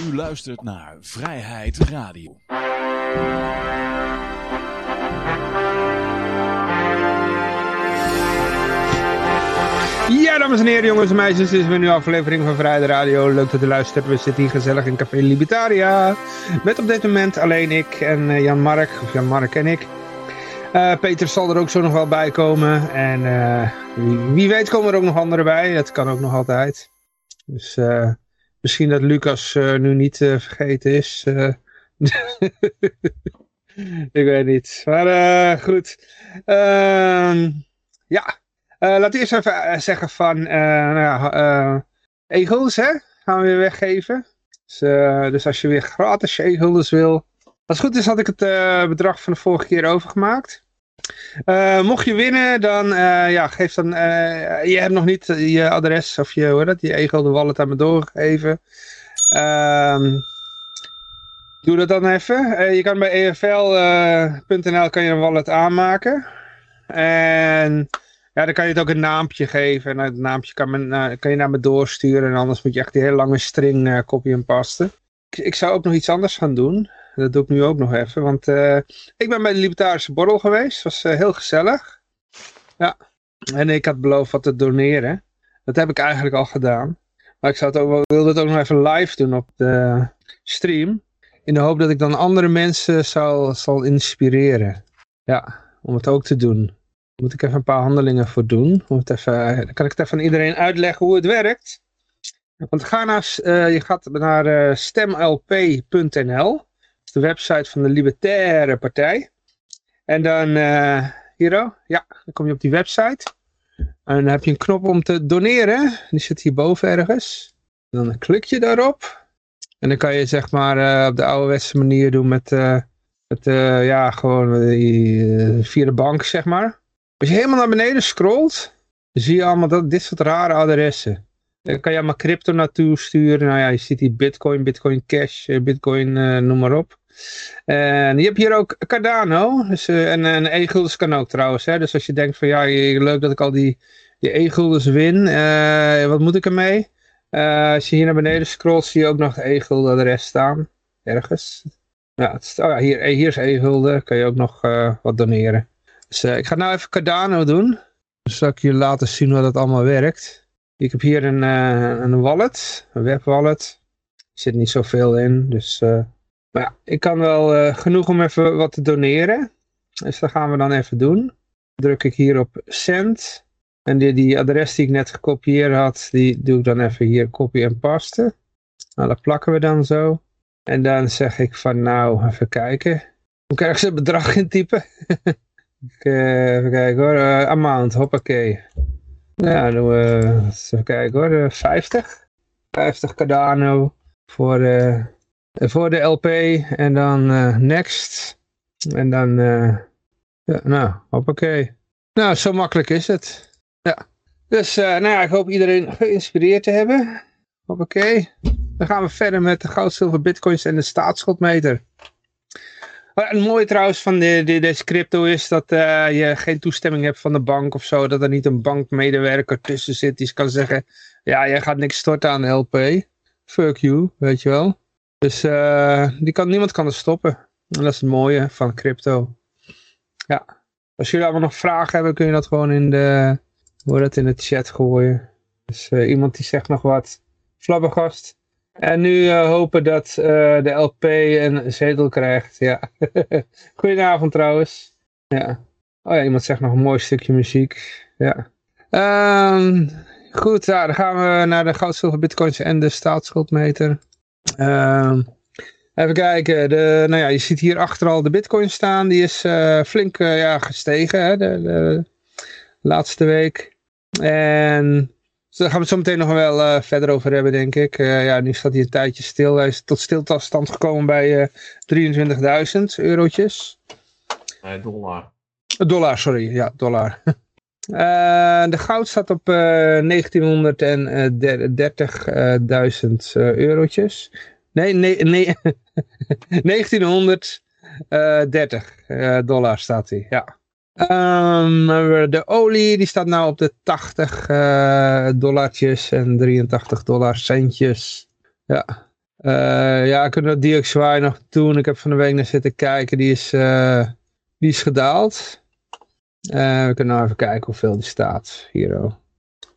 U luistert naar Vrijheid Radio. Ja, dames en heren, jongens en meisjes, dit is weer een aflevering van Vrijheid Radio. Leuk dat u luistert. We zitten hier gezellig in Café Libertaria. Met op dit moment alleen ik en uh, Jan Mark, of Jan Mark en ik. Uh, Peter zal er ook zo nog wel bij komen. En uh, wie, weet komen er ook nog anderen bij. Dat kan ook nog altijd. Dus misschien dat Lucas nu niet vergeten is. ik weet niet. Maar goed. Ehm, ja. laat eerst even zeggen van... nou egels hè. Gaan we weer weggeven. Dus, dus als je weer gratis egels wil... Als het goed is had ik het bedrag van de vorige keer overgemaakt. Uh, mocht je winnen, dan uh, ja, geef dan... je hebt nog niet je adres of je, hoe dat, je Egel de wallet aan me doorgegeven. Ehm, doe dat dan even. je kan bij efl.nl kan je een wallet aanmaken. En ja, dan kan je het ook een naampje geven. En het naampje kan, men, kan je naar me doorsturen. En anders moet je echt die hele lange string copy en pasten. Ik, ik zou ook nog iets anders gaan doen. Dat doe ik nu ook nog even, want uh, ik ben bij de Libertarische Borrel geweest. Was uh, heel gezellig. Ja, en ik had beloofd wat te doneren. Dat heb ik eigenlijk al gedaan. Maar ik zou het ook, wilde het ook nog even live doen op de stream. In de hoop dat ik dan andere mensen zal, zal inspireren. Ja, om het ook te doen. Moet ik even een paar handelingen voor doen. Even, dan kan ik het even aan iedereen uitleggen hoe het werkt. Want ga naar, je gaat naar stemlp.nl website van de Libertaire Partij. En dan uh, hier, ja, dan kom je op die website. En dan heb je een knop om te doneren. Die zit hierboven ergens. Dan klik je daarop. En dan kan je zeg maar uh, op de ouderwetse manier doen met, uh, met ja, gewoon via de bank zeg maar. Als je helemaal naar beneden scrolt, dan zie je allemaal dat, dit soort rare adressen. Dan kan je allemaal crypto naartoe sturen. Nou ja, je ziet die bitcoin, bitcoin cash, bitcoin, noem maar op. En je hebt hier ook Cardano. Dus, uh, en, en e-guldens kan ook trouwens. Hè? Dus als je denkt van ja, leuk dat ik al die, die e-guldens win. Uh, wat moet ik ermee? Uh, als je hier naar beneden scrolt, zie je ook nog e-gulden adres staan. Ergens. Ja, oh ja hier, hier is e-gulden. Kan je ook nog wat doneren. Dus ik ga nou even Cardano doen. Dan zal ik je laten zien hoe dat allemaal werkt. Ik heb hier een, een wallet. Een webwallet. Er zit niet zoveel in. Dus... Maar ja, ik kan wel uh, genoeg om even wat te doneren. Dus dat gaan we dan even doen. Druk ik hier op send. En die, die adres die ik net gekopieerd had, die doe ik dan even hier copy en paste. Nou, dat plakken we dan zo. En dan zeg ik van nou, even kijken. Hoe krijg ik ze bedrag intypen? ik, uh, even kijken hoor. Uh, amount, hoppakee. Nou, doen we, even kijken hoor. 50. 50 Cardano voor... Voor de LP en dan uh, next. En dan, uh, ja, nou, hoppakee. Nou, zo makkelijk is het. Ja. Dus, uh, nou ja, ik hoop iedereen geïnspireerd te hebben. Hoppakee. Dan gaan we verder met de goud, zilver, bitcoins en de staatsschuldmeter. Het mooie trouwens van de, de, deze crypto is dat je geen toestemming hebt van de bank of zo. Dat er niet een bankmedewerker tussen zit die kan zeggen... Ja, jij gaat niks storten aan de LP. Fuck you, weet je wel. Dus uh, die kan, niemand kan er stoppen. En dat is het mooie van crypto. Ja. Als jullie allemaal nog vragen hebben, kun je dat gewoon in de, hoe dat in de chat gooien. Dus uh, iemand die zegt nog wat. Flabbergast. En nu uh, hopen dat de LP een zetel krijgt. Ja. Goedenavond trouwens. Ja. Oh ja, iemand zegt nog een mooi stukje muziek. Ja. Um, goed, ja, dan gaan we naar de goud, bitcoins en de staatsschuldmeter. Uh, even kijken. De, nou ja, je ziet hier achter al de bitcoin staan. Die is uh, flink uh, ja, gestegen hè, de, de, laatste week. En dus daar gaan we het zo meteen nog wel uh, verder over hebben, denk ik. ja, nu staat hij een tijdje stil. Hij is tot stilstand gekomen bij 23.000 eurotjes. Nee, dollar. Dollar, sorry. Ja, dollar. Uh, de goud staat op uh, 1930.000 uh, eurotjes. Nee, nee, nee 1930 uh, dollar staat hij, ja. Um, de olie die staat nou op de 80 uh, en 83 dollar centjes. Ja. Uh, ja, kunnen we DXY nog doen. Ik heb van de week naar zitten kijken. Die is, die is gedaald. Uh, we kunnen nou even kijken hoeveel die staat. Hier oh.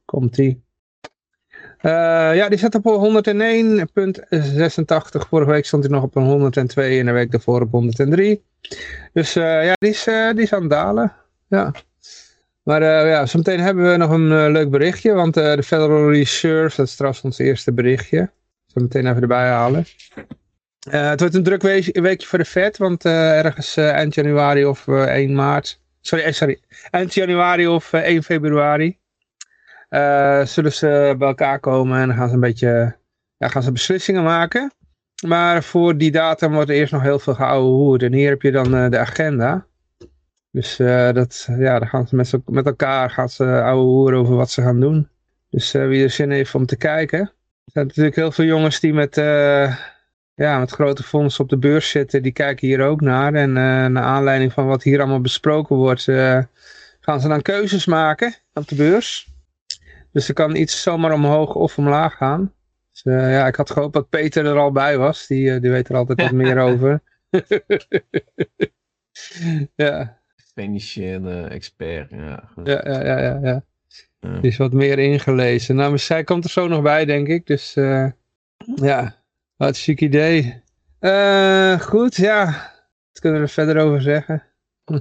komt die. ja, die zat op 101.86. Vorige week stond hij nog op een 102 en de week daarvoor op 103. Dus ja, die is, die aan het dalen. Ja. Maar uh, ja, zometeen hebben we nog een uh, leuk berichtje, want uh, de Federal Reserve, dat is trouwens ons eerste berichtje. Zo meteen even erbij halen. het wordt een druk weekje voor de Fed, want ergens eind januari of 1 maart, sorry, sorry, eind januari of 1 februari zullen ze bij elkaar komen en dan gaan ze een beetje, ja, gaan ze beslissingen maken. Maar voor die datum wordt er eerst nog heel veel geouwe hoed. En hier heb je dan de agenda. Dus dat, ja, dan gaan ze met, met elkaar gaan ze ouwe hoeren over wat ze gaan doen. Dus wie er zin heeft om te kijken. Er zijn natuurlijk heel veel jongens die met, ja, met grote fondsen op de beurs zitten. Die kijken hier ook naar. En naar aanleiding van wat hier allemaal besproken wordt, gaan ze dan keuzes maken op de beurs. Dus er kan iets zomaar omhoog of omlaag gaan. Dus ja, ik had gehoopt dat Peter er al bij was. Die, die weet er altijd wat meer over. ja. Financiële expert, ja. Ja, ja, ja, ja, ja. Die is wat meer ingelezen. Nou, maar zij komt er zo nog bij, denk ik. Dus uh, ja, chic idee. Uh, goed, ja. Wat kunnen we er verder over zeggen? Hm.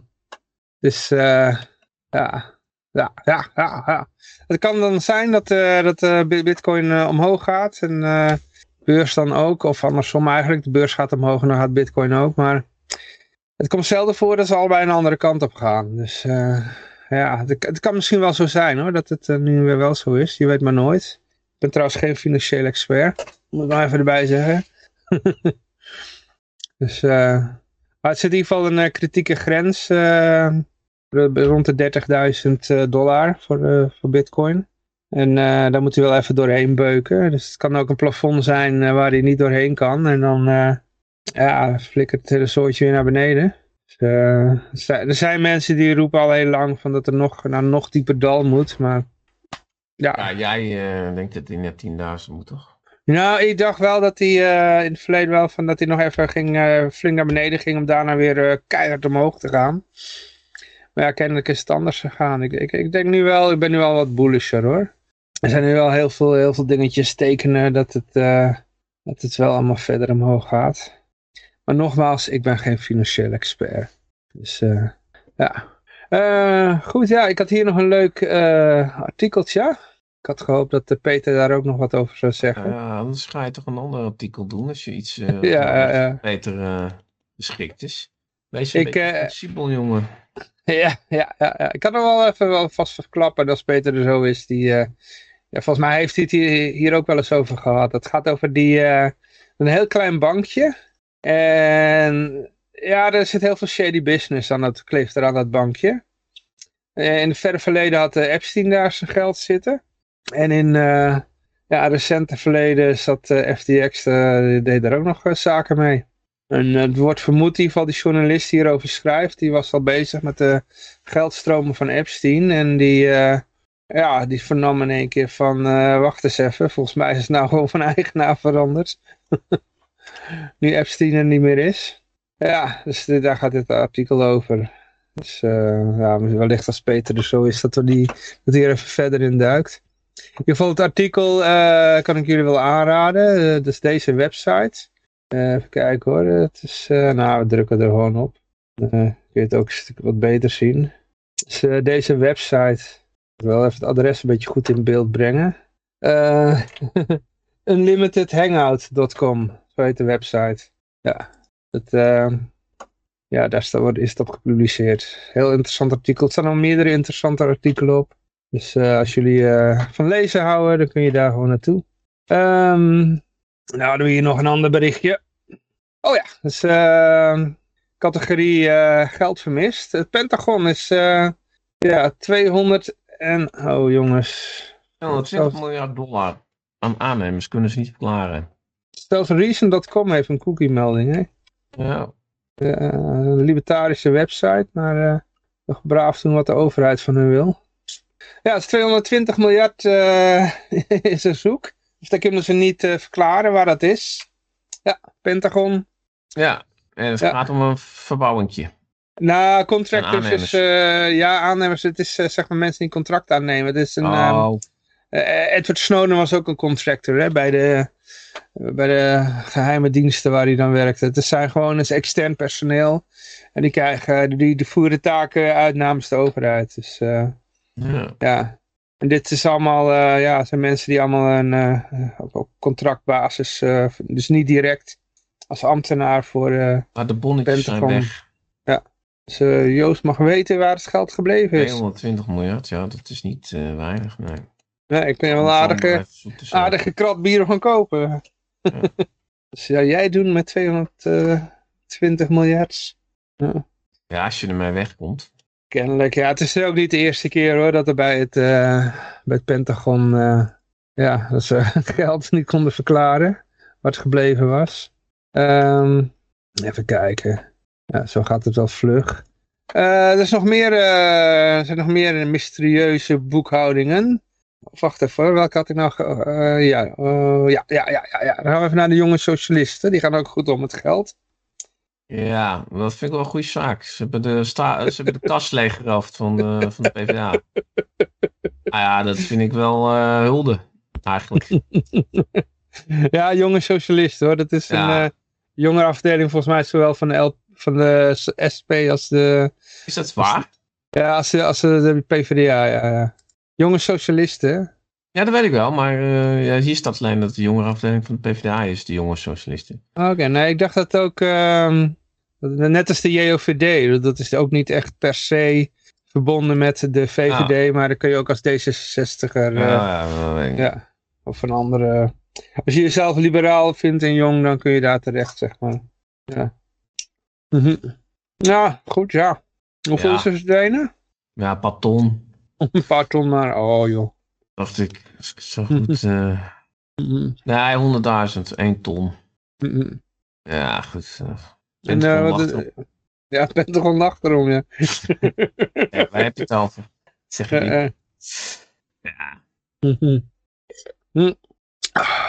Dus uh, ja. Ja, ja, ja. Het kan dan zijn dat, uh, dat bitcoin omhoog gaat. En beurs dan ook. Of andersom eigenlijk. De beurs gaat omhoog en dan gaat bitcoin ook. Maar het komt zelden voor dat ze allebei een andere kant op gaan. Dus ja, het, het, kan misschien wel zo zijn hoor, dat het nu weer wel zo is. Je weet maar nooit. Ben trouwens geen financieel expert. Moet ik nog even erbij zeggen. dus, uh, maar het zit in ieder geval een kritieke grens. rond de 30.000 dollar voor, voor bitcoin. En daar moet hij wel even doorheen beuken. Dus het kan ook een plafond zijn waar hij niet doorheen kan. En dan ja, flikkert het hele soortje weer naar beneden. Dus, er zijn mensen die roepen al heel lang van dat er nog naar nog dieper dal moet, maar... Ja, ja jij uh, denkt dat hij net 10.000 moet, toch? Nou, ik dacht wel dat hij uh, in het verleden wel van dat hij nog even ging, flink naar beneden ging om daarna weer keihard omhoog te gaan. Maar ja, kennelijk is het anders gegaan. Ik, ik, ik denk nu wel, ik ben nu wel wat bullisher hoor. Er zijn nu wel heel veel, heel veel dingetjes tekenen dat het, dat het wel allemaal verder omhoog gaat. Maar nogmaals, ik ben geen financieel expert. Dus ja. Goed, ja, ik had hier nog een leuk artikeltje. Ik had gehoopt dat Peter daar ook nog wat over zou zeggen. Ja, anders ga je toch een ander artikel doen als je iets ja, ja. beter beschikt is. Wees een ik, beetje flexibel, jongen. Ja, ja, ja, ja, ik kan er wel even wel vast verklappen als Peter er zo is. Die, ja, volgens mij heeft hij het hier, hier, ook wel eens over gehad. Het gaat over die, een heel klein bankje en ja, er zit heel veel shady business aan dat kleeft er aan dat bankje. In het verre verleden had Epstein daar zijn geld zitten. En in uh, ja, recente verleden zat uh, FTX, uh, deed daar ook nog zaken mee. En het wordt vermoed, in ieder geval die journalist die hierover schrijft, die was al bezig met de geldstromen van Epstein. En die, ja, die vernam in één keer van, wacht eens even, volgens mij is het nou gewoon van eigenaar veranderd. nu Epstein er niet meer is. Ja, dus daar gaat dit artikel over. Dus ja, wellicht als Peter er zo is dat, we die, dat hij er even verder in duikt. In ieder geval het artikel uh, kan ik jullie wel aanraden. Uh, is deze website. even kijken hoor. Het is, nou, we drukken er gewoon op. Kun je het ook een stuk wat beter zien. Dus deze website. Ik wil even het adres een beetje goed in beeld brengen. unlimitedhangout.com zo heet de website. Ja, het, ja daar is het op gepubliceerd. Heel interessant artikel. Er staan nog meerdere interessante artikelen op. Dus uh, als jullie uh, van lezen houden, dan kun je daar gewoon naartoe. Um, nou, hebben we hier nog een ander berichtje. Oh ja, dus categorie geld vermist. Het Pentagon is ja, 200 en... Oh jongens. 220 miljard dollar aan aannemers kunnen ze niet verklaren. Zelfs Reason.com heeft een cookie melding, hè? Ja. Uh, een libertarische website, maar uh, nog braaf doen wat de overheid van hun wil. Ja, het is 220 miljard uh, is een zoek. Dus dan kunnen ze niet verklaren waar dat is. Ja, Pentagon. Ja, en het gaat om een verbouwingje. Nou, contractors is, uh, ja, aannemers, het is uh, zeg maar mensen die contract aannemen. Het is een, oh. uh, Edward Snowden was ook een contractor hè, bij, de, bij de geheime diensten waar hij dan werkte. Het zijn gewoon eens extern personeel. En die, krijgen, die, die voeren taken uit namens de overheid. Dus ja. Ja. En dit is allemaal, ja, zijn mensen die allemaal een, op, op, contractbasis, dus niet direct als ambtenaar voor Maar de bonnetjes zijn weg. Dus uh, Joost mag weten waar het geld gebleven is. 220 miljard, ja, dat is niet uh, weinig, nee. Nee, ik ben wel een aardige, aardige krat bier gaan kopen. Ja. dus ja, jij doen met 220 miljard. Ja. ja, als je ermee wegkomt. Kennelijk, ja, het is ook niet de eerste keer hoor, dat er bij het, uh, bij het Pentagon, ja, dat ze geld niet konden verklaren, wat gebleven was. Um, even kijken. Ja, zo gaat het wel vlug. Uh, er, is nog meer, er zijn nog meer mysterieuze boekhoudingen. Wacht even, welke had ik nou... Ja, ja, ja, ja, ja, dan gaan we even naar de jonge socialisten. Die gaan ook goed om het geld. Ja, dat vind ik wel een goede zaak. Ze hebben de, sta ze hebben de tas leeggeroofd van de, van de PvdA. Ah ja, dat vind ik wel hulde, eigenlijk. ja, jonge socialisten hoor. Dat is ja. een jonge afdeling volgens mij zowel van de van de SP als de... Is dat waar? Ja, als de, als de, de PvdA, ja, ja. Jonge socialisten. Ja, dat weet ik wel, maar uh, ja, hier staat alleen dat de jongere afdeling van de PvdA is, de jonge socialisten. Oké, nee, ik dacht dat ook, uh, net als de JOVD, dat is ook niet echt per se verbonden met de VVD, ah. maar dan kun je ook als D66er, uh, ja, ja, ja, of een andere, als je jezelf liberaal vindt en jong, dan kun je daar terecht, zeg maar. Ja. Mhm. Ja, goed, ja. Hoeveel ja. is er verdwenen? Ja, een paar ton. Een paar ton maar, oh joh. Dacht ik, zo goed. Uh... Nee, 100.000, 1 ton. Ja, goed. En, wat, uh, ja, het bent toch een nacht erom, ja. ja waar heb je het over? Zeg je Ja.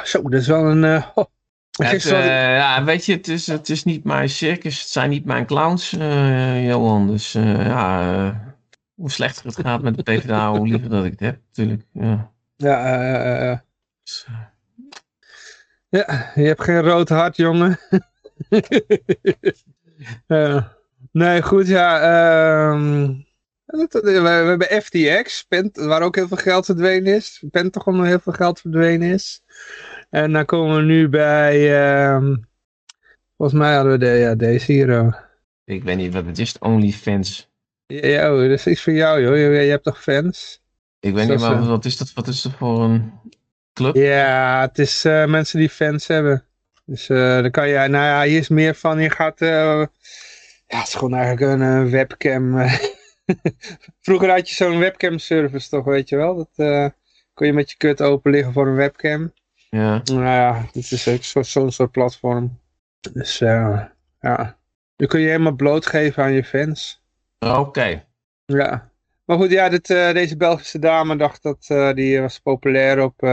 Zo, dat is wel een... Oh. Het, uh, ja, weet je, het is, het is niet mijn circus, het zijn niet mijn clowns, uh, Johan. Dus ja, hoe slechter het gaat met de PvdA, hoe liever dat ik het heb, natuurlijk. Ja, ja, ja. Dus, ja je hebt geen rood hart, jongen. nee, goed, ja. Um, we, hebben FTX, Pent, waar ook heel veel geld verdwenen is. Pentagon heel veel geld verdwenen is. En dan komen we nu bij, uh, volgens mij hadden we de, ja, deze hier. Ik weet niet wat het is, OnlyFans. Ja, oh, dat is iets voor jou joh, je, je hebt toch fans? Ik weet niet, maar wat is dat, wat is dat voor een club? Ja, het is uh, mensen die fans hebben. Dus uh, dan kan je, nou ja, hier is meer van, je gaat, uh, ja, het is gewoon eigenlijk een webcam. Vroeger had je zo'n webcam service toch, weet je wel? Dat kon je met je kut open liggen voor een webcam. Ja. Nou ja, dit is zo'n zo soort platform. Dus ja, nu kun je helemaal blootgeven aan je fans. Oké. Ja. Maar goed, ja, dit, deze Belgische dame dacht dat die was populair op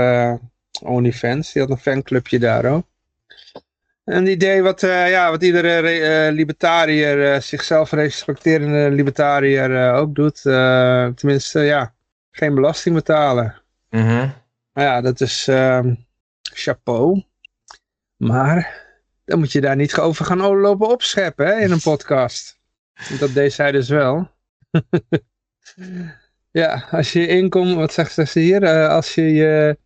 OnlyFans. Die had een fanclubje daar ook. En het idee wat, ja, wat iedere libertariër, zichzelf respecterende libertariër ook doet. tenminste, ja, geen belasting betalen. Mm nou ja, dat is ehm, chapeau. Maar dan moet je daar niet over gaan lopen opscheppen hè, in een podcast. Dat deed zij dus wel. ja, als je inkomen, wat zegt ze hier? Uh, als je je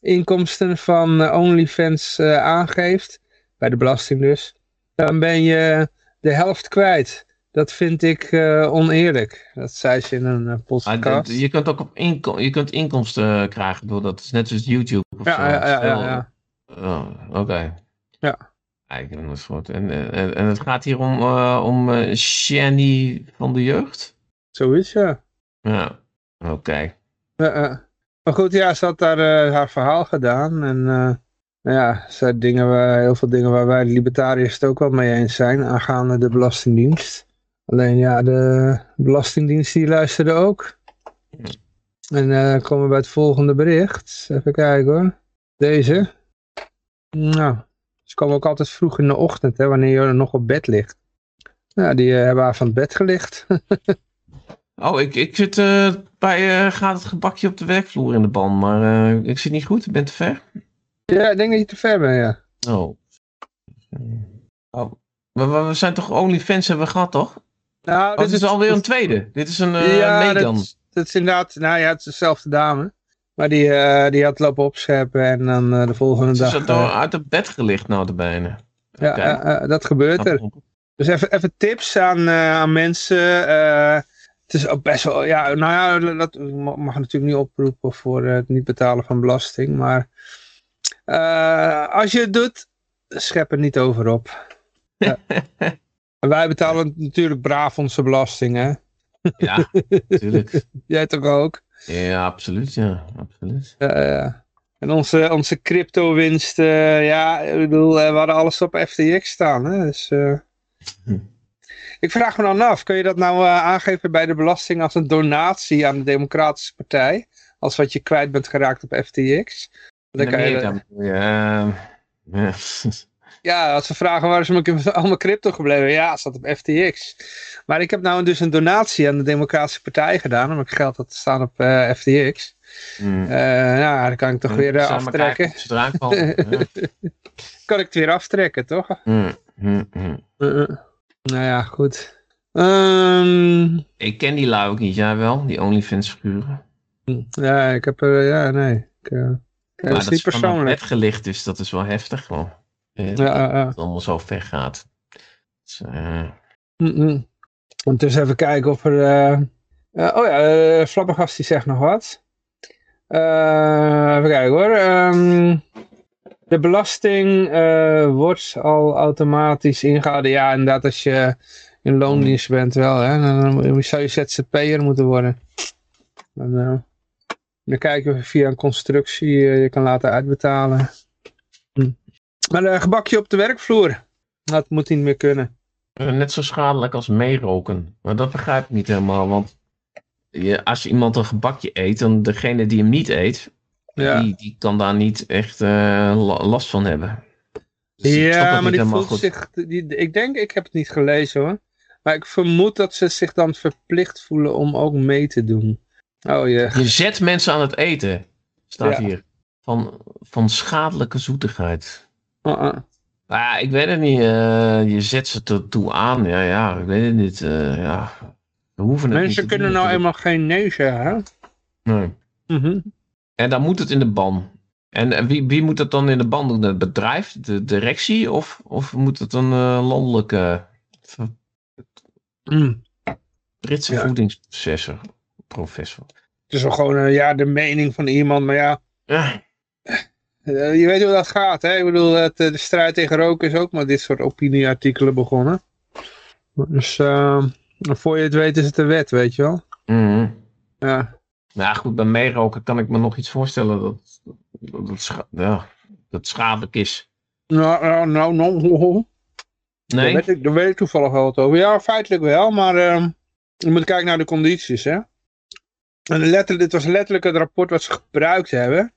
inkomsten van uh, OnlyFans uh, aangeeft, bij de belasting dus, dan ben je de helft kwijt. Dat vind ik oneerlijk. Dat zei ze in een podcast. je kunt ook op inkom je kunt inkomsten krijgen door dat. is net zoals YouTube. Of ja, ja, ja, ja, ja. Oh, oké. Ja. Ik heb het goed. En, en, en het gaat hier om, uh, om uh, Shani van de jeugd? Zoiets, ja. Ja, oké. Maar goed, ja, ze had daar uh, haar verhaal gedaan. En nou ja, ze had dingen waar, heel veel dingen waar wij de libertariërs het ook wel mee eens zijn. Aangaande de Belastingdienst. Alleen ja, de Belastingdienst die luisterde ook. En dan komen we bij het volgende bericht. Even kijken hoor. Deze. Nou, Ze komen ook altijd vroeg in de ochtend, hè, wanneer je nog op bed ligt. Ja, die eh, hebben haar van het bed gelicht. Oh, ik, ik zit eh, bij eh, gaat het gebakje op de werkvloer in de ban, maar eh, ik zit niet goed, ik ben te ver. ja, ik denk dat je te ver bent, ja. Oh. oh. We, we, zijn toch OnlyFans hebben we gehad, toch? Nou, Oh, dit is alweer een tweede. Dit is een uh, ja, Megan. dat, dat is inderdaad, nou ja, het is dezelfde dame. Maar die, die had lopen opscheppen en dan de volgende Ze is dag... door, eh, uit het bed gelicht nou de bijna. ja, dat gebeurt er. Dus even, even tips aan, aan mensen. Het is ook best wel, ja, nou ja, dat mag natuurlijk niet oproepen voor het niet betalen van belasting. Maar eh, als je het doet, schep er niet over op. Ja. Wij betalen natuurlijk braaf onze belasting, hè? Ja, natuurlijk. Jij toch ook? Ja, absoluut. Ja, absoluut. Ja, ja. En onze, onze crypto winsten, ja, ik bedoel, eh, we hadden alles op FTX staan. Hè? Dus, eh, Hm. Ik vraag me dan af, kun je dat nou eh, aangeven bij de belasting als een donatie aan de Democratische Partij? Als wat je kwijt bent geraakt op FTX? Dan kan je, eh, ja. ja, als ze vragen waar is mijn, al mijn crypto gebleven? Ja, het staat op FTX. Maar ik heb nou dus een donatie aan de Democratische Partij gedaan, omdat ik geld had staan op eh, FTX. Eh nou, dan kan ik toch weer Samen aftrekken. vallen. Ja. Kan ik het weer aftrekken, toch? Uh, uh. Nou ja, goed. Ehm, Ik ken die lui ook niet, jij wel? Die OnlyFans figuren. ja, ik heb er, ja, nee. Ik, eh, ja, dat is niet persoonlijk. bed gelicht is, dat is wel heftig. Eh, Ja, ja, ja. Dat het allemaal zo ver gaat. Dus, eh, Mm -mm. Ondertussen even kijken of er... eh, oh ja, uh, Flabbergast die zegt nog wat. Even kijken hoor. Ehm, de belasting eh, wordt al automatisch ingehouden. Ja, inderdaad, als je in loondienst bent wel. Hè, dan, zou je ZZP'er moeten worden. Dan, eh, dan kijken we via een constructie eh, je kan laten uitbetalen. Hm. Maar een gebakje op de werkvloer. Dat moet niet meer kunnen. net zo schadelijk als meeroken. Maar dat begrijp ik niet helemaal, want je, als iemand een gebakje eet, dan degene die hem niet eet, Ja. die, die kan daar niet echt eh, la- last van hebben. Dus Ja, maar die voelt goed. zich, die, ik denk, ik heb het niet gelezen hoor. Maar ik vermoed dat ze zich dan verplicht voelen om ook mee te doen. Oh ja. Je zet mensen aan het eten, staat Ja. hier. Van, van schadelijke zoetigheid. Uh -uh. Maar ja, ik weet het niet. eh, je zet ze ertoe aan. Ja, ja, ik weet het niet. eh, ja. We hoeven het niet Mensen kunnen doen, nou natuurlijk. eenmaal geen nee zeggen. Hè? Nee. Mhm. En dan moet het in de ban. En, en wie, wie moet dat dan in de ban doen? Het bedrijf, de directie? Of, of moet het een eh, landelijke ver- Mm. Britse Ja. voedingsprofessor? Professor. Het is wel gewoon eh, ja, de mening van iemand. Maar ja, Ja, eh, je weet hoe dat gaat. Hè? Ik bedoel, het, de strijd tegen roken is ook met dit soort opinieartikelen begonnen. Dus uh, voor je het weet is het de wet, weet je wel. Mhm. Ja. Nou goed, bij meeroken kan ik me nog iets voorstellen dat, dat, dat, scha- ja, dat schadelijk is. Nou, nou, nou, nou. Daar, Nee? weet ik, daar weet ik toevallig wel wat over. Ja, feitelijk wel, maar ehm, je moet kijken naar de condities. Hè? En letterlijk, dit was letterlijk het rapport wat ze gebruikt hebben.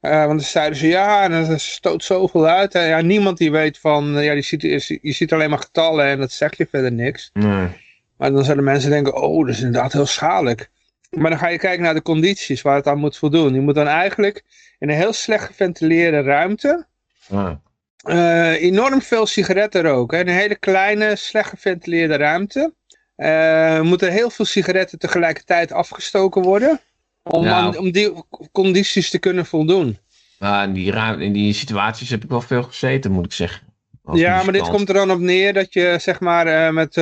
Eh, want dan zeiden ze, ja, en dat stoot zoveel uit. En ja, niemand die weet van, eh, ja, die ziet, je je ziet alleen maar getallen en dat zegt je verder niks. Nee. Maar dan zullen mensen denken, oh, dat is inderdaad heel schadelijk. Maar dan ga je kijken naar de condities waar het aan moet voldoen. Je moet dan eigenlijk in een heel slecht geventileerde ruimte Ah. eh, enorm veel sigaretten roken. een hele kleine, slecht geventileerde ruimte. Eh, moeten heel veel sigaretten tegelijkertijd afgestoken worden. Om, aan- om die condities te kunnen voldoen. Maar in die, ruim, in die situaties heb ik wel veel gezeten, moet ik zeggen. Ja, maar dit komt er dan op neer dat je zeg maar eh, met...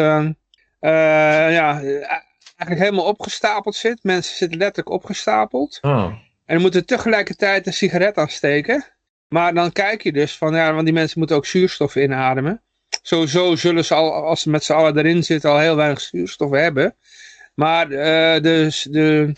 ja, eigenlijk helemaal opgestapeld zit. Mensen zitten letterlijk opgestapeld. Oh. En moeten tegelijkertijd een sigaret aansteken. Maar dan kijk je dus van, ja, want die mensen moeten ook zuurstof inademen. Sowieso zullen ze al, als ze met z'n allen erin zitten, al heel weinig zuurstof hebben. Maar dus de,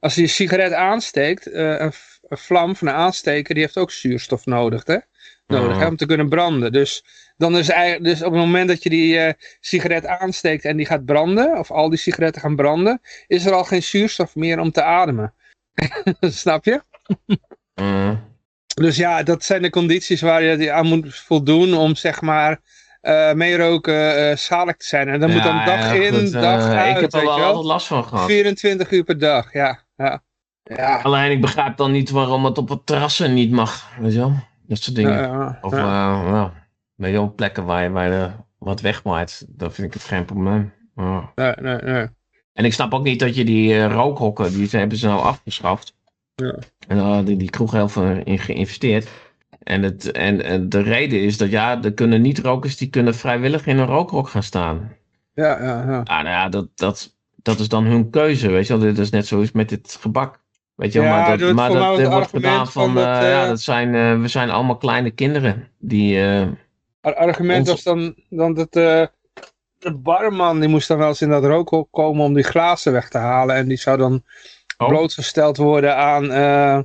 als je een sigaret aansteekt, eh, een, vlam van een aansteker, die heeft ook zuurstof nodig, hè? nodig hè, Oh. om te kunnen branden. Dus, dan is eigenlijk, dus op het moment dat je die eh, sigaret aansteekt en die gaat branden, of al die sigaretten gaan branden, is er al geen zuurstof meer om te ademen. Snap je? Mm. dus ja, dat zijn de condities waar je aan moet voldoen om zeg maar uh, meeroken uh, schadelijk te zijn. En dan moet dan dag in, goed, dag uh, uit. Ik heb er wel altijd last van gehad. 24 uur per dag, ja. ja. ja. Alleen ik begrijp dan niet waarom het op het terrassen niet mag. Weet je wel? Dat soort dingen. Ja, of ja. nou, wel, plekken waar je, waar je wat wegmaait. Dan vind ik het geen probleem. Nee, nee, nee. En ik snap ook niet dat je die rookhokken, die hebben ze nou afgeschaft. Ja. En daar hadden die kroeg heel veel in geïnvesteerd. En, het, en, en, de reden is dat ja, er kunnen niet-rokers die kunnen vrijwillig in een rookrok gaan staan. Ja, ja, ja. Ah, nou ja, dat, dat, dat is dan hun keuze, weet je wel. Dit is net zoiets met dit gebak. Weet je wel, Ja, maar dat, dat maar dat, wordt gedaan van, van dat, eh, ja, eh, dat zijn, eh, we zijn allemaal kleine kinderen. Die, eh, argument was dan, dan dat eh, de barman die moest dan wel eens in dat rookhok komen om die glazen weg te halen. En die zou dan Oh. blootgesteld worden aan eh,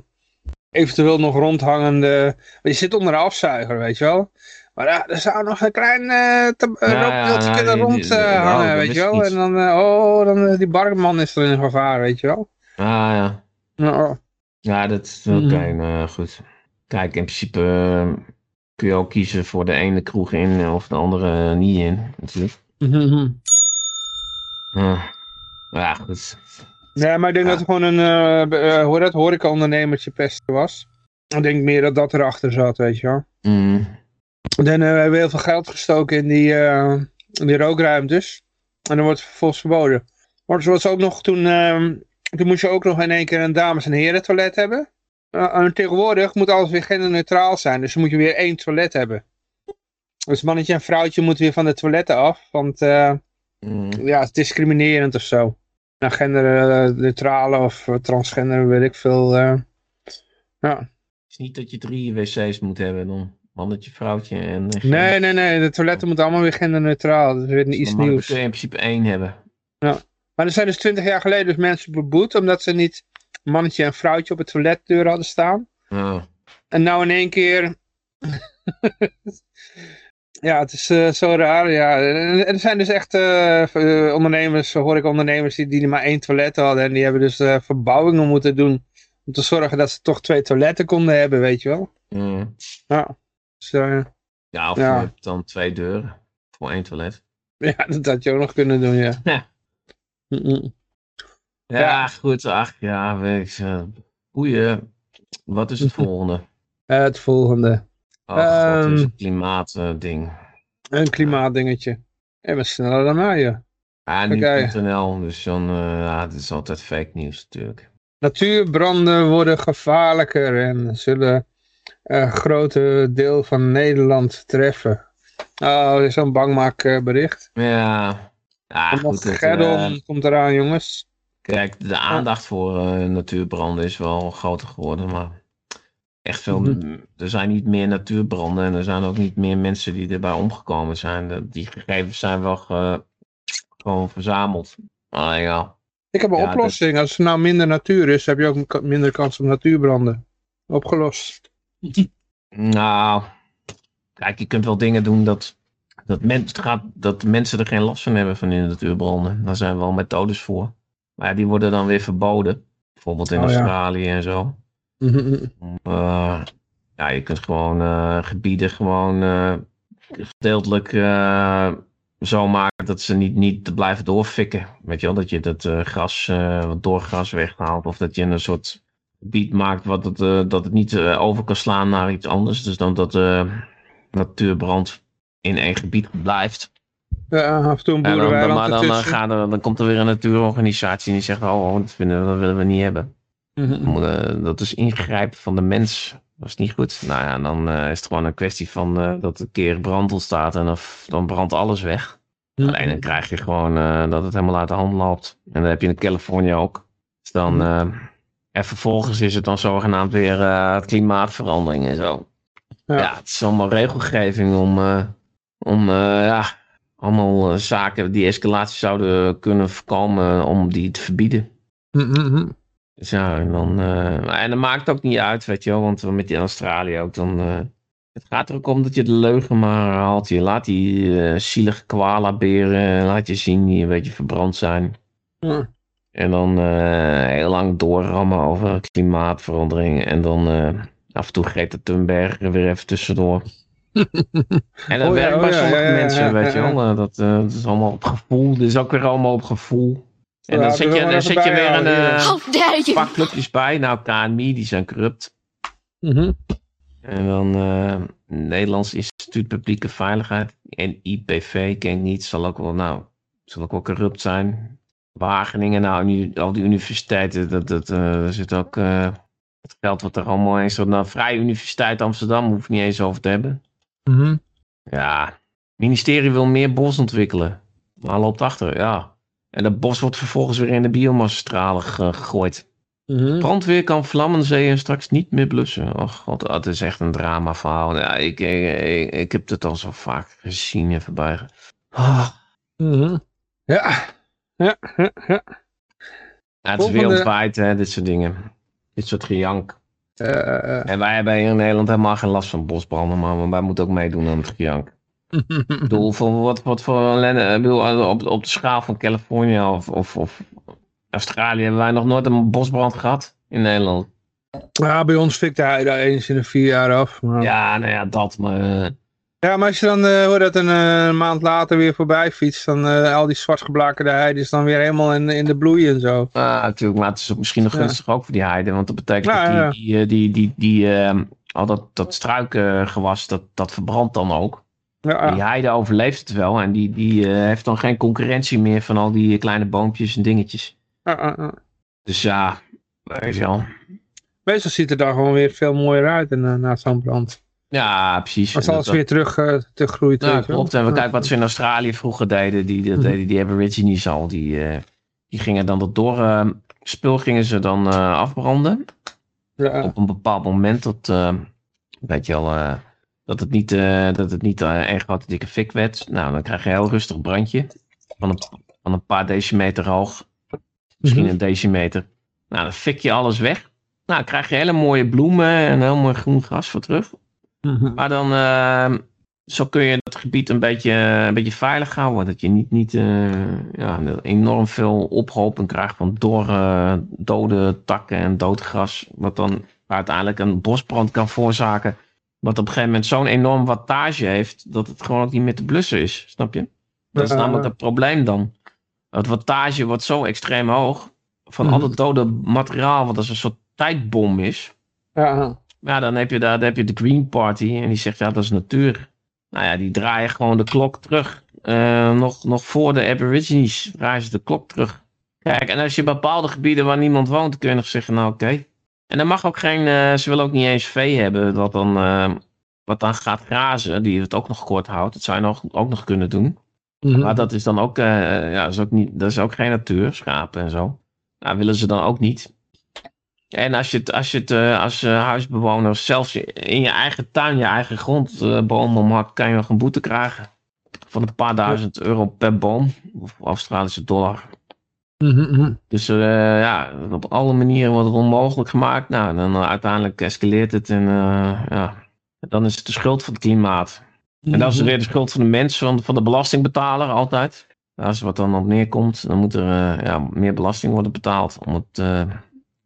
eventueel nog rondhangende... Je zit onder een afzuiger, weet je wel. Maar ja, er zou nog een klein eh eh, Ja, kunnen rondhangen, nou, weet je wel. En dan, eh, oh, dan eh, die barman is er in gevaar, weet je wel. ah ja. Nou, oh. Ja, dat is. Mhm. nou ja, goed. Kijk, in principe eh, kun je ook kiezen voor de ene kroeg in of de andere niet in, natuurlijk. Mhm. Ah. Ja, goed. Ja, maar ik denk Ja. dat het gewoon een eh, eh, hoe dat horeca-ondernemertje pesten was. Ik denk meer dat dat erachter zat, weet je wel. Mm. En dan eh, we hebben heel veel geld gestoken in die, eh, in die rookruimtes. En dan wordt het vervolgens verboden. Maar zoals ook nog toen, ehm, toen moest je ook nog in één keer een dames- en heren toilet hebben. Eh, en tegenwoordig moet alles weer genderneutraal zijn. Dus dan moet je weer één toilet hebben. Dus mannetje en vrouwtje moeten weer van de toiletten af. Want eh, Mm. ja, het is discriminerend of zo. Nou, genderneutrale of eh, transgender, weet ik veel. ja. Het is niet dat je drie wc's moet hebben dan. Mannetje, vrouwtje en... Nee, nee, nee. De toiletten moeten allemaal weer genderneutraal. Dat is weer iets Dan nieuws. kun je in principe één hebben. Maar er zijn dus twintig jaar geleden dus mensen beboet omdat ze niet mannetje en vrouwtje op het toiletdeur hadden staan. Ja. En nou in één keer... ja, het is eh, zo raar. Ja. En Er zijn dus echt eh, eh, ondernemers, hoor ik ondernemers, die, die maar één toilet hadden. En die hebben dus verbouwingen moeten doen om te zorgen dat ze toch twee toiletten konden hebben, weet je wel. Mm. Ja, dus, Ja, of Ja. je hebt dan twee deuren voor één toilet. ja dat had je ook nog kunnen doen, ja. Ja. Ja, Ja. goed. Ach, ja, weet ik. eh, Boeien. Wat is het volgende? Eh, het volgende. Ach, wat is Ehm. het klimaatding? Een klimaatdingetje. En we sneller dan mij, ja. Ah, nu.nl, dus dan, eh, ja, het is altijd fake nieuws natuurlijk. Natuurbranden worden gevaarlijker en zullen een grote deel van Nederland treffen. Oh, dit is zo'n bangmaakbericht. Ja, goed. Gerdon eh, komt eraan, jongens. Kijk, de aandacht voor eh, natuurbranden is wel groter geworden, maar echt veel, Mhm. er zijn niet meer natuurbranden en er zijn ook niet meer mensen die erbij omgekomen zijn. Die gegevens zijn wel ge- gewoon verzameld. Ah ja, Ik heb een Ja, oplossing. Als er nou minder natuur is, heb je ook minder kans op natuurbranden. Opgelost. Nou, kijk, je kunt wel dingen doen dat, dat, men, gaat, dat mensen er geen last van hebben van in de natuurbranden. Daar zijn wel methodes voor. Maar ja, die worden dan weer verboden. Bijvoorbeeld in Oh, ja. Australië en zo. Eh, ja, je kunt gewoon eh, gebieden gewoon eh, gedeeltelijk zo maken dat ze niet, niet blijven doorfikken. Weet je wel, dat je dat gras, wat doorgras weghaalt. Of dat je een soort gebied maakt wat het, dat het niet over kan slaan naar iets anders. Dus dan dat natuurbrand in één gebied blijft. Ja, af en toe een boerenweiland maar dan, dan, gaan er, dan komt er weer een natuurorganisatie en die zegt, oh, dat, vinden we, dat willen we niet hebben. Mhm. Moet, eh, dat is ingrijpen van de mens. Dat is niet goed. Nou ja, dan eh, is het gewoon een kwestie van eh, dat een keer brand ontstaat en dan, dan brandt alles weg. Mhm. Alleen dan krijg je gewoon dat het helemaal uit de hand loopt. En dat heb je in Californië ook. Dus dan, eh, en vervolgens is het dan zogenaamd weer klimaatverandering en zo. Ja. Ja. het is allemaal regelgeving om, om ja, allemaal eh, zaken die escalatie zouden kunnen voorkomen om die te verbieden. Mhm. Dus ja, en dan, eh, en dat maakt ook niet uit, weet je wel, want met die Australië ook dan, eh, het gaat er ook om dat je de leugen maar haalt. Je laat die eh, zielige koala-beren, laat je zien die een beetje verbrand zijn. En dan heel lang doorrammen over klimaatverandering. En dan, af en toe Greta Thunberg er weer even tussendoor. En dat Oh ja, werkt oh bij ja, sommige ja, ja, mensen, ja, weet je ja. wel. eh, Dat, eh, dat is allemaal op gevoel. Dit is ook weer allemaal op gevoel. En Ja, dan zet je, dan zet je weer een eh, dare you! paar clubjes bij. Nou, KNMI, die zijn corrupt. Mhm. En dan eh, Nederlands Instituut Publieke Veiligheid. En IPV, ken ik niet. Zal ook wel, nou, zal ook wel corrupt zijn. Wageningen, nou, nu, al die universiteiten, dat, dat, eh, er zit ook eh, het geld wat er allemaal eens. Nou, Vrije Universiteit Amsterdam hoef ik niet eens over te hebben. Mhm. Ja, het ministerie wil meer bos ontwikkelen. Maar loopt achter, ja. En dat bos wordt vervolgens weer in de biomassastralen ge- gegooid. Mhm. Brandweer kan vlammenzeeën straks niet meer blussen. Oh god, dat is echt een drama verhaal. Ja, ik, ik, ik, ik heb het al zo vaak gezien en voorbij. ge- Ah, Mhm. Ja. Ja, ja, ja. ja, het is wereldwijd, hè, dit soort dingen. Dit soort gejank. Eh, eh, eh. En wij hebben hier in Nederland helemaal geen last van bosbranden, maar wij moeten ook meedoen aan het gejank. Ik bedoel, voor wat, wat voor ellende, ik bedoel, op, op de schaal van Californië of, of, of Australië hebben wij nog nooit een bosbrand gehad in Nederland. Ja, bij ons fikt hij daar eens in de vier jaar af. Maar... Ja. Ja, nou ja, dat, maar... eh, maar als je dan eh, hoort dat een eh, maand later weer voorbij fietst, dan eh, al die zwartgeblakerde heide is dan weer helemaal in, in de bloei en zo. Ah, natuurlijk, maar het is misschien nog Ja. gunstig ook voor die heide. Want dat betekent Ja, dat ja, ja. die, die, die, die, die, eh, al dat, dat struikengewas, dat, dat verbrandt dan ook. Ja, Die heide overleeft het wel en die, die heeft dan geen concurrentie meer van al die kleine boompjes en dingetjes. ja, ja, ja. Dus ja, weet je wel. Meestal ziet het er dan gewoon weer veel mooier uit eh, na zo'n brand. Ja, precies. Als alles dat- weer terug uh, te groeit. Nou, klopt. En we kijken wat ze in Australië vroeger deden. Die, dat Mhm. deden die Aborigines al. Die, eh, die gingen dan dat door eh, spul gingen ze dan eh, afbranden. Ja, op een bepaald moment dat, eh, weet je eh, dat het niet, eh, dat het niet eh, erg grote dikke fik werd. Nou, dan krijg je een heel rustig brandje van een, van een paar decimeter hoog. Misschien Mhm. een decimeter. Nou, dan fik je alles weg. Nou, dan krijg je hele mooie bloemen en heel mooi groen gras voor terug. Mhm. Maar dan, eh, zo kun je het gebied een beetje, een beetje veilig houden. Dat je niet, niet eh, ja, enorm veel ophoping krijgt van dorre, dode takken en dood gras. Wat dan uiteindelijk een bosbrand kan veroorzaken. Wat op een gegeven moment zo'n enorm wattage heeft. Dat het gewoon ook niet meer te blussen is. Snap je? Dat is namelijk het probleem dan. Het wattage wordt zo extreem hoog. Van Mhm. al het dode materiaal. Wat als een soort tijdbom is. ja. Ja, dan heb je, daar, dan heb je de Green Party en die zegt ja, dat is natuur. Nou ja, die draaien gewoon de klok terug. Eh, nog, nog voor de Aborigines draaien ze de klok terug. Kijk, en als je bepaalde gebieden waar niemand woont, kun je nog zeggen, nou oké. En dan mag ook geen, eh, ze willen ook niet eens vee hebben dat dan, eh, wat dan gaat grazen, die het ook nog kort houdt. Dat zou je nog, ook nog kunnen doen. Mhm. Maar dat is dan ook, ja, dat is ook, niet, dat is ook geen natuur, schapen en zo. Nou, willen ze dan ook niet. En als je het, als, je het eh, als eh, huisbewoner zelfs in je eigen tuin, je eigen grond eh, bomen omhakt, kan je nog een boete krijgen. Van een paar duizend euro per boom. Of Australische dollar. Mhm, mhm. Dus ja, op alle manieren wordt het onmogelijk gemaakt. Nou, dan uiteindelijk escaleert het en ja, dan is het de schuld van het klimaat. En dat is weer de schuld van de mens, van, van de belastingbetaler altijd. Als wat dan op neerkomt, dan moet er ja, meer belasting worden betaald om, het,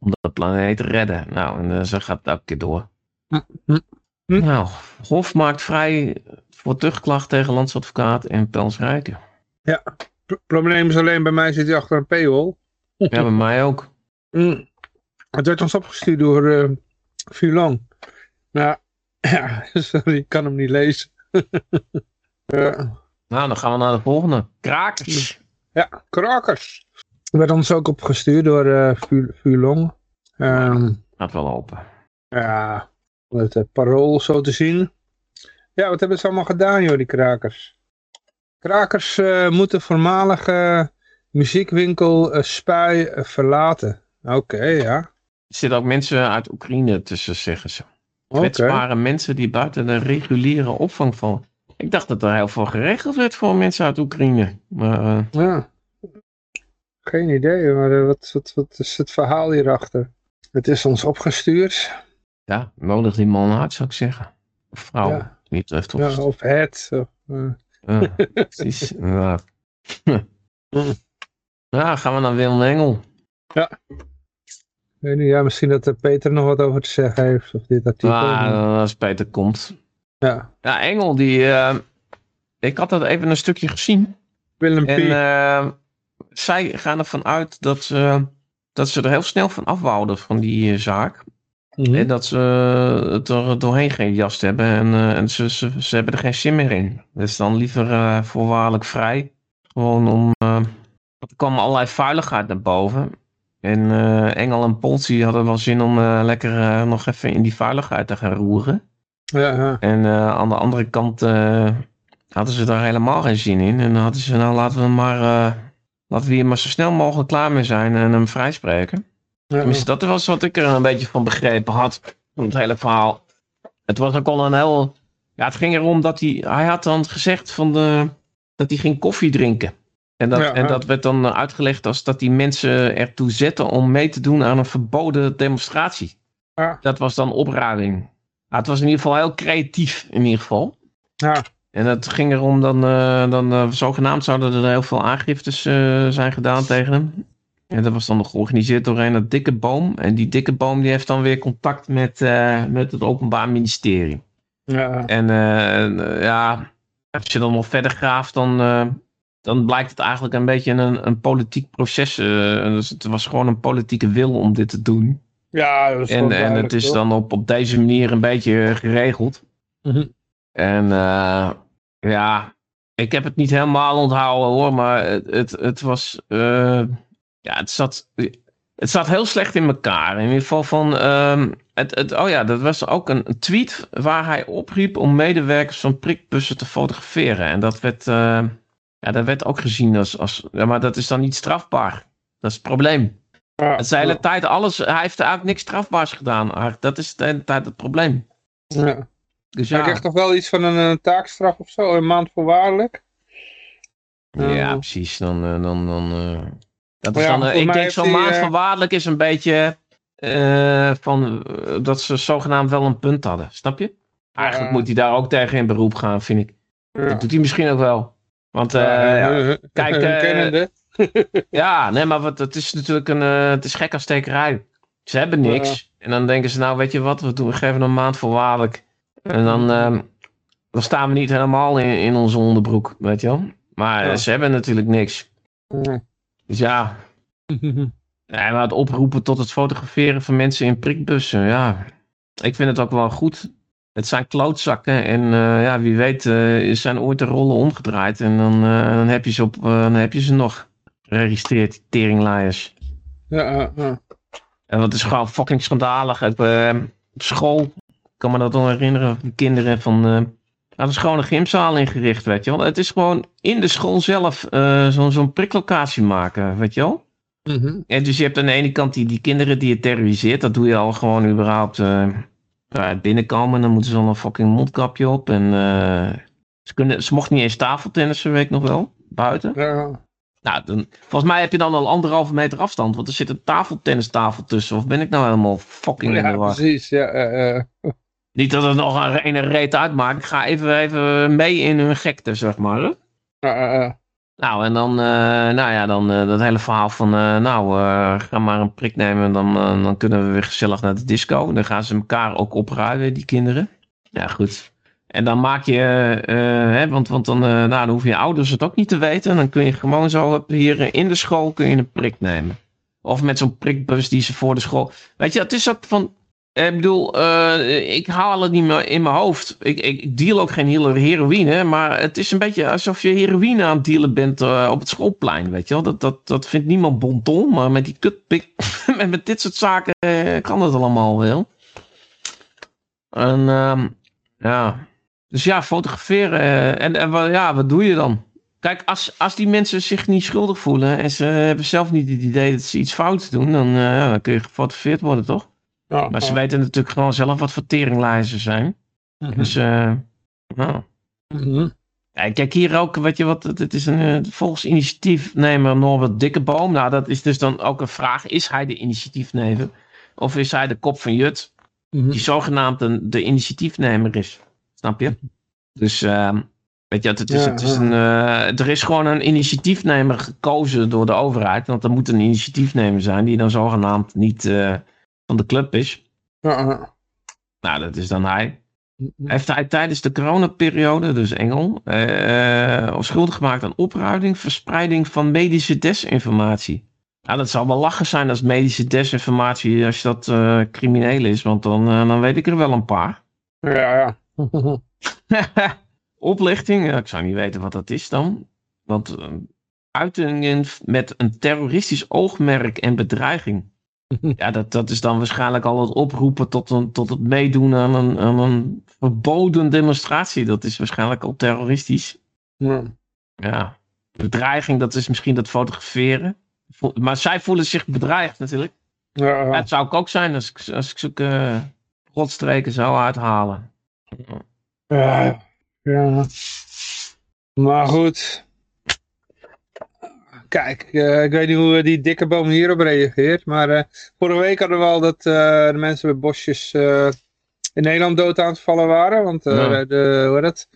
om de planeet te redden. Nou, en eh, zo gaat het elke keer door. Hm, hm, hm. Nou, Hof maakt vrij voor terugklacht tegen landsadvocaat en Pels Rijken. Pro- probleem is alleen, bij mij zit hij achter een paywall. Ja, bij mij ook. Mm. Het werd ons opgestuurd door eh Fulong. Nou, ja, sorry, ik kan hem niet lezen. ja, Nou, dan gaan we naar de volgende. Krakers. ja, krakers. Het werd ons ook opgestuurd door eh Fu- Fulong. Ehm, Gaat wel open. ja, om het eh, parool zo te zien. Ja, wat hebben ze allemaal gedaan, joh, die krakers? Krakers eh, moeten voormalige muziekwinkel uh, Spui eh, verlaten. Oké, ja. Er zitten ook mensen uit Oekraïne tussen, zeggen ze. Kwetsbare mensen die buiten de reguliere opvang vallen. Ik dacht dat er heel veel geregeld werd voor mensen uit Oekraïne. Maar eh, Ja. Geen idee, maar eh, wat, wat, wat is het verhaal hierachter? Het is ons opgestuurd. ja, nodig die man uit, zou ik zeggen. Of vrouw, Ja. wie het heeft Ja, of het. Of, eh, Ja, precies, inderdaad. Ja, gaan we naar Willem Engel. Ja. weet niet, ja, misschien dat Peter nog wat over te zeggen heeft. Of dit artikel. Ah, als Peter komt. Ja. Ja, Engel, die... ik had dat even een stukje gezien. Willem P. En eh, zij gaan ervan uit dat ze, dat ze er heel snel van afwouden van die eh, zaak. Mhm. En dat ze het er doorheen gejast hebben. En, eh, en ze, ze, ze hebben er geen zin meer in. Dus dan liever eh, voorwaardelijk vrij. Gewoon om... eh, er kwam allerlei vuiligheid naar boven. En eh, Engel en Polsi hadden wel zin om eh, lekker eh, nog even in die vuiligheid te gaan roeren. Ja, ja. En eh, aan de andere kant eh, hadden ze daar helemaal geen zin in. En dan hadden ze, nou laten we maar, eh, laten we hier maar zo snel mogelijk klaar mee zijn en hem vrijspreken. ja. Tenminste, dat was wat ik er een beetje van begrepen had. Van het hele verhaal. Het was ook al een heel... Ja, het ging erom dat hij... Hij had dan gezegd van de, dat hij ging koffie drinken. En dat, Ja, en dat werd dan uitgelegd als dat die mensen ertoe zetten om mee te doen aan een verboden demonstratie. Ja. Dat was dan opruiming. Ja, het was in ieder geval heel creatief, in ieder geval. Ja. En het ging erom dan, eh, dan eh, zogenaamd zouden er heel veel aangiftes eh, zijn gedaan tegen hem. En dat was dan nog georganiseerd door een dikke boom. En die dikke boom die heeft dan weer contact met, met het Openbaar Ministerie. Ja. En ja, als je dan nog verder graaft, dan, dan blijkt het eigenlijk een beetje een, een politiek proces. dus het was gewoon een politieke wil om dit te doen. Ja, dat is En, en het is dan op, op deze manier een beetje geregeld. Mhm. En eh, ja, ik heb het niet helemaal onthouden hoor, maar het, het, het was. eh, ja, het zat. Het zat heel slecht in elkaar. In ieder geval van. ehm, het, het, oh ja, dat was ook een, een tweet waar hij opriep om medewerkers van prikbussen te fotograferen. En dat werd. eh, ja, dat werd ook gezien als. als ja, maar dat is dan niet strafbaar. Dat is het probleem. Ja. Het is de hele tijd alles. Hij heeft eigenlijk niks strafbaars gedaan. Dat is de hele tijd het probleem. Ja. Dus Hij ja. krijgt toch wel iets van een, taakstraf of zo, een maand voorwaardelijk? Ja, Eh, precies. Dan, eh, dan, dan, eh, dat is ja, dan, ik denk zo'n hij, maand van waarlijk is een beetje van dat ze zogenaamd wel een punt hadden. Snap je? Eigenlijk moet hij daar ook tegen in beroep gaan, vind ik. ja. Dat doet hij misschien ook wel. Want kijk, ja, nee, maar wat, het is natuurlijk een, het is gek als stekerij. Ze hebben niks. En dan denken ze, nou weet je wat, we, doen, we geven een maand voorwaardelijk. En dan, ehm, dan staan we niet helemaal in, in onze onderbroek, weet je wel. Maar Ja. ze hebben natuurlijk niks. Ja. Dus ja, Ja, maar het oproepen tot het fotograferen van mensen in prikbussen, ja. Ik vind het ook wel goed. Het zijn klootzakken en eh, ja, wie weet eh, zijn ooit de rollen omgedraaid. En dan, eh, dan, heb, je ze op, dan heb je ze nog geregistreerd, teringlaaiers. Ja, ja. En wat is gewoon fucking schandalig. Op, op school, kan me dat nog herinneren, die kinderen van... hadden ze gewoon een gymzaal ingericht, weet je wel. Het is gewoon in de school zelf eh, zo'n priklocatie maken, weet je wel. Mhm. En dus je hebt aan de ene kant die, die kinderen die je terroriseert. Dat doe je al gewoon überhaupt ja, binnenkomen. Dan moeten ze al een fucking mondkapje op. En ze, kunnen, ze mochten niet eens tafeltennissen, weet ik nog wel. Buiten. Ja. Nou, dan, volgens mij heb je dan al anderhalve meter afstand. Want er zit een tafeltennistafel tussen. Of ben ik nou helemaal fucking in de Ja, war? precies. Ja. Niet dat het nog een ene reet uitmaakt. Ik ga even, even mee in hun gekte, zeg maar. Nou, en dan, eh, nou ja, dan eh, dat hele verhaal van, eh, nou, ga maar een prik nemen, dan, dan kunnen we weer gezellig naar de disco. Dan gaan ze elkaar ook opruimen, die kinderen. Ja, goed. En dan maak je, hè, want, want dan, nou, dan hoeven je ouders het ook niet te weten. Dan kun je gewoon zo hier in de school kun je een prik nemen. Of met zo'n prikbus die ze voor de school. Weet je, het is ook van. Ik bedoel, eh, ik haal het niet meer in mijn hoofd. Ik, ik, deal ook geen heroïne. Maar het is een beetje alsof je heroïne aan het dealen bent eh, op het schoolplein. Weet je wel? Dat, dat, dat vindt niemand bon ton. Maar met die kutpik. met, met dit soort zaken eh, kan dat allemaal wel. En ehm, ja. Dus ja, fotograferen. eh, en en wa- ja, wat doe je dan? Kijk, als, als die mensen zich niet schuldig voelen. en ze hebben zelf niet het idee dat ze iets fout doen. dan, eh, dan kun je gefotografeerd worden, toch? Ja, Maar ze ja. weten natuurlijk gewoon zelf wat voor teringlijzen zijn. Mhm. Dus, eh nou. Ja, kijk hier ook, weet je wat, het is een eh, volgens initiatiefnemer Norbert Dikkeboom. Nou, dat is dus dan ook een vraag. Is hij de initiatiefnemer? Of is hij de kop van Jut, Mhm. die zogenaamd een, de initiatiefnemer is? Snap je? Dus, ehm, weet je, het is, Ja, het is ja. een, eh, er is gewoon een initiatiefnemer gekozen door de overheid. Want er moet een initiatiefnemer zijn die dan zogenaamd niet, eh, van de club is. Nou, dat is dan hij. Heeft hij tijdens de coronaperiode, dus Engel, eh, schuldig gemaakt aan opruiming, verspreiding van medische desinformatie. Nou, dat zal wel lachen zijn als medische desinformatie, als dat eh, crimineel is, want dan, eh, dan weet ik er wel een paar. ja, ja. Oplichting, ja, ik zou niet weten wat dat is dan. Want uitingen met een terroristisch oogmerk en bedreiging. Ja, dat, dat is dan waarschijnlijk al het oproepen tot, een, tot het meedoen aan een, aan een verboden demonstratie. Dat is waarschijnlijk al terroristisch. Ja. Ja, bedreiging, dat is misschien dat fotograferen. Maar zij voelen zich bedreigd natuurlijk. Ja, Ja, ja. het zou ik ook zijn als ik, als ik zulke eh, rotstreken zou uithalen. Ja, ja. Maar goed. Kijk, eh, ik weet niet hoe die dikke boom hierop reageert. Maar eh, vorige week hadden we al dat eh, de mensen bij bosjes in Nederland dood aan het vallen waren. Want Ja. de, hoe heet het?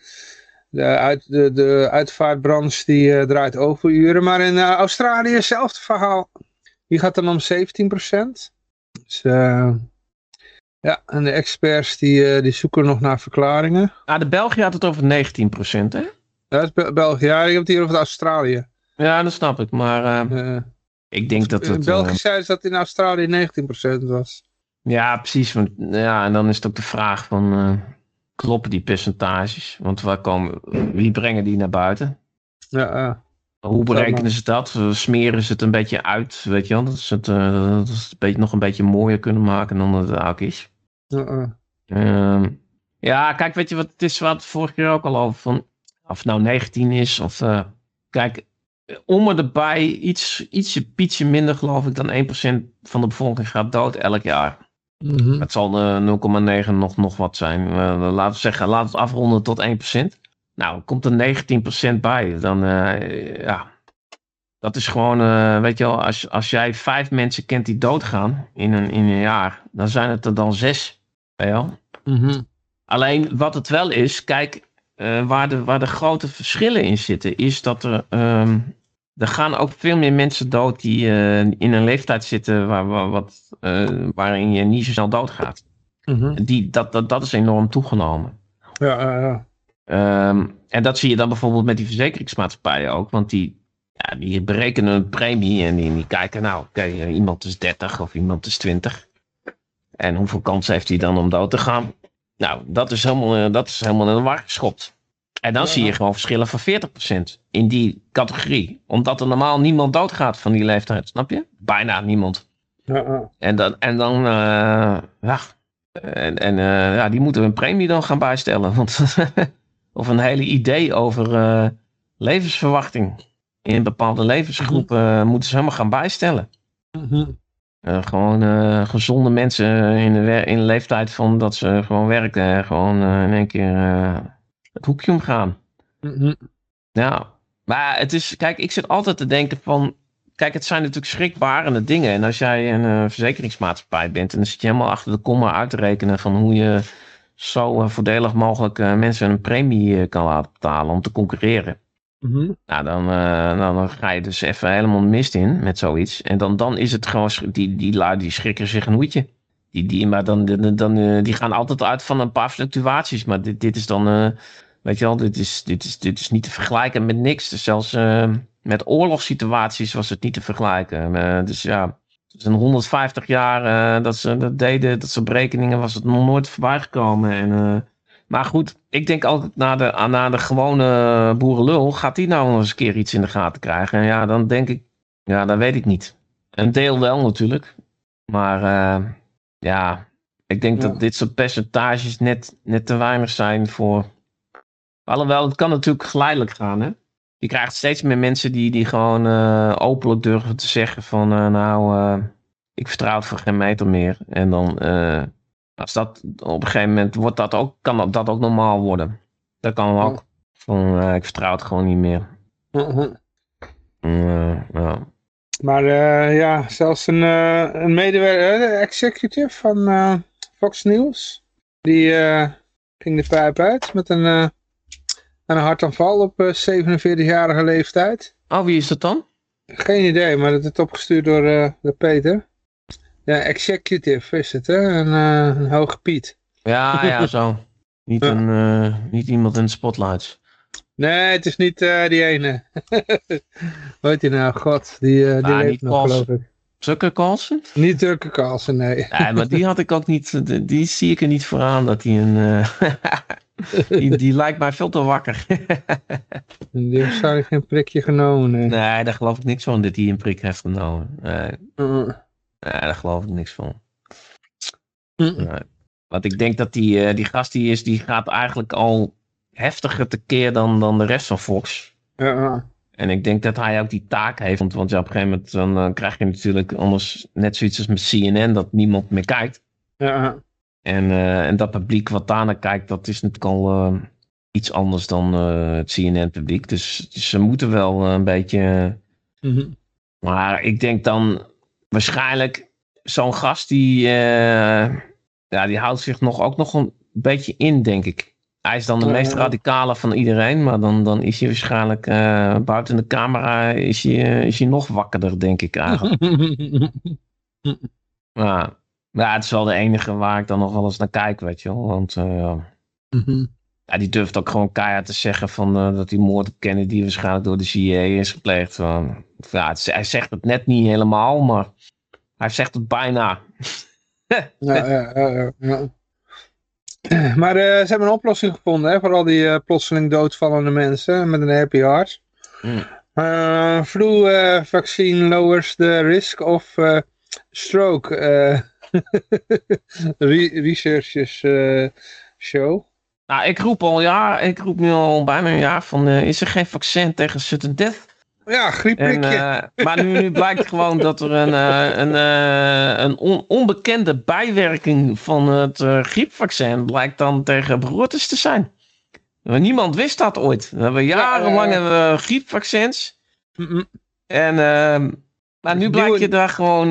De, uit, de, de uitvaartbranche die draait overuren. Maar in Australië hetzelfde verhaal. Die gaat dan om 17%. Dus ja, en de experts die, die zoeken nog naar verklaringen. Ah, de België had het over 19%, hè? Ja, dat is België. Ja, ik heb het hier over Australië. Ja, dat snap ik. Maar eh, Eh, ik denk dat in het... België eh, zeiden ze dat in Australië 19% was. ja, precies. Want, ja, en dan is het ook de vraag van... eh, kloppen die percentages? Want waar komen, wie brengen die naar buiten? Ja, ja. Hoe berekenen ze dat? Eh, Smeren ze het een beetje uit, weet je wel? Dat ze het, eh, dat ze het een beetje, nog een beetje mooier kunnen maken dan het ook is. ja. Ehm, ja, kijk, weet je wat het is? Wat vorige keer ook al over. Van, of het nou 19 is of. eh, kijk, om er erbij iets, ietsje, pietje minder, geloof ik, dan 1% van de bevolking gaat dood elk jaar. Mhm. Het zal eh, 0,9 nog, nog wat zijn. Eh, laten we zeggen, laten we het afronden tot 1%. Nou, komt er 19% bij. Dan, eh, ja. Dat is gewoon, eh, weet je wel, als, als jij vijf mensen kent die doodgaan in een, in een jaar, dan zijn het er dan zes. Weet je wel? Mhm. Alleen wat het wel is, kijk, eh, waar, de, waar de grote verschillen in zitten, is dat er. ehm, er gaan ook veel meer mensen dood die eh, in een leeftijd zitten waar, waar, wat, eh, waarin je niet zo snel doodgaat. Mhm. Die, dat, dat, dat is enorm toegenomen. Ja, ja, ja. Ehm, en dat zie je dan bijvoorbeeld met die verzekeringsmaatschappijen ook. Want die, ja, die berekenen een premie en die, die kijken, nou, oké, iemand is 30 of iemand is 20. En hoeveel kans heeft hij dan om dood te gaan? Nou, dat is helemaal, eh, dat is helemaal in de war geschopt. En dan Ja. zie je gewoon verschillen van 40% in die categorie. Omdat er normaal niemand doodgaat van die leeftijd, snap je? Bijna niemand. ja. En dan, en dan eh, ja. En, en eh, ja, die moeten een premie dan gaan bijstellen. Want, of een hele idee over levensverwachting. In bepaalde levensgroepen moeten ze helemaal gaan bijstellen. Mhm. Eh, gewoon eh, gezonde mensen in de, in de leeftijd van dat ze gewoon werken. Gewoon eh, in één keer het hoekje omgaan. Ja, maar het is, kijk, ik zit altijd te denken van, kijk, het zijn natuurlijk schrikbarende dingen. En als jij een verzekeringsmaatschappij bent, en dan zit je helemaal achter de komma uit te rekenen van hoe je zo voordelig mogelijk mensen een premie kan laten betalen om te concurreren. Mhm. Nou, dan, eh, nou, dan ga je dus even helemaal mist in met zoiets. En dan, dan is het gewoon, die, die die schrikken zich een hoedje. Die, die, maar dan, dan, eh, die gaan altijd uit van een paar fluctuaties. Maar dit, dit is dan, eh, weet je wel, dit is, dit, is, dit is niet te vergelijken met niks. Dus zelfs met oorlogssituaties was het niet te vergelijken. Dus ja, dus in 150 jaar dat ze dat deden, dat soort berekeningen, was het nog nooit voorbij gekomen. En, maar goed, ik denk altijd naar de, naar de gewone boerenlul. Gaat die nou nog eens een keer iets in de gaten krijgen? En ja, dan denk ik, ja, dat weet ik niet. Een deel wel natuurlijk. Maar eh, ja, ik denk Ja. dat dit soort percentages net, net te weinig zijn voor. Alhoewel, het kan natuurlijk geleidelijk gaan. Hè? Je krijgt steeds meer mensen die, die gewoon eh, openlijk durven te zeggen: van eh, nou, ik vertrouw het voor geen meter meer. En dan, als dat op een gegeven moment wordt dat ook, kan dat, dat ook normaal worden. Dat kan ook. Van, eh, ik vertrouw het gewoon niet meer. Mhm. Eh, ja. Maar eh, ja, zelfs een, eh, een medewerker, eh, de executive van eh, Fox News, die eh, ging de pijp uit met een, eh, een hartaanval op eh, 47-jarige leeftijd. Oh, wie is dat dan? Geen idee, maar dat is opgestuurd door, eh, door Peter. Ja, executive is het, hè? Een, uh, een hoge Piet. Ja, ja, zo. Niet, Ja. een, eh, niet iemand in de spotlights. Nee, het is niet eh, die ene. Hoe heet die nou? God, die, eh, die Ah, leeft nog, geloof ik. Tucker Carlson? Niet Turken Carlsen, nee. Nee, maar die had ik ook niet. Die, die zie ik er niet voor aan dat hij een. die, die lijkt mij veel te wakker. Die heeft geen prikje genomen. Nee. nee, daar geloof ik niks van dat hij een prik heeft genomen. Nee, Uh, nee daar geloof ik niks van. mm, Nee. Want ik denk dat die, eh, die gast die is, die gaat eigenlijk al heftiger tekeer dan, dan de rest van Fox. ja, En ik denk dat hij ook die taak heeft. Want, want ja, op een gegeven moment dan, eh, krijg je natuurlijk anders net zoiets als met CNN, dat niemand meer kijkt. ja, En, eh, en dat publiek wat daarnaar kijkt, dat is natuurlijk al iets anders dan het CNN-publiek. Dus, dus ze moeten wel een beetje. mhm. Maar ik denk dan waarschijnlijk zo'n gast die, eh, ja, die houdt zich nog, ook nog een beetje in, denk ik. Hij is dan de meest radicale van iedereen, maar dan, dan is hij waarschijnlijk eh, buiten de camera is hij, eh, is hij nog wakkerder, denk ik eigenlijk. Ja. ja, het is wel de enige waar ik dan nog wel eens naar kijk, weet je wel. Want Mhm. Ja, die durft ook gewoon keihard te zeggen van, eh, dat die moord op Kennedy waarschijnlijk door de CIA is gepleegd. Van, ja, het- hij zegt het net niet helemaal, maar hij zegt het bijna. Ja, ja, ja, ja. Maar eh, ze hebben een oplossing gevonden hè, voor al die eh, plotseling doodvallende mensen met een happy heart. Eh, flu vaccine lowers the risk of stroke. Re- researchers show. Nou, ik roep al ja, ik roep nu al bijna een jaar van, eh, is er geen vaccin tegen sudden death? Ja, En, griepprikje. eh, maar nu, nu blijkt gewoon dat er een, eh, een, een on- onbekende bijwerking van het griepvaccin blijkt dan tegen beroertes te zijn. Maar Niemand wist dat ooit. We hebben jarenlang Ja, hebben we griepvaccins. Mhm. En, ehm, maar nu blijkt je daar gewoon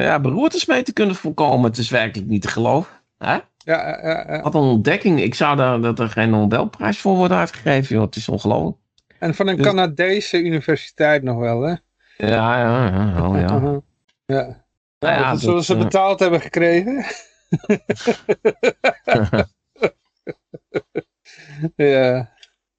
ja, beroertes mee te kunnen voorkomen. Het is werkelijk niet te geloven. Hè? Ja, ja, ja. Wat een ontdekking. Ik zou daar dat er geen Nobelprijs voor worden uitgegeven. Joh. Het is ongelooflijk. En van een Dus- Canadese universiteit nog wel, hè? Ja, ja, ja. Oh, ja. Uh-huh. Ja. Nou Ja, dat ze eh, betaald hebben gekregen. ja.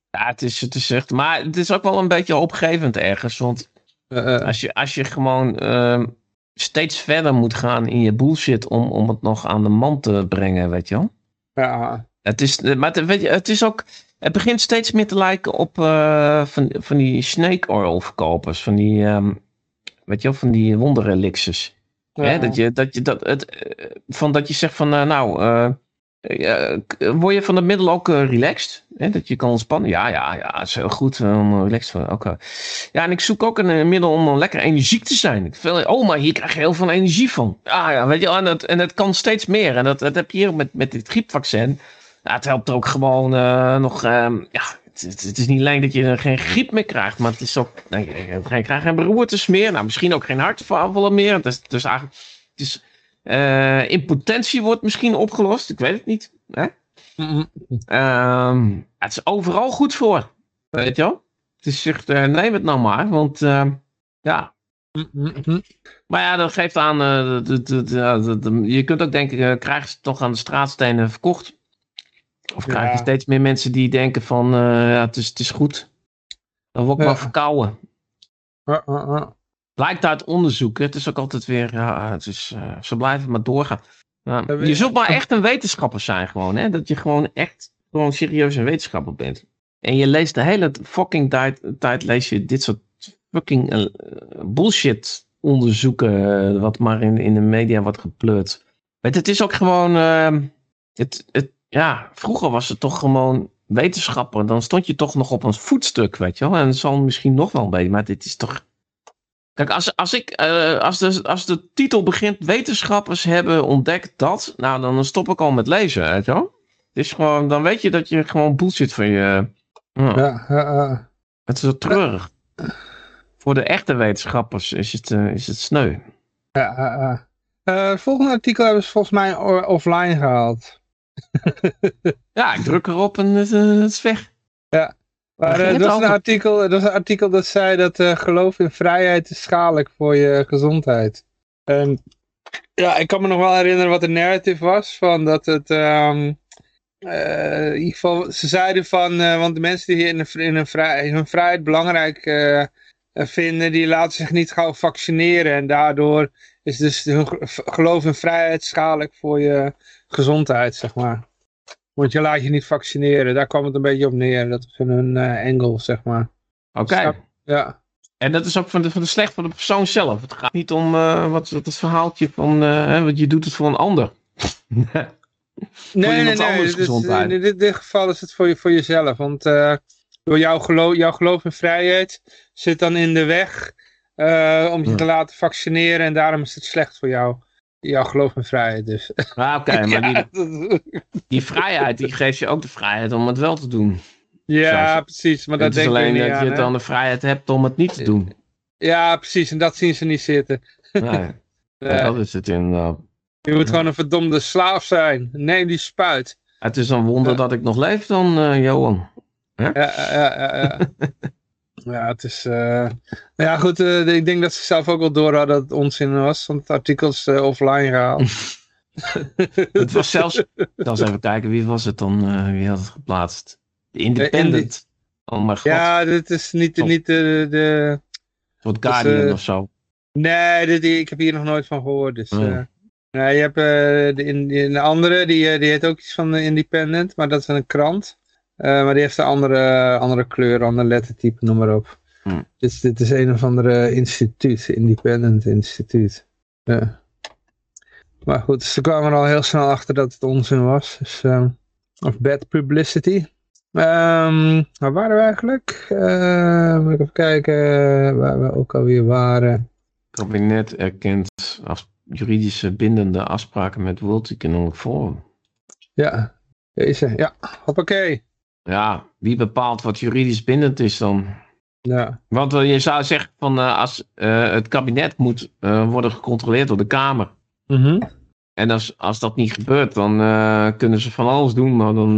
Ja, het is, het is echt. Maar het is ook wel een beetje opgevend ergens. Want als je, als je gewoon ehm, steeds verder moet gaan in je bullshit om, om het nog aan de man te brengen, weet je wel. ja. Het is, maar het, weet je, het is ook. Het begint steeds meer te lijken op eh, van, van die snake oil verkopers. Van die, ehm, weet je wel, van die wonderelixers. Hè, Ja. dat, je, dat, je, dat, het, eh, van dat je zegt van, eh, nou, word je van het middel ook eh, relaxed? Hè, dat je kan ontspannen? Ja, ja, ja, heel goed eh, om eh, relaxed te. Ja, en ik zoek ook een eh, middel om eh, lekker energiek te zijn. Oh, maar hier krijg je heel veel energie van. Ja, ja, weet je, en het, en het kan steeds meer. En dat, dat heb je hier met, met dit griepvaccin. Ja, het helpt ook gewoon eh, nog, ehm, ja, het, het- is niet alleen dat je geen griep meer krijgt, maar het is ook, nee, je krijgt geen, beroertes meer. Nou, misschien ook geen hartaanvallen meer. Het is, dus eigenlijk, het is, eh, impotentie wordt misschien opgelost. Ik weet het niet. Hè? Mhm. Ehm, het is overal goed voor. Weet je wel? Het is echt, eh, neem het nou maar, want ehm, ja. Mhm. Maar ja, dat geeft aan, eh, de- de- de- de- de- de- je kunt ook denken, krijgen ze toch aan de straatstenen verkocht? Of Ja. krijg je steeds meer mensen die denken van, ja, het is, het is goed. Dan word ik Ja. maar verkouden. Blijkt uit onderzoeken. Het is ook altijd weer, ja, het is, eh, ze blijven maar doorgaan. Je zult maar echt een wetenschapper zijn gewoon, hè. Dat je gewoon echt, gewoon serieus een wetenschapper bent. En je leest de hele fucking tijd, tijd lees je dit soort fucking eh, bullshit onderzoeken, eh, wat maar in, in de media wordt gepleurd. Weet, het is ook gewoon, ehm, het, het, ja, vroeger was het toch gewoon wetenschapper. Dan stond je toch nog op een voetstuk, weet je wel. En het zal misschien nog wel een beetje, maar dit is toch... Kijk, als, als, ik, eh, als, de, als de titel begint, wetenschappers hebben ontdekt dat, nou dan stop ik al met lezen, weet je wel. Het is gewoon, dan weet je dat je gewoon bullshit van je... Ja, Ja, ja, ja. Het is zo treurig. Voor de echte wetenschappers is het, eh, is het sneu. Ja, ja, ja. Eh, het volgende artikel hebben ze volgens mij offline gehaald. Ja, ik druk erop en het, het is weg. Maar het dat, was een artikel, dat was een artikel dat zei dat eh, geloof in vrijheid is schadelijk voor je gezondheid. En Ja, ik kan me nog wel herinneren wat de narrative was. Van dat het... ehm, eh, in ieder geval, ze zeiden van... want de mensen die in, een, in, een vrij, hun vrijheid belangrijk vinden... die laten zich niet gauw vaccineren. En daardoor is dus hun ge- geloof in vrijheid schadelijk voor je gezondheid, zeg maar. Want je laat je niet vaccineren. Daar kwam het een beetje op neer. Dat is hun eh engel, zeg maar. Oké. Ja. En dat is ook van de, van de slecht van de persoon zelf. Het gaat niet om eh, wat, wat het verhaaltje van, eh, want je doet het voor een ander. Nee, nee, nee. anders Dit in dit, dit geval is het voor, je, voor jezelf. Want door jouw geloof, jouw geloof in vrijheid zit dan in de weg om je Ja. te laten vaccineren. En daarom is het slecht voor jou. Jouw geloof in vrijheid dus. Ah, Oké, maar die, ja, die vrijheid die geeft je ook de vrijheid om het wel te doen. ja, Zoals- precies. Maar dat het is denk ik alleen niet dat aan. je hè? dan de vrijheid hebt om het niet te doen. Ja, precies. En dat zien ze niet zitten. Nee, Nee. dat is het inderdaad. Je moet gewoon een verdomde slaaf zijn. Neem die spuit. Het is een wonder Ja. dat ik nog leef dan, eh, Johan. Ja, ja, ja, ja, ja. Ja, het is... eh, nou ja, goed. eh, ik denk dat ze zelf ook wel door hadden dat het onzin was. Want het artikel is eh, offline gehaald. Het was zelfs... Dan eens even kijken, wie was het dan? wie had het geplaatst? De Independent. Oh mijn god, ja, dit is niet, niet de... de een soort Guardian of zo. nee, dit, ik heb hier nog nooit van gehoord. Dus, Oh. nee, je hebt de, in, de andere, die, die heet ook iets van de Independent. Maar dat is een krant. Eh, maar die heeft een andere, andere kleur, ander lettertype, noem maar op. Hmm. Dus dit is een of andere instituut, Independent Instituut. Ja. Maar goed, ze kwamen er al heel snel achter dat het onzin was. Dus, ehm, of bad publicity. Ehm waar waren we eigenlijk? Eh, moet ik even kijken waar we ook alweer waren. Het kabinet erkent als juridische bindende afspraken met World Economic Forum. Ja, deze. Ja, hoppakee. Ja, wie bepaalt wat juridisch bindend is dan? Ja, Want eh, je zou zeggen van eh, als eh, het kabinet moet worden gecontroleerd door de Kamer. Mhm. En als, als dat niet gebeurt, dan kunnen ze van alles doen, maar dan,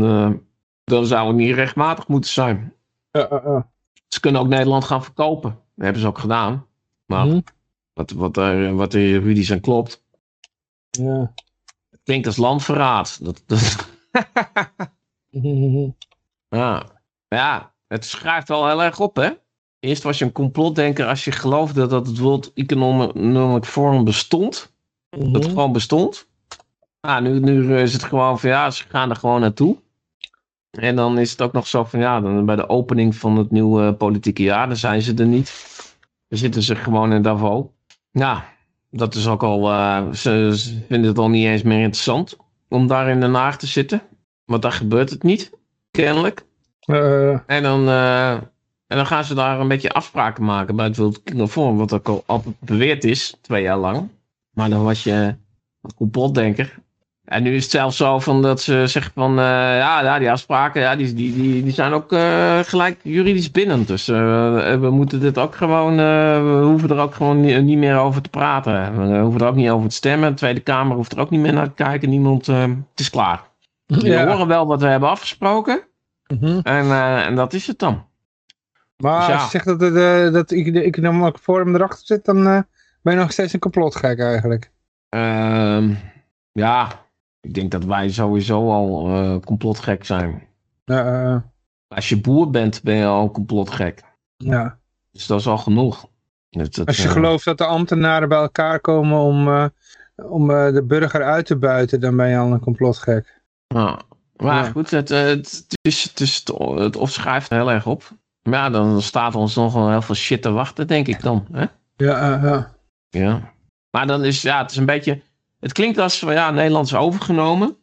dan zou het niet rechtmatig moeten zijn. Ze kunnen ook Nederland gaan verkopen. Dat hebben ze ook gedaan. Maar Mhm. wat, wat, er, wat er juridisch aan klopt, Ja. klinkt als landverraad. Dat, dat, Mhm. Ja. ja, het schrijft wel heel erg op, hè? Eerst was je een complotdenker als je geloofde dat het World Economic Forum bestond. Dat het Mhm. gewoon bestond. Nou, nu, nu is het gewoon van ja, ze gaan er gewoon naartoe. En dan is het ook nog zo van ja, dan bij de opening van het nieuwe eh, politieke jaar, dan zijn ze er niet. Dan zitten ze gewoon in Davos. Ja, dat is ook al, eh, ze, ze vinden het al niet eens meer interessant om daar in Den Haag te zitten. Want daar gebeurt het niet, kennelijk. Eh, En dan, eh, en dan gaan ze daar een beetje afspraken maken bij het World Forum, wat ook al beweerd is, twee jaar lang. Maar dan was je een complotdenker. En nu is het zelfs zo van dat ze zeggen van, eh, ja, ja, die afspraken, ja, die, die, die, die zijn ook gelijk juridisch bindend. Dus we moeten dit ook gewoon, we hoeven er ook gewoon niet, niet meer over te praten. We hoeven er ook niet over te stemmen. De Tweede Kamer hoeft er ook niet meer naar te kijken. Niemand, het is klaar. We ja. horen wel wat we hebben afgesproken. Mhm. En, eh, en dat is het dan. Maar Dus ja. als je zegt dat, het, eh, dat ik- de economic forum erachter zit, dan eh, ben je nog steeds een complotgek eigenlijk. Ehm, ja, ik denk dat wij sowieso al complotgek zijn. Als je boer bent, ben je al complotgek. ja. Dus dat is al genoeg. Dat, Als je gelooft dat de ambtenaren bij elkaar komen om, om de burger uit te buiten, dan ben je al een complotgek. Ja. Maar Ja. goed, het, eh, het, het is, het, is, het opschrijft heel erg op. Maar ja, dan staat ons nog wel heel veel shit te wachten, denk ik dan. Hè? Ja, ja. Ja. Maar dan is, ja, het is een beetje... Het klinkt als van, ja, Nederland is overgenomen.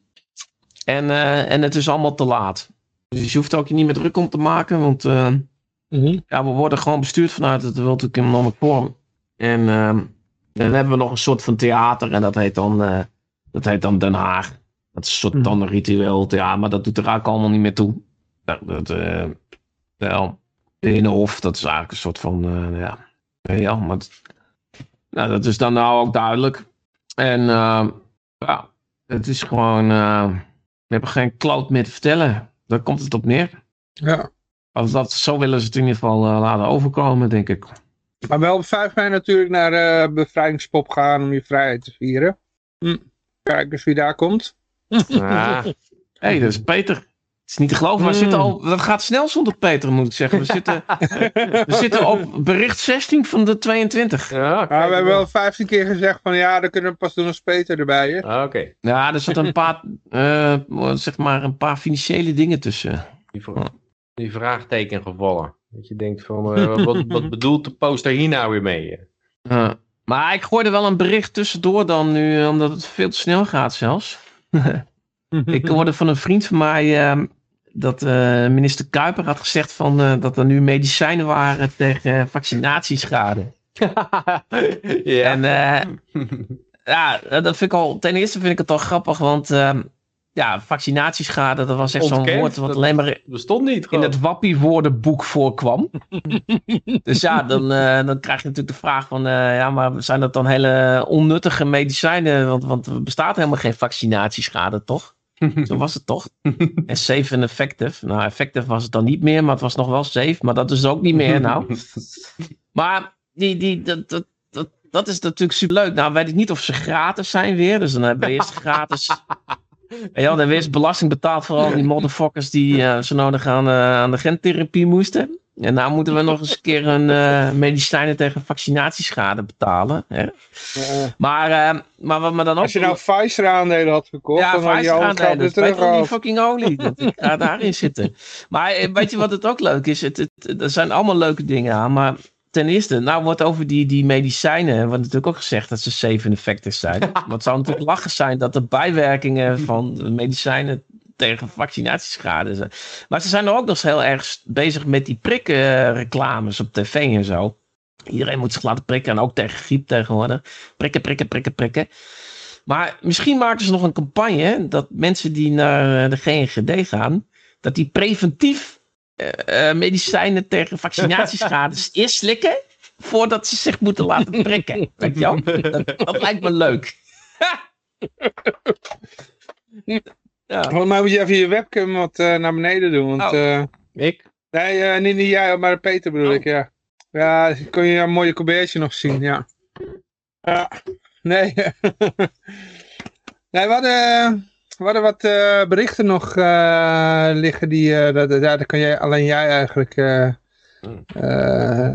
En, eh, en het is allemaal te laat. Dus je hoeft ook niet meer druk om te maken, want... eh, Mhm. Ja, we worden gewoon bestuurd vanuit het World Economic Forum. En ehm, dan hebben we nog een soort van theater en dat heet dan, dat heet dan Den Haag. Dat is een soort Mhm. dan een ritueel theater, maar dat doet er eigenlijk allemaal niet meer toe. Dat, dat, eh, wel, Binnenhof, dat is eigenlijk een soort van, eh, ja, ja, maar nou, dat is dan nou ook duidelijk. En ehm, ja, het is gewoon, eh, we hebben geen kloot meer te vertellen. Daar komt het op neer. ja. Als dat, zo willen ze het in ieder geval eh, laten overkomen, denk ik. Maar wel op 5 mei natuurlijk naar eh bevrijdingspop gaan om je vrijheid te vieren. Kijk eens wie daar komt. Ah. Hé, hey, dat is Peter. Het is niet te geloven, maar we zitten al, dat gaat snel zonder Peter, moet ik zeggen. We zitten, we zitten op bericht 16 van de 22. Ja, Maar kijk we hebben wel 15 keer gezegd van ja, dan kunnen we pas doen als Peter erbij is. Ah, Oké. Ja, er zitten een paar, eh, zeg maar, een paar financiële dingen tussen. Die, die vraagteken gevallen. Dat je denkt van, eh, wat, wat bedoelt de poster hier nou weer mee? Ja. maar ik gooide wel een bericht tussendoor dan nu, omdat het veel te snel gaat zelfs. ik hoorde van een vriend van mij eh, dat eh, minister Kuiper had gezegd van, eh, dat er nu medicijnen waren tegen vaccinatieschade. ja. En eh, ja, dat vind ik al, ten eerste vind ik het al grappig, want ehm, ja, vaccinatieschade, dat was echt zo'n woord wat alleen maar bestond niet in het Wappie-woordenboek voorkwam. dus ja, dan, eh, dan krijg je natuurlijk de vraag van, eh, ja, maar zijn dat dan hele onnuttige medicijnen? Want, want er bestaat helemaal geen vaccinatieschade, toch? Zo was het toch? En safe en effective. Nou, effective was het dan niet meer, maar het was nog wel safe. Maar dat is ook niet meer nou. Maar die, die, dat, dat, dat, dat is natuurlijk superleuk. Nou weet ik niet of ze gratis zijn weer. Dus dan hebben we eerst gratis... En ja, we eerst belasting betaald voor al die motherfuckers die eh, zo nodig aan, eh, aan de gentherapie moesten. En nou moeten we nog eens een keer een eh, medicijnen tegen vaccinatieschade betalen. Hè? Maar, maar wat me dan ook... als je nou Pfizer aandelen had gekocht, Ja, dan had je al wel, die fucking olie. Dat, ik ga daarin zitten. Maar weet je wat het ook leuk is? Het, het, er zijn allemaal leuke dingen aan. Maar ten eerste, nou wordt over die, die medicijnen, wordt natuurlijk ook gezegd dat ze safe en effective zijn. Het zou natuurlijk lachen zijn dat de bijwerkingen van medicijnen tegen vaccinatieschade zijn. Maar ze zijn er ook nog eens heel erg bezig met die prikkenreclames op tv en zo. Iedereen moet zich laten prikken en ook tegen griep tegenwoordig. Prikken, prikken, prikken, prikken. Maar misschien maken ze nog een campagne dat mensen die naar de GNGD gaan, dat die preventief eh, eh, medicijnen tegen vaccinatieschades eerst slikken voordat ze zich moeten laten prikken. Weet je wel? Dat, dat lijkt me leuk. ja. Volgens mij moet je even je webcam wat eh, naar beneden doen. Want, Oh. eh, Ik? nee, eh, niet, niet jij, maar Peter bedoel Oh. ik, ja. Ja, kun je een mooie colbertje nog zien, ja. Ja, nee. nee, we hadden, we hadden wat eh, berichten nog eh, liggen die, dat, ja, daar kan jij, alleen jij eigenlijk... Hmm.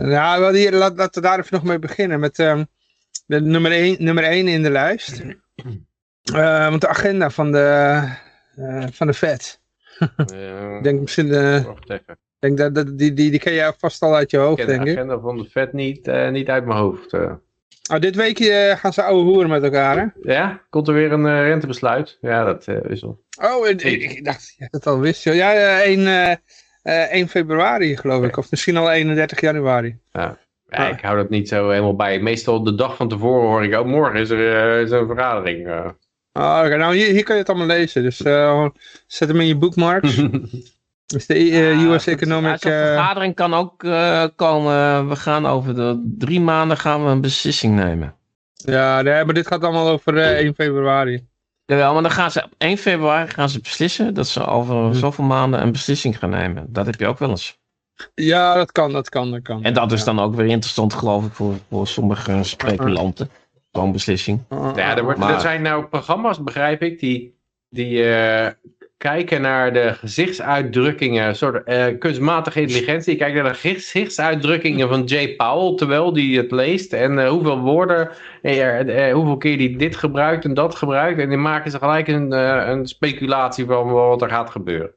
ja, we hadden hier, laat, laten we daar even nog mee beginnen met ehm, de nummer 1 nummer één in de lijst. Eh, want de agenda van de, van de Fed. Eh, Ik denk misschien, ik denk dat, dat, die, die, die ken jij vast al uit je Ik hoofd, de denk ik. agenda van de vet niet, niet uit mijn hoofd. Oh, dit weekje eh, gaan ze ouwe hoeren met elkaar, hè? Ja, komt er weer een eh, rentebesluit? Ja, dat eh, is al. Oh, ik, dacht dat je het al wist. joh. Ja, eh, 1, eh, eh, 1 februari geloof ik. Of misschien al 31 januari. Ja, Ah. ik hou dat niet zo helemaal bij. Meestal de dag van tevoren hoor ik, oh, morgen is er, er een vergadering. Oh, oké. Nou, hier, hier kan je het allemaal lezen. Dus zet hem in je bookmarks. Dus de eh, US. Economic... Ja, Zo'n eh, vergadering kan ook eh, komen. We gaan over de drie maanden gaan we een beslissing nemen. ja, nee, maar dit gaat allemaal over eh, 1 februari. Jawel, maar dan gaan ze op 1 februari gaan ze beslissen dat ze over Hm. zoveel maanden een beslissing gaan nemen. Dat heb je ook wel eens. Ja, dat kan, dat kan, dat kan. En dat is Ja. dan ook weer interessant, geloof ik, voor, voor sommige speculanten. Zo'n beslissing. Ja, er, wordt, Maar- er zijn nou programma's, begrijp ik, die, die eh, kijken naar de gezichtsuitdrukkingen, een soort eh, kunstmatige intelligentie. Die kijken naar de gezichtsuitdrukkingen van Jay Powell, terwijl die het leest. En eh, hoeveel woorden, eh, hoeveel keer die dit gebruikt en dat gebruikt. En die maken ze gelijk een, eh, een speculatie van wat er gaat gebeuren.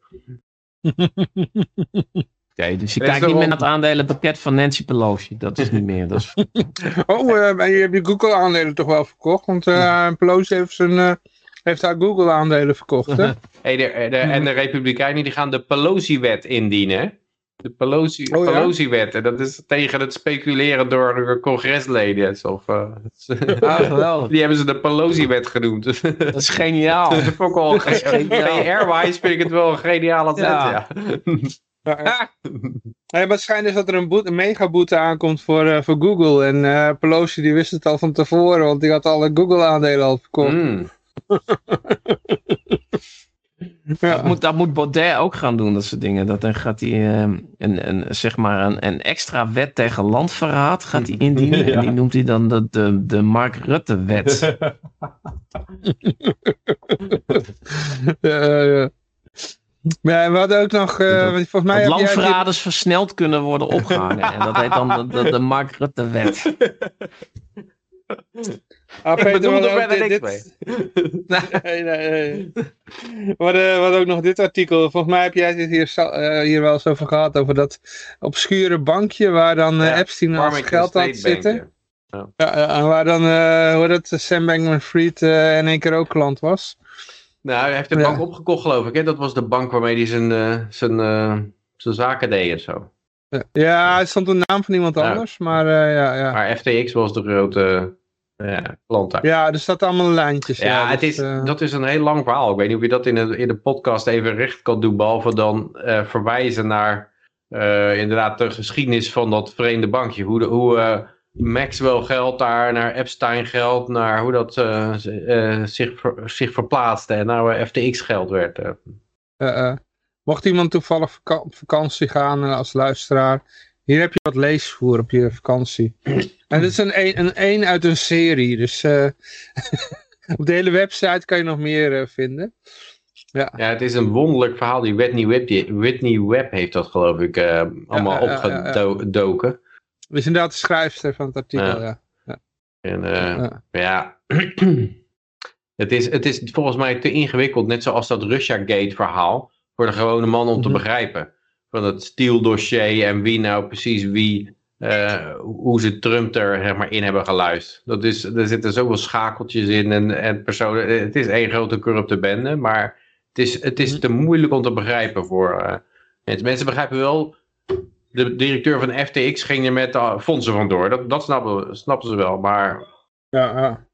Oké, dus je kijkt niet meer naar het aandelenpakket van Nancy Pelosi. Dat is niet meer. Dat is... Oh, eh, maar je hebt je Google aandelen toch wel verkocht? Want eh Pelosi heeft, zijn, eh, heeft haar Google aandelen verkocht, hè? Hey, de, de- en de Republikeinen die gaan de Pelosi-wet indienen. De Pelosi, Oh ja? Pelosi-wet. En dat is tegen het speculeren door de congresleden. Of, eh, Ah, geweldig. die hebben ze de Pelosi-wet genoemd. Dat is geniaal. dat wel is geniaal. PR-wise vind ik het wel een geniale zet, Ja. ja. Ja, maar het schijnt dus dat er een, boete, een megaboete aankomt voor, eh, voor Google. En eh, Pelosi die wist het al van tevoren, want die had alle Google aandelen al verkocht. Mm. Dat, moet, dat moet Baudet ook gaan doen, dat soort dingen. Dat, dan gaat hij ehm, een, een, zeg maar een, een extra wet tegen landverraad gaat hij indienen. Ja. En die noemt hij dan de, de, de Mark Rutte-wet. Ja, ja. Ja, we hadden ook nog, eh, want volgens mij Dat landverraders versneld kunnen worden opgehangen. En dat heet dan de, de, de Mark Rutte-wet. Ah, Peter, niks dit- Nee, nee, nee. We hadden ook nog dit artikel. Volgens mij heb jij dit hier, eh, hier wel eens over gehad. Over dat obscure bankje waar dan eh, Ja, Epstein Farmington geld had zitten. ja. Waar dan, eh hoe dat, Sam Bankman-Fried eh in één keer ook klant was. Nou, hij heeft de Ja. bank opgekocht geloof ik. Hè? Dat was de bank waarmee hij zijn, eh, zijn, eh, zijn zaken deed en zo. Ja, het stond een naam van iemand anders, maar eh, ja, ja. Maar FTX was de grote klant daar. Ja, er staat allemaal lijntjes. Ja, het dus, is, eh, dat is een heel lang verhaal. Ik weet niet of je dat in de, in de podcast even recht kan doen. Behalve dan eh, verwijzen naar eh, inderdaad de geschiedenis van dat vreemde bankje. Hoe, de, hoe Maxwell geld daar, naar Epstein geld, naar hoe dat zich, ver- zich verplaatste en nou eh, FTX geld werd. mocht iemand toevallig op vakantie gaan als luisteraar, hier heb je wat leesvoer op je vakantie. en dit is een een, een, een uit een serie, dus eh, op de hele website kan je nog meer eh, vinden. Ja, het is een wonderlijk verhaal. Die Whitney Webb, Whitney Webb heeft dat geloof ik eh, allemaal ja, ja, ja. opgedoken. Dus inderdaad de schrijfster van het artikel, Ja. ja. En Ja. ja, het, is, het is volgens mij te ingewikkeld, net zoals dat Russia-gate verhaal, voor de gewone man om te Mhm. begrijpen. Van het Steele-dossier en wie nou precies wie, eh, hoe ze Trump er zeg maar, in hebben geluisterd. Dat is, er zitten zoveel schakeltjes in en, en personen. Het is één grote corrupte bende, maar het is, het is Mhm. te moeilijk om te begrijpen voor eh, mensen. Mensen begrijpen wel, de directeur van FTX ging er met de fondsen vandoor. Dat, dat snappen, snappen ze wel, maar Ja, ja.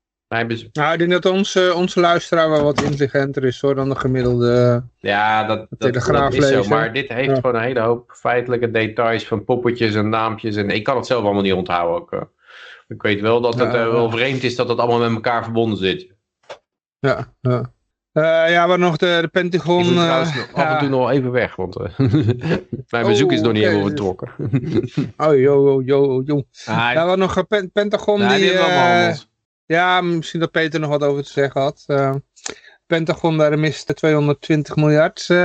Nou, ik denk dat onze, onze luisteraar wel wat intelligenter is hoor, dan de gemiddelde... Ja, dat, dat, dat is zo. Maar dit heeft Ja. gewoon een hele hoop feitelijke details van poppetjes en naampjes. En ik kan het zelf allemaal niet onthouden. Ook, eh. Ik weet wel dat het Ja, eh, wel vreemd is dat het allemaal met elkaar verbonden zit. Ja, ja. Eh, ja, waar nog de, de Pentagon... Ik nog af en toe nog even weg, want mijn bezoek is nog niet helemaal vertrokken. Oh, yo, yo, yo, yo. Ah, Ja, wat nog Pentagon nou, die... die ja, misschien dat Peter nog wat over te zeggen had. Eh, Pentagon, daar mist 220 miljard. eh,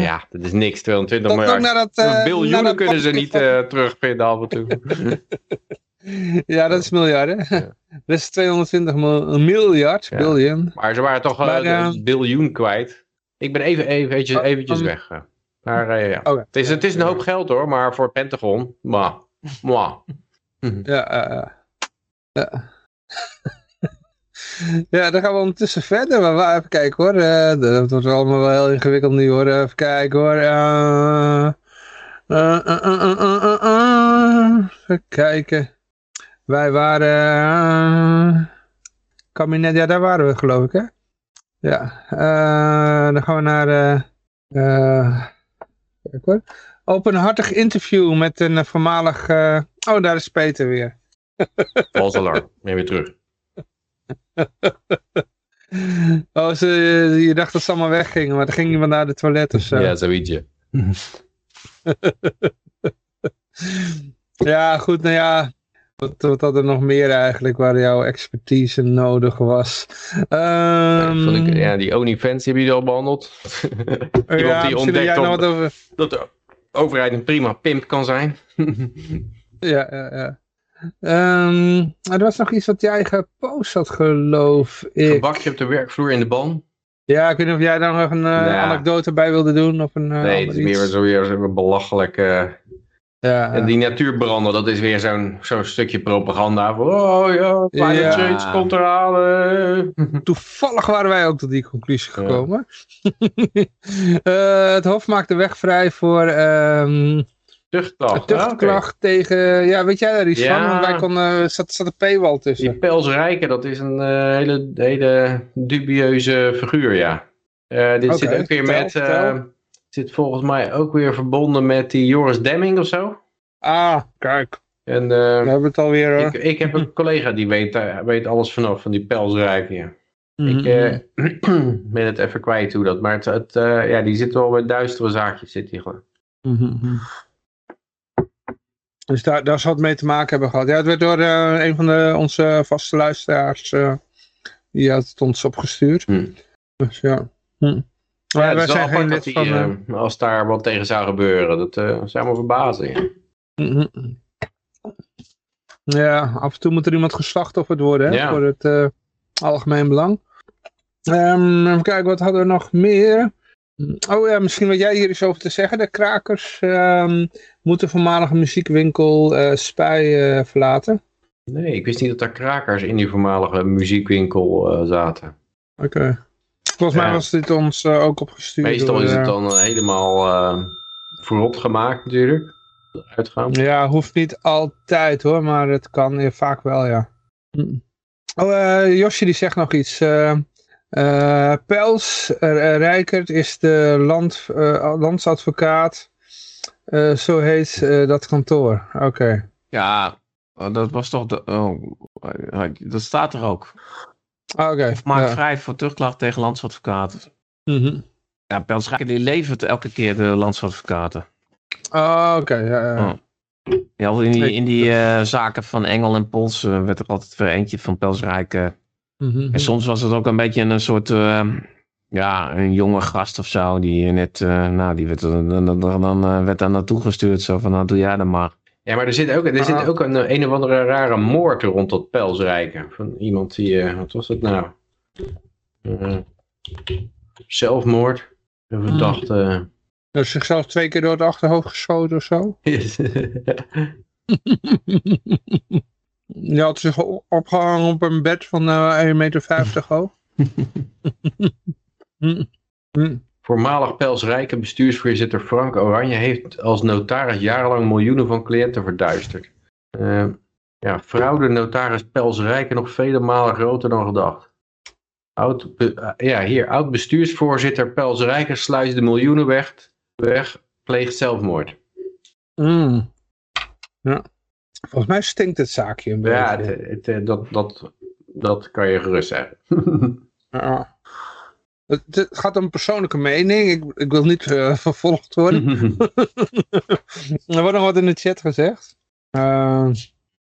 ja, dat is niks, 220 dat ook miljard. naar dat, naar Biljoenen kunnen ze niet van- terugvinden af en toe. Ja, dat is miljarden. Ja. Dat is 220 mil- miljard, Ja. biljoen. Maar ze waren toch Maar, een biljoen kwijt. Ik ben even, even eventjes, Oh, eventjes um, weg. Maar ja. Oké. Het is, het is een hoop geld hoor, maar voor Pentagon, mwah. Ja, eh. ja. ja, dan gaan we ondertussen verder. Maar even kijken hoor. Eh, dat wordt allemaal wel heel ingewikkeld nu hoor. Even kijken hoor. Eh. Even kijken. Wij waren... eh, kabinet, ja daar waren we geloof ik hè. Ja, eh, dan gaan we naar... kijk hoor. Openhartig interview met een voormalig... oh, daar is Peter weer. Vals alarm, neem weer terug. Oh, ze, je dacht dat ze allemaal weggingen, maar dan ging iemand naar de toilet of zo. Ja, zoiets. ja. Ja, goed, nou ja. Wat, wat had er nog meer eigenlijk waar jouw expertise nodig was? Ehm, Vond ik, ja, die OnlyFans hebben jullie al behandeld. ja, die ontdekt wat over... Dat de overheid een prima pimp kan zijn. Ja, ja, ja. Ehm, er was nog iets wat jij gepost had, geloof ik. Een bakje op de werkvloer in de ban. Ja, ik weet niet of jij daar nog een eh, Ja. anekdote bij wilde doen. Of een, eh, Nee, het is weer iets. zo weer zo'n belachelijk. eh, Ja, En die natuurbranden, dat is weer zo'n zo'n stukje propaganda. Van, oh ja, climate Ja. change komt eraan. eh. Toevallig waren wij ook tot die conclusie gekomen. Eh, het Hof maakt de weg vrij voor ehm Tuchtklacht. een tuchtklacht tegen... Ja, weet jij daar iets Ja. van? Want wij konden... zat, zat een paywall Die tussen. Pelsrijke, dat is een eh, hele, hele dubieuze figuur, ja. Eh, dit zit ook weer vertel, met... vertel. eh, zit volgens mij ook weer verbonden met die Joris Demming of zo. Ah, kijk. En We hebben het alweer ik, ik heb een collega die weet, weet alles vanaf, van die Pelsrijke, ja. Ik eh, ben het even kwijt hoe dat, maar het, het, eh, ja, die zit wel met duistere zaakjes. Zit die gewoon. Mhm. Dus daar, daar zal het mee te maken hebben gehad. Ja, het werd door eh, een van de, onze vaste luisteraars, eh, die had het ons opgestuurd. Hm. Dus ja. Hm. Ja, Maar het wij zijn geen lid die, van... eh, als daar wat tegen zou gebeuren, dat eh zou me verbazen. Ja. Mhm. Ja, af en toe moet er iemand geslachtofferd worden hè, Ja. voor het eh, algemeen belang. Ehm, even kijken, wat hadden we nog meer? Oh ja, misschien wat jij hier eens over te zeggen. De krakers ehm, moeten voormalige muziekwinkel eh Spij eh, verlaten. Nee, ik wist niet dat daar krakers in die voormalige muziekwinkel eh, zaten. Oké. Volgens mij was dit ons ook opgestuurd. Meestal door, is het dan helemaal verrot gemaakt natuurlijk. Uitgaan. Ja, hoeft niet altijd hoor, maar het kan vaak wel, ja. Hm. Oh, Josje die zegt nog iets. Eh eh, Pels eh, Rijkert is de land, eh, landsadvocaat. Eh, zo heet eh, dat kantoor. Oké. Ja, oh, dat was toch de... Oh, eh, dat staat er ook. Ah, Oké. Maak ja. vrij voor terugklacht tegen landsadvocaten. Mhm. Ja, Pelsrijker die levert elke keer de landsadvocaten. Ah, Oké, ja, ja. Oh. Ja, in die, in die eh, zaken van Engel en Pols eh, werd er altijd weer eentje van Pelsrijk. Mhm. En soms was het ook een beetje een soort, eh, ja, een jonge gast of zo. Die net, eh, nou, die werd, er- dan, dan, dan eh, werd daar naartoe gestuurd. Zo van, nou, doe jij dat maar. Ja, maar er zit ook, er zit Ah. ook een, een of andere rare moord rond dat pelsrijken. Van iemand die, eh, wat was het nou? Eh, zelfmoord. Een verdachte. Dat is zichzelf twee keer door het achterhoofd geschoten of zo. Die had zich opgehangen op een bed van eh 1,50 meter hoog. Hm. Hm. Voormalig pelsrijke bestuursvoorzitter Frank Oranje heeft als notaris jarenlang miljoenen van cliënten verduisterd. Eh, ja, fraude notaris pelsrijke nog vele malen groter dan gedacht. Oud, be- eh, ja, hier, oud bestuursvoorzitter pelsrijke sluist de miljoenen weg, weg pleegt zelfmoord. Mm. Ja. Volgens mij stinkt het zaakje een Ja, beetje. het, het, eh, dat, dat, dat kan je gerust zeggen. Ja. Het, het gaat om persoonlijke mening. Ik, ik wil niet eh, vervolgd worden. er wordt nog wat in de chat gezegd. Eh,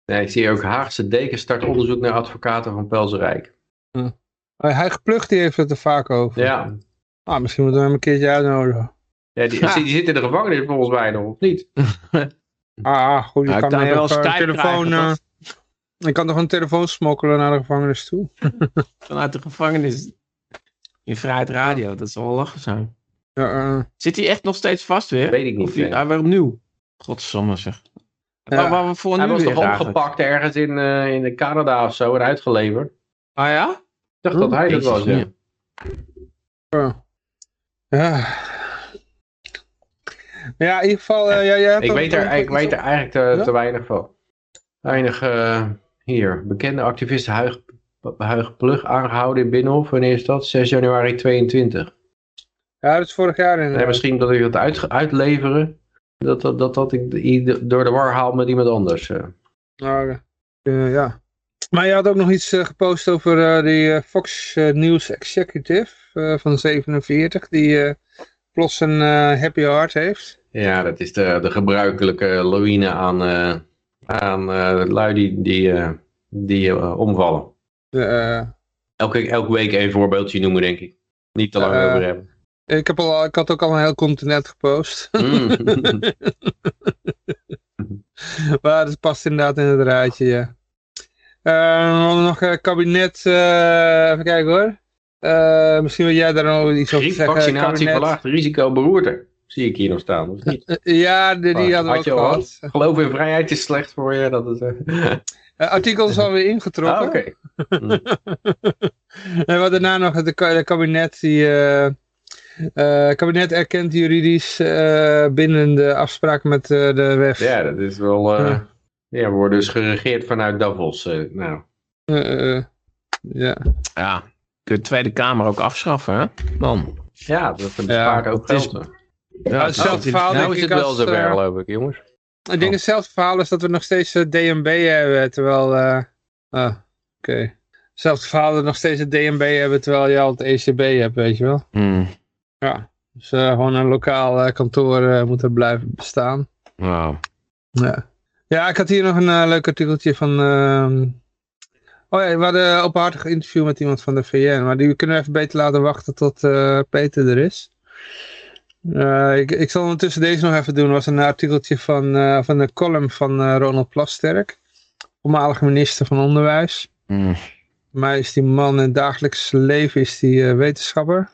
nee, ik zie ook Haagse deken start onderzoek naar advocaten van Pelserijk. hij geplucht die heeft het er vaak over. Ja, Ah, misschien moeten we hem een keertje uitnodigen. ja, die, die zit in de gevangenis volgens mij nog, of niet? Ah, goed. Je ik kan kan wel op, eh, telefoon... krijgen, eh, je kan toch een telefoon smokkelen naar de gevangenis toe? Vanuit de gevangenis. In Vrijheid Radio, dat zal wel lachen zijn. Ja, eh, Zit hij echt nog steeds vast weer? Weet ik niet, Of hij weer opnieuw? Godsamme zeg. Ja. Waar, waar we voor Hij nu was weer toch eigenlijk? opgepakt ergens in, eh, in Canada of zo en uitgeleverd? Ah ja? Ik dacht dat hij dat was, ja. ja. Ja. in ieder geval... eh, ja, jij Ik weet er, ik weet er eigenlijk te, Ja? te weinig van. Weinig, eh, hier, bekende activist Huig, Huig Plug aangehouden in Binnenhof. Wanneer is dat? 6 januari 22. Ja, dat is vorig jaar in. En misschien dat ik dat uit, uitleveren, dat dat, dat, dat ik door de war haal met iemand anders. eh. Nou, ja. Maar je had ook nog iets gepost over die Fox News Executive van 47, die plots een eh, happy heart heeft. Ja, dat is de, de gebruikelijke lawine aan, eh, aan eh, lui die, die, die omvallen. De, Elke, elke week een voorbeeldje noemen, denk ik. Niet te lang over hebben. ik, heb al, ik had ook al een heel continent gepost. Mm. maar dat past inderdaad in het rijtje, ja. We hadden nog een kabinet, even kijken hoor. Eh, misschien wil jij daar nog iets over zeggen. Griepvaccinatie Kabinet- verlaagt risico beroerte. Zie ik hier nog staan, of niet? Eh, Ja, die, die hadden we Had ook je al gehad. Geloof in vrijheid is slecht voor je. Dat is, eh, Eh, artikel is alweer ingetrokken. ah, oké. en wat daarna nog het ka- het kabinet die eh, eh, kabinet erkent juridisch eh, bindende afspraken met eh, de WEF. Ja, dat is wel... eh, Ja. ja, we worden dus geregeerd vanuit Davos. eh, nou, Eh, eh, ja. Ja. Kun je de Tweede Kamer ook afschaffen, hè? Dan. ja, dat bespaart ook het is- geld. Ja, hetzelfde verhaal Nou denk is ik het wel als, zover, eh, geloof ik, jongens. Ik denk hetzelfde verhaal is dat we nog steeds eh, DNB hebben, terwijl... eh, ah, oké. Zelfs vader nog steeds het DNB hebben terwijl je al het ECB hebt, weet je wel. Hmm. Ja. Dus gewoon een lokaal kantoor moet er blijven bestaan. Nou, Ja. ja, ik had hier nog een leuk artikeltje van... Oh ja, we hadden een openhartig interview met iemand van de VN. Maar die kunnen we even beter laten wachten tot eh, Peter er is. Eh, ik, ik zal ondertussen deze nog even doen. Er was een artikeltje van, eh, van de column van Ronald Plasterk. Voormalige minister van Onderwijs. Voor mij is die man in het dagelijks leven is die, wetenschapper.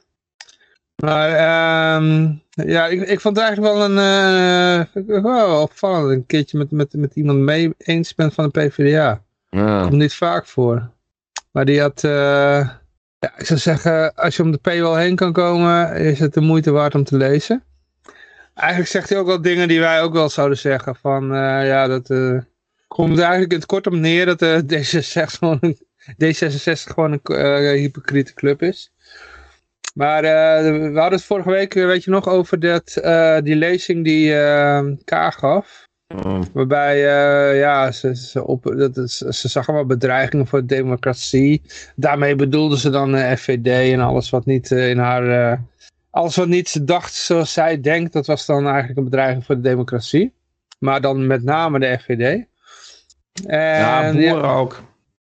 Maar ehm, ja, ik, ik vond het eigenlijk wel een wel opvallend. Een keertje met, met, met iemand mee eens bent van de PvdA. Komt niet vaak voor. Maar die had, eh, ja, ik zou zeggen, als je om de paywall heen kan komen, is het de moeite waard om te lezen. Eigenlijk zegt hij ook wel dingen die wij ook wel zouden zeggen. Van, eh, ja, dat eh, komt eigenlijk in het kort op neer dat de D66 gewoon een, D66 gewoon een hypocriete club is. Maar we hadden het vorige week, weet je nog, over dat, die lezing die K gaf. Hmm. Waarbij, eh, ja, ze, ze, op, dat is, ze zagen wel bedreigingen voor de democratie. Daarmee bedoelden ze dan de FVD en alles wat niet eh, in haar... eh, alles wat niet dacht zoals zij denkt, dat was dan eigenlijk een bedreiging voor de democratie. Maar dan met name de FVD. En, ja, boeren ook.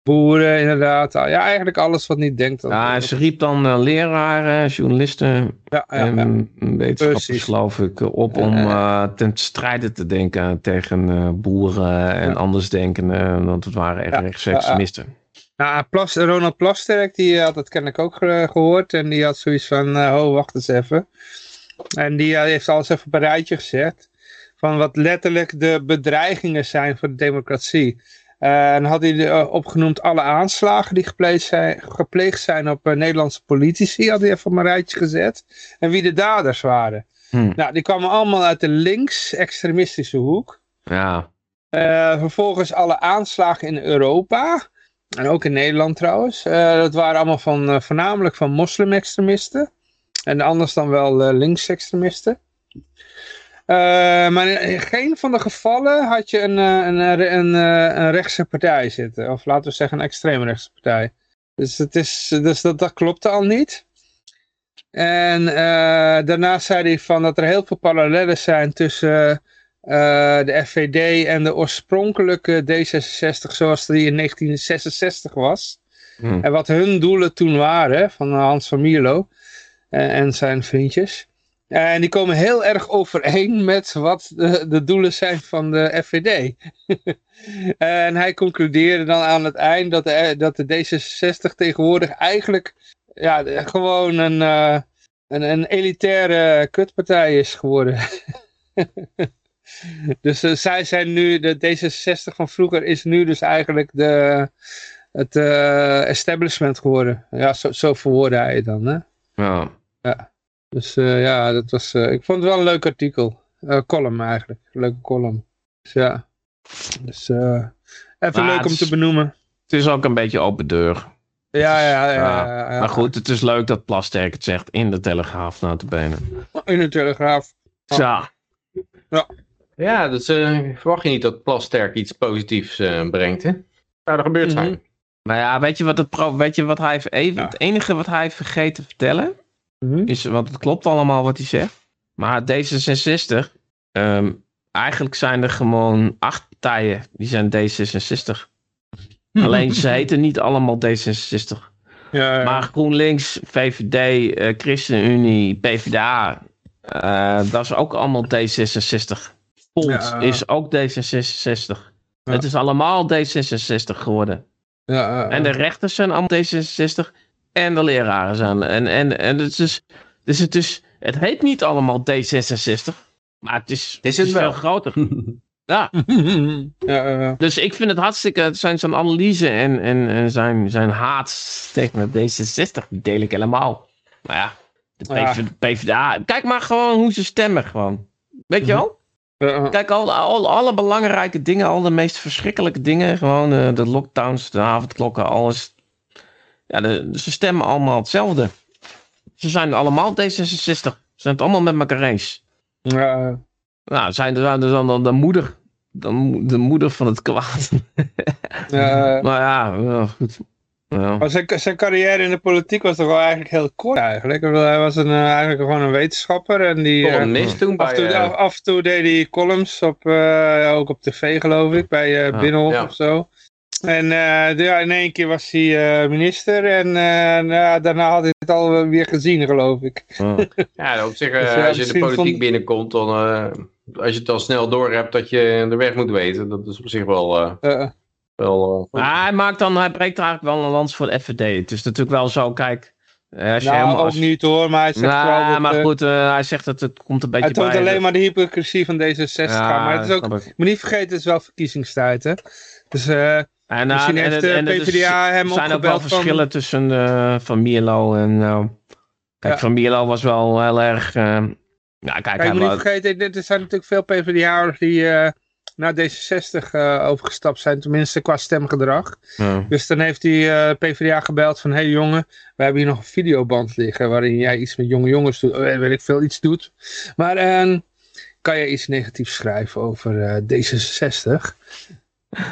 Boeren inderdaad. Ja, eigenlijk alles wat niet denkt. Dat, Ja, ze riep dan eh, leraren, journalisten ja, ja, en ja. wetenschappers Precies. geloof ik eh, op om eh, ten strijde te denken tegen boeren en andersdenkenden, want het waren echt Ja, rechtse ja, ja. extremisten. Nou, Ronald Plasterk, die had dat kennelijk ook ge- gehoord. En die had zoiets van, oh, wacht eens even. En die heeft alles even op een rijtje gezet. Van wat letterlijk de bedreigingen zijn voor de democratie. En had hij eh, opgenoemd alle aanslagen die gepleegd zijn, gepleegd zijn op eh, Nederlandse politici. Had hij even op een rijtje gezet. En wie de daders waren. Hm. Nou, die kwamen allemaal uit de links-extremistische hoek. Ja, Eh, vervolgens alle aanslagen in Europa. En ook in Nederland trouwens. Dat waren allemaal van, voornamelijk van moslim-extremisten. En anders dan wel links-extremisten. Eh, maar in geen van de gevallen had je een, eh, een, een, een, eh, een rechtse partij zitten. Of laten we zeggen een extreemrechtse partij. Dus, het is, dus dat, dat klopte al niet. En eh, daarna zei hij van dat er heel veel parallellen zijn tussen eh, de FVD en de oorspronkelijke D66 zoals die in 1966 was. Hm. En wat hun doelen toen waren, van Hans van Mierlo en, en zijn vriendjes. En die komen heel erg overeen met wat de, de doelen zijn van de FVD. en hij concludeerde dan aan het eind dat de, dat de D66 tegenwoordig eigenlijk ja, gewoon een, eh, een, een elitaire kutpartij is geworden. dus eh, zij zijn nu, de D66 van vroeger is nu dus eigenlijk de, het eh, establishment geworden. Ja, zo, zo verwoordde hij het dan. Hè? ja. Dus eh, ja, dat was, eh, ik vond het wel een leuk artikel. Eh column eigenlijk, leuke column. Dus ja, dus eh, even Maar leuk om is- te benoemen. Het is ook een beetje open deur. Ja, ja, ja. Ja, ja, ja. Maar goed, het is leuk dat Plasterk het zegt in de Telegraaf, notabene. In de Telegraaf. Ja, Ja, dus eh, verwacht je niet dat Plasterk iets positiefs eh, brengt, hè? Zou er gebeurd zijn. Mhm. maar ja, weet je wat, het, pro- weet je wat hij heeft even, Ja. het enige wat hij heeft vergeten te vertellen? Mhm. is, want het klopt allemaal wat hij zegt. Maar D66, ehm, eigenlijk zijn er gewoon acht partijen die zijn D66. Alleen ze heten niet allemaal D66. Ja, ja. Maar GroenLinks, VVD, eh, ChristenUnie, PvdA, eh, dat is ook allemaal D66. Volt Ja. is ook D66. Ja. Het is allemaal D66 geworden. En de rechters zijn allemaal D66. En de leraren zijn. En, en, en het is. Dus het is. Het heet niet allemaal D66. Maar het is, Is het is wel. veel groter. ja. ja, ja, ja. Dus ik vind het hartstikke. Zijn, zijn analyse en, en, en zijn, zijn haat tegen D66. Die deel ik helemaal. Maar ja. De Ja. PvdA. Kijk maar gewoon hoe ze stemmen. Gewoon. Weet je wel? Ja, ja. Kijk, al, al, alle belangrijke dingen, al de meest verschrikkelijke dingen, gewoon eh, de lockdowns, de avondklokken, alles. Ja, de, ze stemmen allemaal hetzelfde. Ze zijn allemaal D66. Ze zijn het allemaal met elkaar eens. Ja. Nou, zijn er dan, dan, dan de moeder. Dan, de moeder van het kwaad. Ja, maar ja, goed. Ja. Maar zijn, zijn carrière in de politiek was toch wel eigenlijk heel kort eigenlijk. Hij was een, eh, eigenlijk gewoon een wetenschapper en die... eh, Columnist toen af, toe, eh, af, af en toe deed hij columns op, eh, ook op tv geloof ik, bij eh Ja. Binnenhof Ja. of zo. En eh, ja, in één keer was hij eh, minister en eh, nou ja, daarna had hij het alweer gezien geloof ik. Ja. Ja, op zich, eh, Dus ja, als je in de politiek binnenkomt, dan, eh, als je het al snel door hebt dat je de weg moet weten, dat is op zich wel, eh, Eh, wel eh, Maar hij maakt dan, hij breekt eigenlijk wel een lans voor de FVD. Het is natuurlijk wel zo, kijk. eh, Als je nou, helemaal, ook als, niet hoor, maar hij zegt Nou, wel dat, maar goed, hij zegt dat het komt een beetje hij toont bij. alleen de- maar de hypocrisie van D66 Ja, maar het is ook, moet niet vergeten, het is wel verkiezingstijd hè. Dus eh, En, misschien heeft de PvdA hem Er zijn ook wel van- verschillen tussen eh, Van Mierlo en... eh, kijk, Ja. Van Mierlo was wel heel erg... eh, ja, kijk, Kijk, je moet niet vergeten, er zijn natuurlijk veel PvdA'ers die eh, naar D66 eh, overgestapt zijn, tenminste qua stemgedrag. ja. Dus dan heeft die eh, PvdA gebeld van, hé hey jongen, we hebben hier nog een videoband liggen waarin jij iets met jonge jongens doet, eh, weet ik veel, iets doet. Maar eh, kan je iets negatiefs schrijven over eh, D66?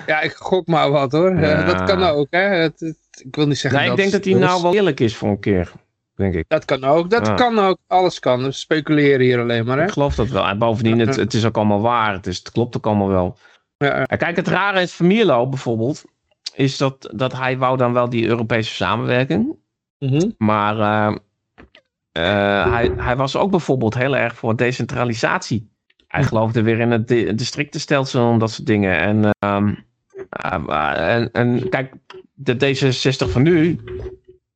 Ja, ik gok maar wat hoor. Eh, Ja. dat kan ook, hè. Het- het- ik wil niet zeggen Nee, ik dat denk dat hij nou wel eerlijk is voor een keer. Denk ik. Dat kan ook, dat Ja. kan ook. Alles kan. We speculeren hier alleen maar, hè. Ik geloof dat wel. En bovendien, het, het is ook allemaal waar. Het, is, het klopt ook allemaal wel. Ja. En kijk, het rare is Van Mierlo bijvoorbeeld... is dat, dat hij wou dan wel die Europese samenwerking. Mhm. Maar eh, eh, hij, hij was ook bijvoorbeeld heel erg voor decentralisatie. Hij geloofde weer in het di- districtenstelsel en dat soort dingen. En, ehm, eh, en, en kijk, de D66 van nu,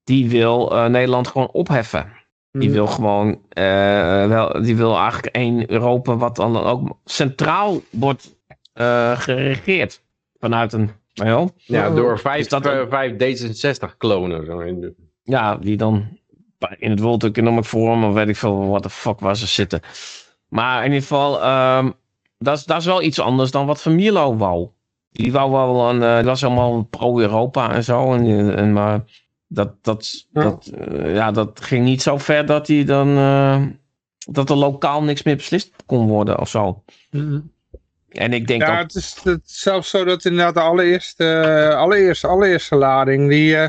die wil eh, Nederland gewoon opheffen. Die Mhm. wil gewoon, eh, wel, die wil eigenlijk één Europa wat dan ook centraal wordt eh, geregeerd. Vanuit een, nou ja, ja, door vijf, dat een- vijf D66 klonen. Zo in de- Ja, die dan in het World Economic Forum of weet ik veel wat de fuck waar ze zitten. Maar in ieder geval, ehm, dat, is, dat is wel iets anders dan wat Van Mierlo wou. Die wou wel een, eh, die was allemaal pro-Europa en zo. En, en, maar dat, dat, Ja. dat, eh, ja, dat ging niet zo ver dat hij dan, eh, dat er lokaal niks meer beslist kon worden of zo. Mhm. En ik denk Ja, ook, het is, het is zelfs zo dat inderdaad de allereerste, eh, allereerste, allereerste lading, die, eh,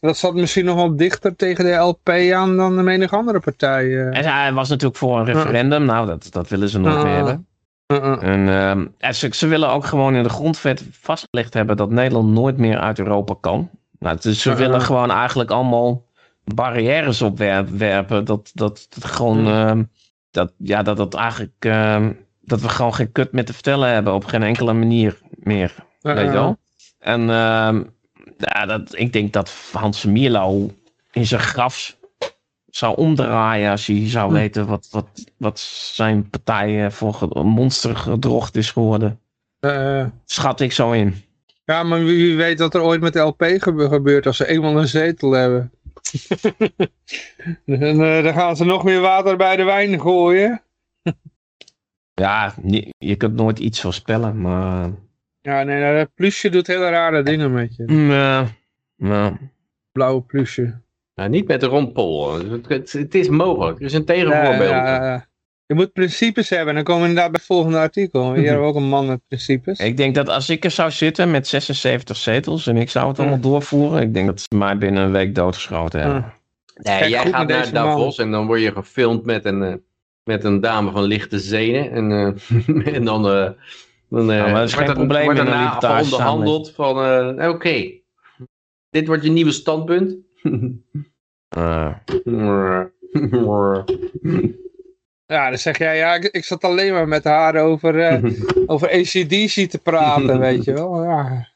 dat zat misschien nog wel dichter tegen de LP aan dan de menig andere partij. eh. en hij was natuurlijk voor een referendum. Nou, dat, dat willen ze nooit Ja. meer hebben. Uh, uh. En ehm, en ze, ze willen ook gewoon in de grondwet vastgelegd hebben dat Nederland nooit meer uit Europa kan. Nou, dus ze willen gewoon eigenlijk allemaal barrières opwerpen. Dat, dat, dat gewoon, ehm, dat, ja, dat, dat eigenlijk, ehm, dat we gewoon geen kut meer te vertellen hebben op geen enkele manier meer. Uh, Weet je wel? En ja, dat, ik denk dat Hans Mierlo in zijn graf zou omdraaien als hij zou Hm. weten wat, wat, wat zijn partij eh, voor monster gedrocht is geworden. uh, Schat ik zo in. ja, maar wie, weet wat er ooit met de LP gebe- gebeurt als ze eenmaal een zetel hebben. en, eh, dan gaan ze nog meer water bij de wijn gooien. Ja, je kunt nooit iets voorspellen, maar... Ja, nee, nou, dat plusje doet hele rare dingen met je. Ja, ja. Blauwe plusje. Nou, niet met de rondpol. Het, het, het is mogelijk. Er is een tegenvoorbeeld. Ja, ja, ja. Je moet principes hebben. En dan komen we inderdaad bij het volgende artikel. Hier hebben we ook een man met principes. Ik denk dat als ik er zou zitten met 76 zetels en ik zou het allemaal doorvoeren, ik denk dat ze mij binnen een week doodgeschoten hebben. Ja. Nee, Kijk jij gaat naar man. Davos en dan word je gefilmd met een, eh, met een dame van lichte zenen. En, eh, en dan, eh dan eh, Nou, maar is geen wordt er- probleem wordt daarna onderhandeld van, eh, oké, dit wordt je nieuwe standpunt. Eh, Ja, dan zeg jij, ja, ik, ik zat alleen maar met haar over, eh, over ACDC te praten, weet je wel. Ja.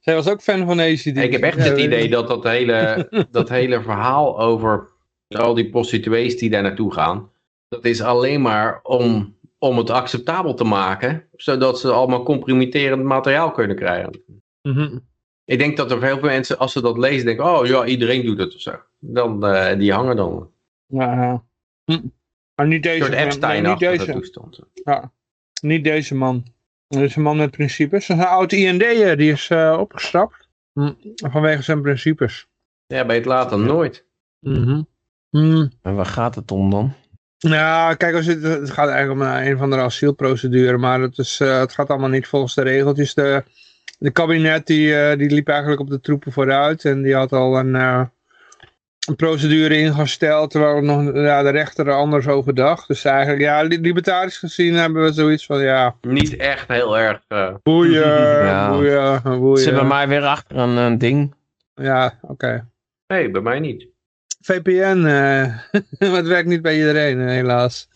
Zij was ook fan van ACDC. Ik heb echt Ja, het idee dat dat hele, dat hele verhaal over al die prostituees die daar naartoe gaan, dat is alleen maar om, om het acceptabel te maken, zodat ze allemaal compromitterend materiaal kunnen krijgen. Mhm. Ik denk dat er heel veel mensen, als ze dat lezen, denken, oh ja, iedereen doet het of zo. Dan, eh, die hangen dan. Ja, ja. Hm. Maar niet Een deze soort man. Nee, niet, deze, toestand. niet deze man. Deze man met principes. Dat is een oud IND'er, die is eh, opgestapt. Hm. Vanwege zijn principes. Ja, bij het dan nooit. Mhm. Hm. en waar gaat het om dan? Ja, kijk, als het, het gaat eigenlijk om een, een van de asielprocedure, maar het, is, eh, het gaat allemaal niet volgens de regeltjes. De de kabinet die, eh, die liep eigenlijk op de troepen vooruit. En die had al een, eh, een procedure ingesteld. Terwijl nog, ja, de rechter er anders over dacht. Dus eigenlijk, ja, li- libertarisch gezien hebben we zoiets van, ja, Niet echt heel erg... eh, boeien, Ja. boeien, boeien. Zit bij mij weer achter een, een ding. Ja, oké. nee, bij mij niet. VPN, eh, maar het werkt niet bij iedereen, eh, helaas.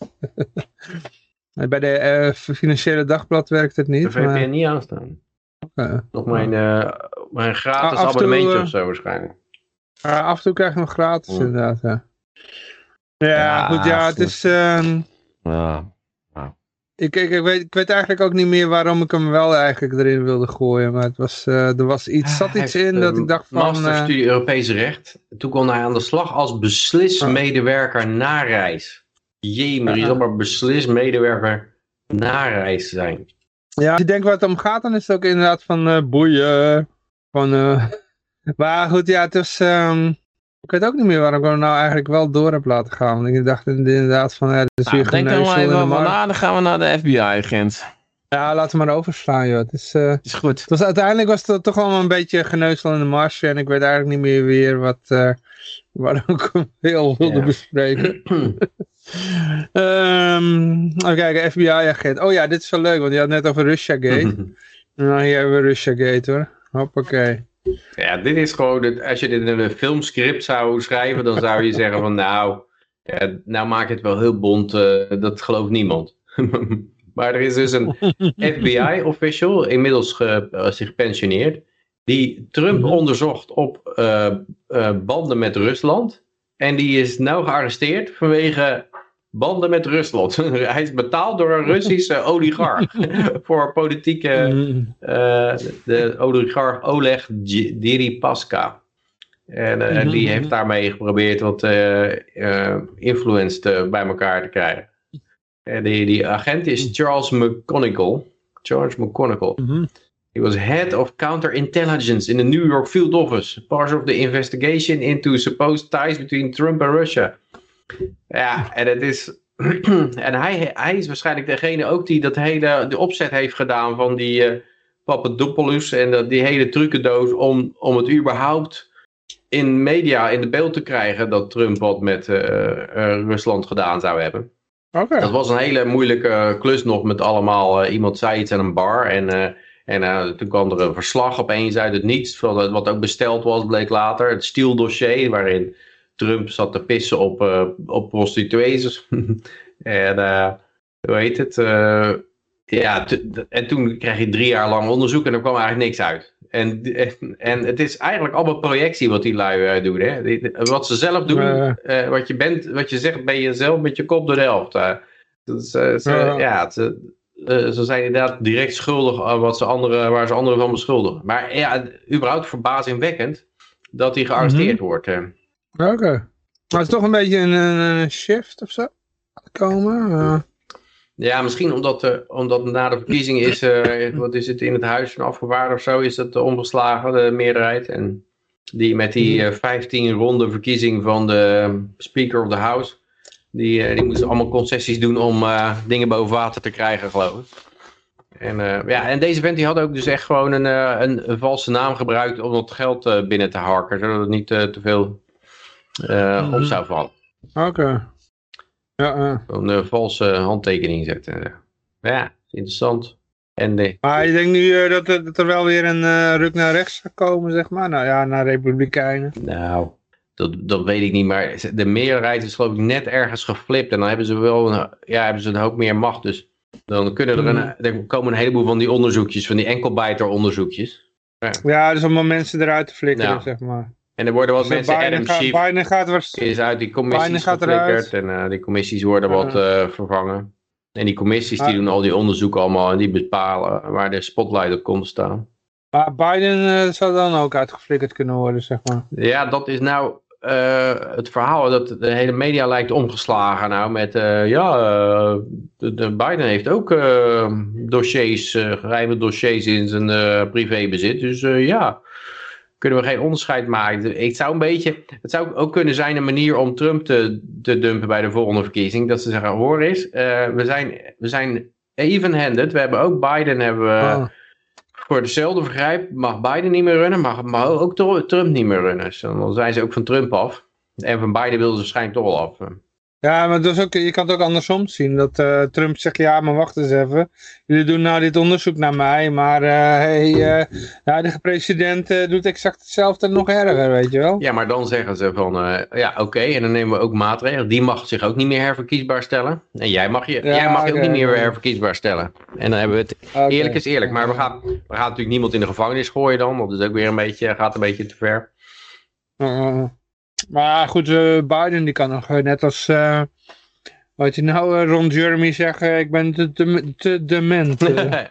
bij de eh, financiële dagblad werkt het De niet. VPN maar, niet aanstaan. oké. Nog mijn, eh, mijn gratis Ah, en toe, abonnementje eh, of zo waarschijnlijk. Maar af en toe krijg je nog gratis, inderdaad. Ja, ja, Ja, goed, ja, het is... ehm, Ja. Ik, ik, ik, weet, ik weet eigenlijk ook niet meer waarom ik hem wel eigenlijk erin wilde gooien. Maar het was, eh, er was iets, zat Hij iets in eh, dat ik dacht van... eh, Masterstudie Europees Recht. Toen kon hij aan de slag als beslismedewerker na reis. Jee, je zal maar beslismedewerker na reis zijn. Ja, als je denkt waar het om gaat, dan is het ook inderdaad van eh, boeien. Van, eh, maar goed, ja, het was... ehm, ik weet ook niet meer waarom ik hem nou eigenlijk wel door heb laten gaan. Want ik dacht inderdaad van, ja, dit is Nou, weer denk geneuzel maar even dan gaan we naar de FBI-agent. Ja, laten we maar overslaan, joh. Het is... eh, Is goed. Het was, uiteindelijk was het toch allemaal een beetje geneuzel in de marge. En ik weet eigenlijk niet meer weer wat, eh waarom ik hem heel wilde bespreken. Ehm even kijken, FBI-agent. Oh ja, dit is wel leuk, want je had net over Russiagate. nou, hier hebben we Russiagate hoor. Hoppakee. Ja, dit is gewoon, het, als je dit in een filmscript zou schrijven, dan zou je zeggen van nou, ja, nou maak je het wel heel bont, eh, dat gelooft niemand. maar er is dus een FBI-official, inmiddels ge, eh, zich gepensioneerd, die Trump Mhm. onderzocht op eh, banden met Rusland. En die is nou gearresteerd vanwege banden met Rusland. Hij is betaald door een Russische oligarch voor politieke Mm. eh, de oligarch Oleg Deripaska. En eh, Mhm, die heeft daarmee geprobeerd wat eh, influence te- bij elkaar te krijgen. En die, die agent is Charles McConnell. Charles McConnell. Mhm. He was head of counterintelligence in the New York field office. Part of the investigation into supposed ties between Trump and Russia. Ja, en het is... en hij, hij is waarschijnlijk degene ook die dat hele, de opzet heeft gedaan van die eh Papadopoulos en dat, die hele trucendoos om, om het überhaupt in media in de beeld te krijgen dat Trump wat met eh, eh, Rusland gedaan zou hebben. Oké. Dat was een hele moeilijke klus nog met allemaal, iemand zei iets aan een bar en, en toen kwam er een verslag opeens uit het niets, wat ook besteld was, bleek later, het stieldossier waarin Trump zat te pissen op, eh, op prostituees. en eh, hoe heet het? eh, ja, en toen kreeg je drie jaar lang onderzoek en er kwam eigenlijk niks uit. En, en, en het is eigenlijk allemaal projectie wat die lui doen. Hè? Wat ze zelf doen, wat, je bent, wat je zegt, ben je zelf met je kop door de helft. ze, Ja. ze, ze zijn inderdaad direct schuldig aan wat ze anderen, waar ze anderen van beschuldigen. Maar ja, überhaupt verbazingwekkend dat hij gearresteerd wordt. Oké. Maar het is toch een beetje een, een, shift of zo? Komen? eh. Ja, misschien omdat, eh, omdat na de verkiezing is, eh, wat is het, in het huis van afgevaardigden of zo, is dat omgeslagen, de meerderheid. En die met die eh, 15 ronde verkiezing van de Speaker of the House, die, die moesten allemaal concessies doen om dingen boven water te krijgen, geloof ik. En, ja, en deze vent die had ook dus echt gewoon een, een, een valse naam gebruikt om dat geld binnen te harken, zodat het niet te veel eh, op Mhm. zou vallen. Oké. Ja, eh. Een eh, valse handtekening zetten. Ja, interessant. En de, Maar je denkt nu dat, er- dat er wel weer een ruk naar rechts gaat komen, zeg maar? Nou ja, naar republikeinen. nou, dat, dat weet ik niet, maar de meerderheid is geloof ik net ergens geflipt. En dan hebben ze wel een, ja, hebben ze een hoop meer macht. Dus dan kunnen er, een, Mhm. er komen een heleboel van die onderzoekjes, van die enkelbijter onderzoekjes. Ja, dus om mensen eruit te flikkeren, Ja. zeg maar. En er worden wat Dus mensen, Adam gaat, Schiff Biden gaat waarsch- is uit die commissies Biden gaat geflikkerd. eruit. En eh, die commissies worden wat eh, vervangen. En die commissies die doen al die onderzoeken allemaal en die bepalen waar de spotlight op komt te staan. Maar Biden eh, zou dan ook uitgeflikkerd kunnen worden, zeg maar. Ja, dat is nou het verhaal dat de hele media lijkt omgeslagen nou met ja, de, de Biden heeft ook dossiers, eh geheime dossiers in zijn privébezit. Dus ja, kunnen we geen onderscheid maken. Ik zou een beetje, het zou ook kunnen zijn een manier om Trump te, te dumpen bij de volgende verkiezing. Dat ze zeggen, hoor eens, eh, we zijn, we zijn even-handed. We hebben ook Biden hebben we, Ah. voor dezelfde vergrijp mag Biden niet meer runnen, mag, mag ook Tr- Trump niet meer runnen. Dus dan zijn ze ook van Trump af. En van Biden wilden ze waarschijnlijk toch wel af. Ja, maar dat is ook, je kan het ook andersom zien. Dat eh, Trump zegt, ja, maar wacht eens even. Jullie doen nou dit onderzoek naar mij, maar hey, eh, de huidige president doet exact hetzelfde en nog erger, weet je wel. Ja, maar dan zeggen ze van, ja oké, en dan nemen we ook maatregelen. Die mag zich ook niet meer herverkiesbaar stellen. En jij mag je, Ja, jij mag je ook niet meer herverkiesbaar stellen. En dan hebben we het, eerlijk is eerlijk. Maar we gaan, we gaan natuurlijk niemand in de gevangenis gooien dan. Dat is ook weer een beetje, gaat een beetje te ver. Maar goed, eh, Biden die kan nog eh, net als, eh, wat je nou, eh, Ron Jeremy zeggen, ik ben te, te, te dement.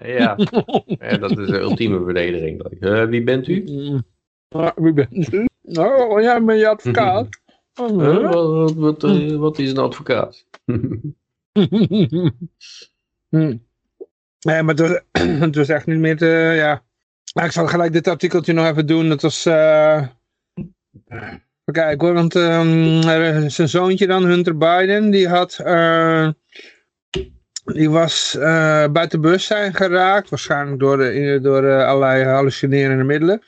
ja. ja, dat is de ultieme verdediging. Wie bent u? Ah, wie bent u? Oh, jij bent je advocaat. Oh? Wat, wat, wat is een advocaat? Hm. Nee, maar het was, het was echt niet meer te, ja. Maar ik zal gelijk dit artikeltje nog even doen. Dat was, kijken hoor, want ehm, zijn zoontje dan, Hunter Biden, die had, eh, die was eh buiten bewustzijn geraakt. Waarschijnlijk door, de, door eh, allerlei hallucinerende middelen.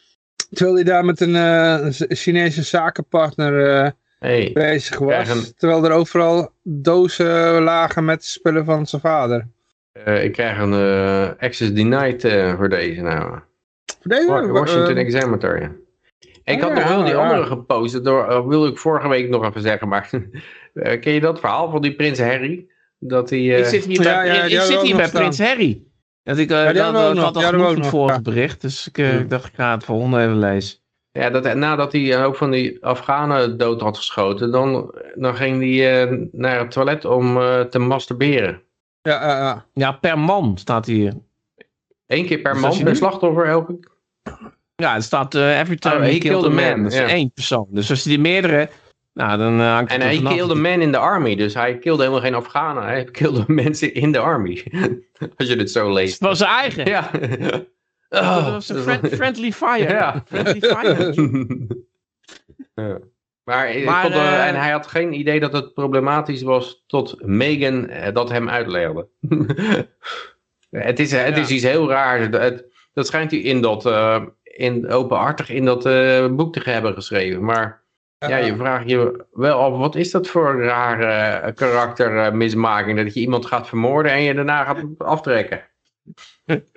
Terwijl hij daar met een Chinese zakenpartner Hey. bezig was. Een- Terwijl er overal dozen lagen met spullen van zijn vader. Ik krijg een access denied voor deze nou. Voor deze, Wa- Washington Examiner, ja. Ik had ja, nog wel die ja. andere gepost, door, uh, wilde ik vorige week nog even zeggen, maar eh, ken je dat verhaal van die prins Harry? Dat hij... eh, Ik zit hier bij, die ik zit hier bij. Prins Harry. Dat ik, eh die dat, ik nog, had al van het nog, vorige ja. bericht. Dus ik, eh, ik dacht, ik ga het volgende even lezen. Ja, dat, nadat hij ook van die Afghanen dood had geschoten, dan, dan ging hij eh, naar het toilet om eh, te masturberen. Ja, ja, ja. Ja, per man staat hier. Eén keer per Dus man, per slachtoffer elke... Ja, het staat eh, every time Oh, he he killed a man. Dat is één persoon. Dus als je die meerdere... Nou, dan eh, hangt het En hij killed man in de army, dus hij killde helemaal geen Afghanen. Hij killde mensen in de army. Als je dit zo Het leest. was zijn eigen. Ja. dat Oh, was een dat friend- friendly fire. Ja. Friendly fire. Ja. Maar, eh, en hij had geen idee dat het problematisch was tot Megan dat hem uitlegde. het is, het is iets heel raars. Het, dat schijnt hij in dat, in, openhartig in dat eh, boek te hebben geschreven. Maar ja, je vraagt je wel af, wat is dat voor een rare eh, karaktermismaking? Dat je iemand gaat vermoorden en je daarna gaat aftrekken.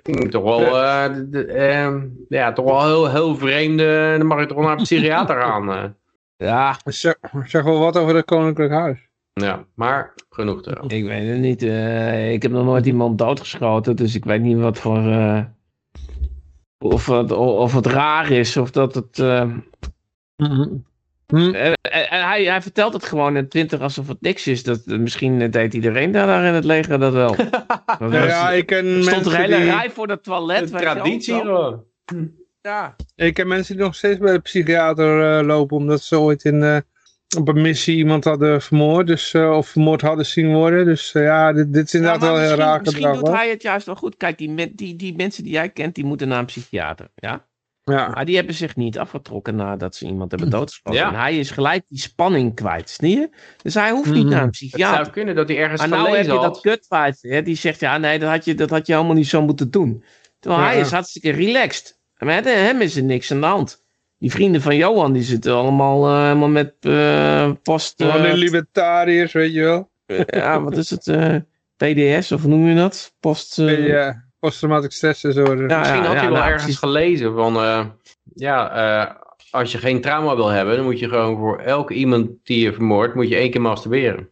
Klinkt toch wel, eh, ehm, ja, toch wel heel, heel vreemd. eh, dan mag je toch wel naar een psychiater gaan. Ja, Zeg, zeg wel wat over het Koninklijk Huis. Ja, maar genoeg erover. ik weet het niet. eh, ik heb nog nooit iemand doodgeschoten, dus ik weet niet wat voor... eh, of, het, of het raar is, of dat het... eh, Hm? En, en- en hij, hij vertelt het gewoon in twintig alsof het niks is. Dat, misschien deed iedereen daar, daar in het leger dat wel. Dat Ja, was- ja, ik ken er stond een mensen hele die... rij voor dat toilet. Traditie gewoon. Ja. Ik ken mensen die nog steeds bij de psychiater eh, lopen, omdat ze ooit in, eh, op een missie iemand hadden vermoord, dus, eh, of vermoord hadden zien worden. Dus eh, ja, dit, dit is inderdaad wel heel raar misschien gedrag. doet hoor. hij het juist wel goed. Kijk, die, die, die mensen die jij kent, die moeten naar een psychiater. Ja? Ja. Maar die hebben zich niet afgetrokken nadat ze iemand hebben doodgeschoten. Ja. En hij is gelijk die spanning kwijt, snap je? Dus hij hoeft niet Mhm. naar een Het psychiater. zou kunnen dat hij ergens Maar nou heb je dat kutfeit, hè, die zegt, ja nee, dat had, je, dat had je helemaal niet zo moeten doen. Terwijl Ja. hij is hartstikke relaxed. En met hem is er niks aan de hand. Die vrienden van Johan, die zitten allemaal eh, helemaal met eh, post... Gewoon eh, de libertariërs, weet je wel. ja, wat is het? eh, PDS, of hoe noem je dat? Post... eh, Ja, posttraumatic stress disorder. Ja, Misschien had hij wel nou, ergens precies. gelezen van... eh, ja, eh, als je geen trauma wil hebben... dan moet je gewoon voor elke iemand die je vermoordt... moet je één keer masturberen.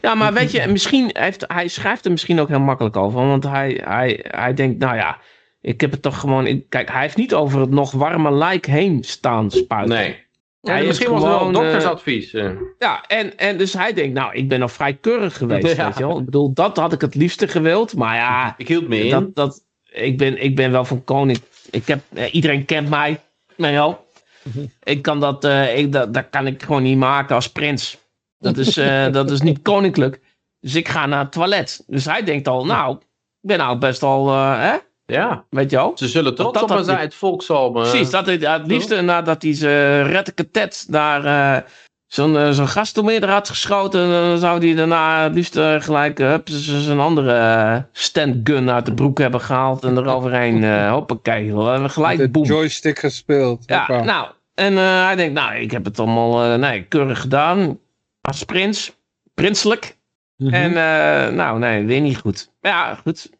Ja, maar weet je, misschien heeft, hij schrijft er misschien ook heel makkelijk over. Want hij, hij, hij denkt, nou ja, ik heb het toch gewoon... Ik, kijk, hij heeft niet over het nog warme lijk heen staan spuiten. Nee. Hij Ja, is misschien was het wel een eh, doktersadvies. eh. Ja, en, en dus hij denkt, nou, ik ben nog vrij keurig geweest, Ja. weet je wel. Ik bedoel, dat had ik het liefste gewild. Maar ja, ik hield me in. dat, dat, ik, ben, ik ben wel van koning. Ik heb, eh, iedereen kent mij, nou ja. Ik kan dat, eh, ik, dat, dat kan ik gewoon niet maken als prins. Dat is, eh, dat is niet koninklijk. Dus ik ga naar het toilet. Dus hij denkt al, nou, ik ben nou best al, eh, hè, Ja, weet je wel. ze zullen trots dat op zijn. hij- Het volk zal me... Precies, dat hij, het liefste nadat hij zijn retteketet daar eh, zo'n eh, zo'n gastommeerder had geschoten, dan zou die daarna liefst eh, gelijk uh, hup, zijn andere eh, standgun uit de broek hebben gehaald en eroverheen, eh hoppakee, we hebben gelijk de boem. joystick gespeeld. Ja, Hoppa. nou, en eh, hij denkt, nou, ik heb het allemaal eh, nee, keurig gedaan, als prins, prinselijk. Mhm. En eh, nou, nee, weer niet goed. Maar ja, goed.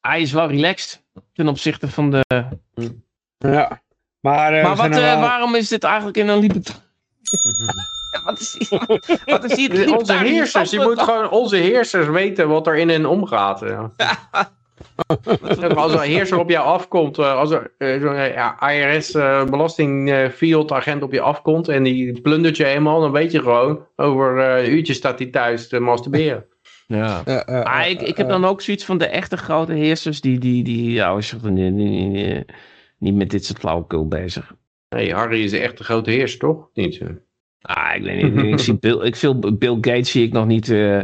Hij is wel relaxed ten opzichte van de... ja. Maar, eh, maar wat, eh, wel- waarom is dit eigenlijk in een libertariër? wat is hier, wat is hier het Onze heersers, je moet gewoon onze heersers weten wat er in hen omgaat. Ja. Als een heerser op jou afkomt, eh, als er zo'n ja, IRS eh, belasting eh, field agent op je afkomt en die plundert je eenmaal, dan weet je gewoon, over eh, een uurtje staat hij thuis te masturberen. Ja. Ja, ja, Maar ja, ik, ik heb dan ook zoiets van de echte grote heersers, die, die, die ja, is toch niet, niet, niet, niet met dit soort flauwekul bezig. Nee, Harry is de grote heerser, toch? Niet zo. Ah, ik weet niet. Ik zie Bill, ik veel Bill Gates zie ik nog niet eh,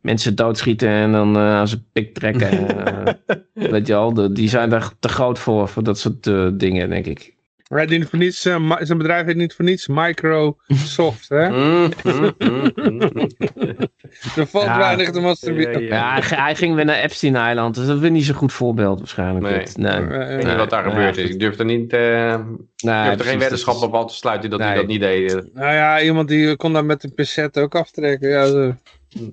mensen doodschieten en dan eh, aan zijn pik trekken. eh, weet je al, de- die zijn daar te groot voor, voor dat soort eh, dingen, denk ik. Hij doet niet voor niets, eh, zijn bedrijf heet niet voor niets Microsoft, hè? Mm, mm, mm. Er valt Ja. weinig te masturberen. Ja, Ja, hij, ging weer naar Epstein-eiland, dus dat is niet zo'n goed voorbeeld waarschijnlijk. Nee. Dat- nee. Eh, Ik weet eh, niet wat daar nee, gebeurd ja, is. Ik durf er niet, eh, Nee, ik durf er geen is- op aan te sluiten dat hij dat niet deed. Nou ja, iemand die kon dat met een pincet ook aftrekken. Ja, zo.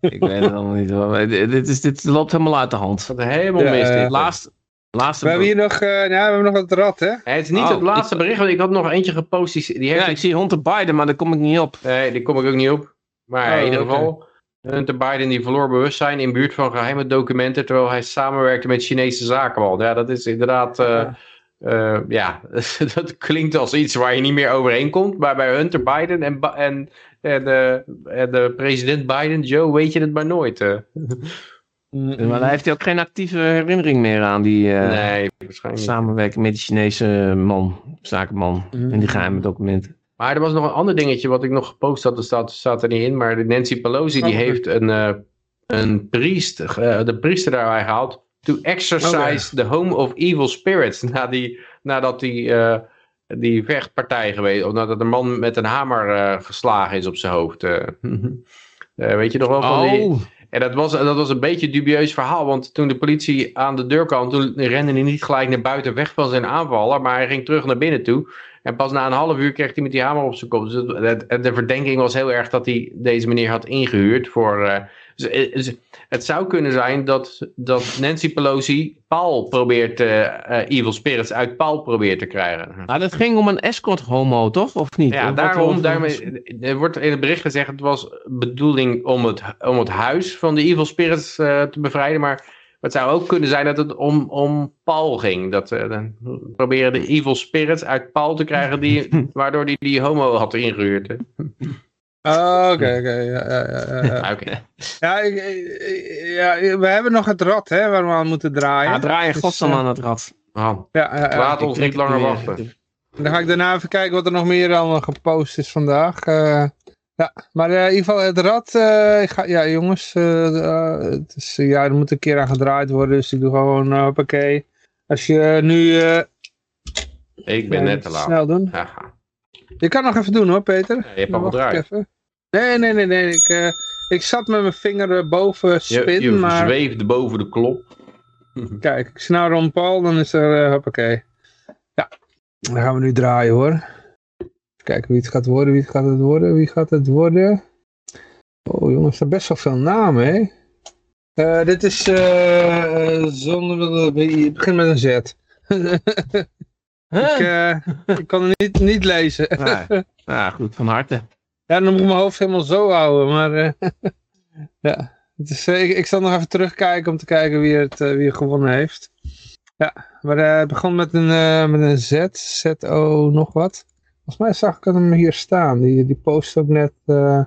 Ik weet het allemaal niet hoor. maar Dit, dit, is, dit loopt helemaal uit de hand. Helemaal Ja, mis. eh, dit. Laatste, laatste We hebben hier nog, eh, ja, we hebben nog het rad, hè? Het is niet Oh, het laatste ik- bericht, want ik had nog eentje gepost. Die, die heeft Ja, ik zie Hunter Biden, maar daar kom ik niet op. Nee, die kom ik ook niet op. Maar Oh, in ieder geval, Hunter Biden die verloor bewustzijn in buurt van geheime documenten terwijl hij samenwerkte met Chinese zakenman. Ja, dat is inderdaad, eh, eh, ja, dat klinkt als iets waar je niet meer overheen komt. Maar bij Hunter Biden en, en, en, eh, en de president Biden, Joe, weet je het maar nooit. eh. Maar daar heeft hij ook geen actieve herinnering meer aan, die eh, nee, samenwerking met die Chinese man, zakenman, Mhm. en die geheime documenten. Maar er was nog een ander dingetje wat ik nog gepost had, dat staat, staat er niet in. Maar de Nancy Pelosi die Oh, heeft een, eh, een priest, eh, de priester daarbij gehaald. To exercise the home of evil spirits. Na die, nadat die, eh, die vechtpartij geweest, of nadat een man met een hamer eh, geslagen is op zijn hoofd. eh. Eh, weet je nog wel van die... En dat was, dat was een beetje een dubieus verhaal, want toen de politie aan de deur kwam, toen rende hij niet gelijk naar buiten weg van zijn aanvaller, maar hij ging terug naar binnen toe. En pas na een half uur kreeg hij met die hamer op zijn kop. Dus de verdenking was heel erg dat hij deze meneer had ingehuurd voor... dus, eh, dus het zou kunnen zijn dat, dat Nancy Pelosi Paul probeert, eh, Evil Spirits uit Paul probeert te krijgen. nou, dat ging om een escort homo, toch? Of niet? Ja, Of daarom, daarmee, er wordt in het bericht gezegd, het was bedoeling om het, om het huis van de evil spirits eh, te bevrijden, maar het zou ook kunnen zijn dat het om, om Paul ging. Dat dan proberen de evil spirits uit Paul te krijgen, die, waardoor hij die, die homo had ingehuurd. Oh, Oké, oké. ja, ja, ja, ja. Ah, Oké. Ja, ik- ik- ja, we hebben nog het rad, hè, waar we aan moeten draaien. Ja, draai je Dus, godsnaam eh, aan het rad. Oh, Ja, ja, ja. laat ons niet langer wachten. Dan ga ik daarna even kijken wat er nog meer allemaal gepost is vandaag. Eh, ja, maar eh, in ieder geval het rad. eh, ik ga, ja, jongens. het is, ja, er moet een keer aan gedraaid worden. Dus ik doe gewoon, uh, hoppakee. Als je nu... eh, Ik ben net te laat. Snel doen. Je kan nog even doen hoor, Peter. Ja, je hebt al Dan gedraaid. even. Nee, nee, nee, nee. Ik, eh, ik zat met mijn vinger eh, boven Je, spin, je maar... zweefde boven de klop. Kijk, ik snel Ron Paul, dan is er, uh, hoppakee. Ja, dan gaan we nu draaien hoor. Even Kijken wie het gaat worden, wie het gaat het worden, wie gaat het worden. Oh jongens, er zijn best wel veel namen hè. Eh, dit is eh zonder, het begint met een Z. ik, eh, ik kan het niet, niet lezen. Nee. Ja, goed, van harte. Ja, dan moet ik mijn hoofd helemaal zo houden, maar eh, ja. Is, eh, ik, ik zal nog even terugkijken om te kijken wie het, eh, wie het gewonnen heeft. Ja, maar het begon met een, met een Z, Z-O nog wat. Volgens mij zag ik hem hier staan, die, die post ook net. Oh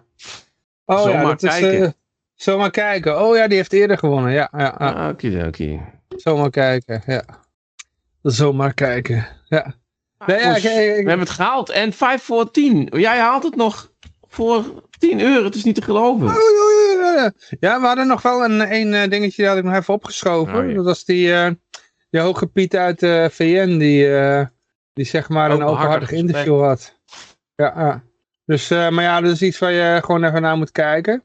ja, Zomaar dat is... kijken. eh, zomaar kijken. Oh ja, die heeft eerder gewonnen, ja. ja, ja. Ah, Oké, Zomaar kijken, ja. Zomaar kijken, ja. Nee, ja, ik, ik- We hebben het gehaald. En 5 voor 10. Jij haalt het nog voor 10 euro. Het is niet te geloven. Ja, we hadden nog wel een, een eh, dingetje, dat had ik nog even opgeschoven. Oh, ja. Dat was die, eh, die hoge Piet uit de VN, die, eh, die zeg maar een Openhartig interview had. Ja. Dus, eh, maar ja, dat is iets waar je gewoon even naar moet kijken.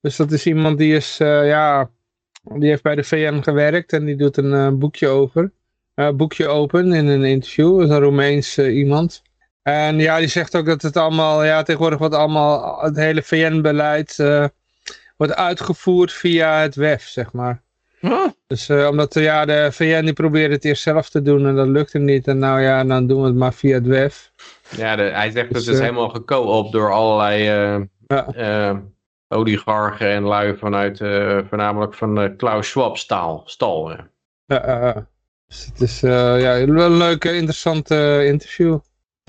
Dus dat is iemand die is, eh, ja, die heeft bij de VN gewerkt en die doet een eh, boekje over. eh, boekje open in een interview, dat is een Roemeens eh, iemand. En ja, die zegt ook dat het allemaal, ja, tegenwoordig wordt allemaal, het hele VN-beleid eh, wordt uitgevoerd via het WEF, zeg maar. Huh? Dus eh, omdat ja, de VN die probeerde het eerst zelf te doen en dat lukte niet. En nou ja, dan doen we het maar via het WEF. Ja, de, hij zegt Dus, dat het is eh, helemaal geko-op door allerlei Ja. eh, oligarchen en lui vanuit, voornamelijk van Klaus Schwab staal, stal. ja. Dus het is ja, wel een leuke, interessante interview.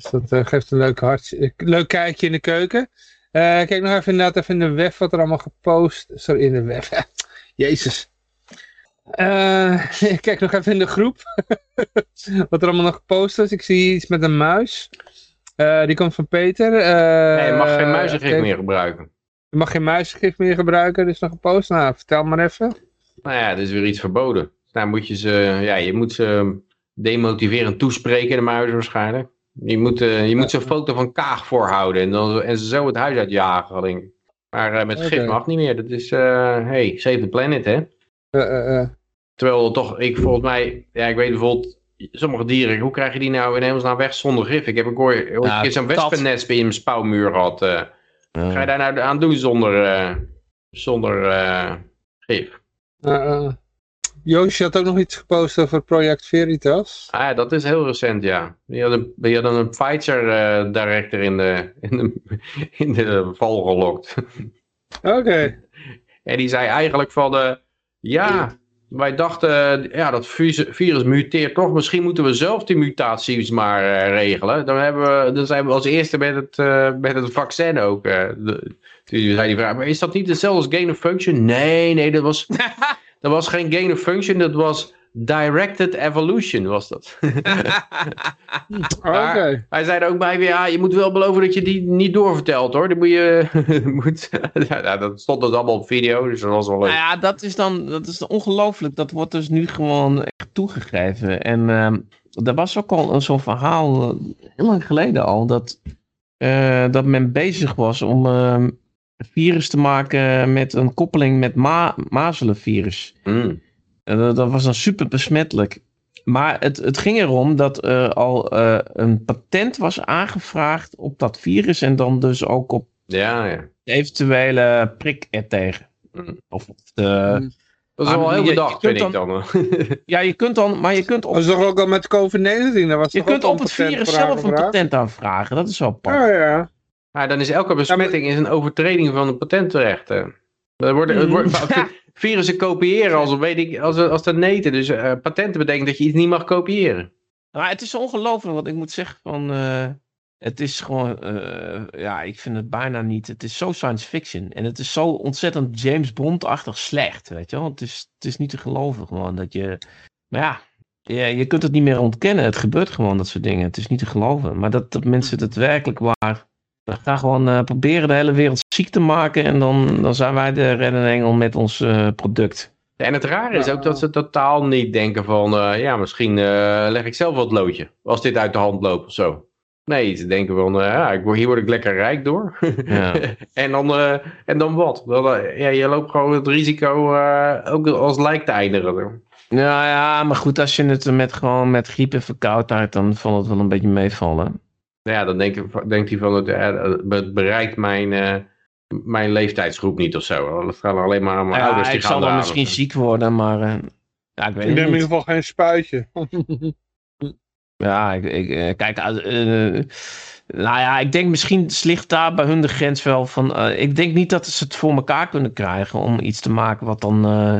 Dus dat eh, geeft een leuk, hart, eh, leuk kijkje in de keuken. Eh, kijk nog even inderdaad even in de web wat er allemaal gepost. Sorry, in de web. Jezus. Ik kijk nog even in de groep. wat er allemaal nog gepost is. Ik zie iets met een muis. Die komt van Peter. Nee, je mag geen muizengif meer gebruiken. Je mag geen muizengif meer gebruiken. Is nog gepost. Nou, vertel maar even. Nou ja, dat is weer iets verboden. Nou moet je ze, ja, je moet ze demotiverend toespreken, de muizen waarschijnlijk. Je moet, eh, je moet ze een foto van Kaag voorhouden en, dan, en ze zo het huis uitjagen. Denk. ik. Maar eh, met gif mag niet meer. Dat is, eh hey, save the planet, hè. Eh, eh, eh. Terwijl toch, ik volgens mij, ja, ik weet bijvoorbeeld, sommige dieren, hoe krijg je die nou in hemelsnaam weg zonder gif? Ik heb een keer zo'n wespennest bij mijn spouwmuur gehad. eh. Ga je daar nou aan doen zonder, eh, zonder eh, gif? Uh, uh. Joosje had ook nog iets gepost over Project Veritas. Ah, ja, dat is heel recent, ja. Die hadden, die hadden een Pfizer-director in, de, in, de, in de val gelokt. Oké. En die zei eigenlijk van, eh, ja, wij dachten, ja, dat virus, virus muteert toch. Misschien moeten we zelf die mutaties maar eh, regelen. Dan, hebben we, dan zijn we als eerste met het, eh, met het vaccin ook. eh, de, toen zei die vraag, maar is dat niet hetzelfde als gain of function? Nee, nee, dat was, dat was geen gain of function, dat was directed evolution, was dat. Oké. Maar Hij zei er ook bij ja, je moet wel beloven dat je die niet doorvertelt hoor. Dan moet je, moet, ja, dat stond dus allemaal op video, dus dat was wel leuk. Nou ja, dat is dan dat is ongelooflijk. Dat wordt dus nu gewoon echt toegegeven. En ehm er was ook al zo'n verhaal, eh, heel lang geleden al, dat, eh, dat men bezig was om ehm, virus te maken met een koppeling met ma mazelenvirus. Mm. En dat, dat was dan super besmettelijk. Maar het, het ging erom dat er al eh, een patent was aangevraagd op dat virus en dan dus ook op Ja, ja. de eventuele prik ertegen. Mm. Of de, Dat is wel heel bedacht, vind ik dan. Ja, je kunt dan, maar je kunt op, Dat is toch ook al met COVID-19? Daar was je kunt op het virus zelf een patent aanvragen. Dat is wel apart. Oh ja. Maar dan is elke besmetting is een overtreding van de patentrechten. Worden, er worden, virussen kopiëren als, weet ik, als, als dat neten. Dus eh, patenten betekent dat je iets niet mag kopiëren. Maar het is ongelooflijk, want ik moet zeggen van... eh, het is gewoon... eh, ja, ik vind het bijna niet... Het is zo science fiction. En het is zo ontzettend James Bond-achtig slecht, weet je wel. Het is, het is niet te geloven gewoon dat je... Maar ja, je, je kunt het niet meer ontkennen. Het gebeurt gewoon, dat soort dingen. Het is niet te geloven. Maar dat, dat mensen het werkelijk waar... We gaan gewoon eh, proberen de hele wereld ziek te maken. En dan, dan zijn wij de reddende engel met ons eh, product. En het rare is ook dat ze totaal niet denken van... eh, ja, misschien eh, leg ik zelf wat loodje. Als dit uit de hand loopt of zo. Nee, ze denken van... ja, ik word, hier word ik lekker rijk door. Ja. en, dan, eh, en dan wat? Dan, ja, je loopt gewoon het risico eh, ook als lijk te eindigen. Ja, ja, maar goed, als je het met gewoon met griep en verkoudheid, dan valt het wel een beetje meevallen. Nou ja, dan denk, denkt hij van... Het, het bereikt mijn, eh, mijn leeftijdsgroep niet of zo. Het gaat alleen maar aan mijn Ja, ouders die ik gaan zal dan misschien ziek worden, maar eh, ja, ik weet Ik het neem in niet. ieder geval geen spuitje. Ja, ik, ik eh, kijk, eh, eh, nou ja, ik denk misschien ligt daar bij hun de grens wel van. eh, ik denk niet dat ze het voor elkaar kunnen krijgen om iets te maken wat dan eh,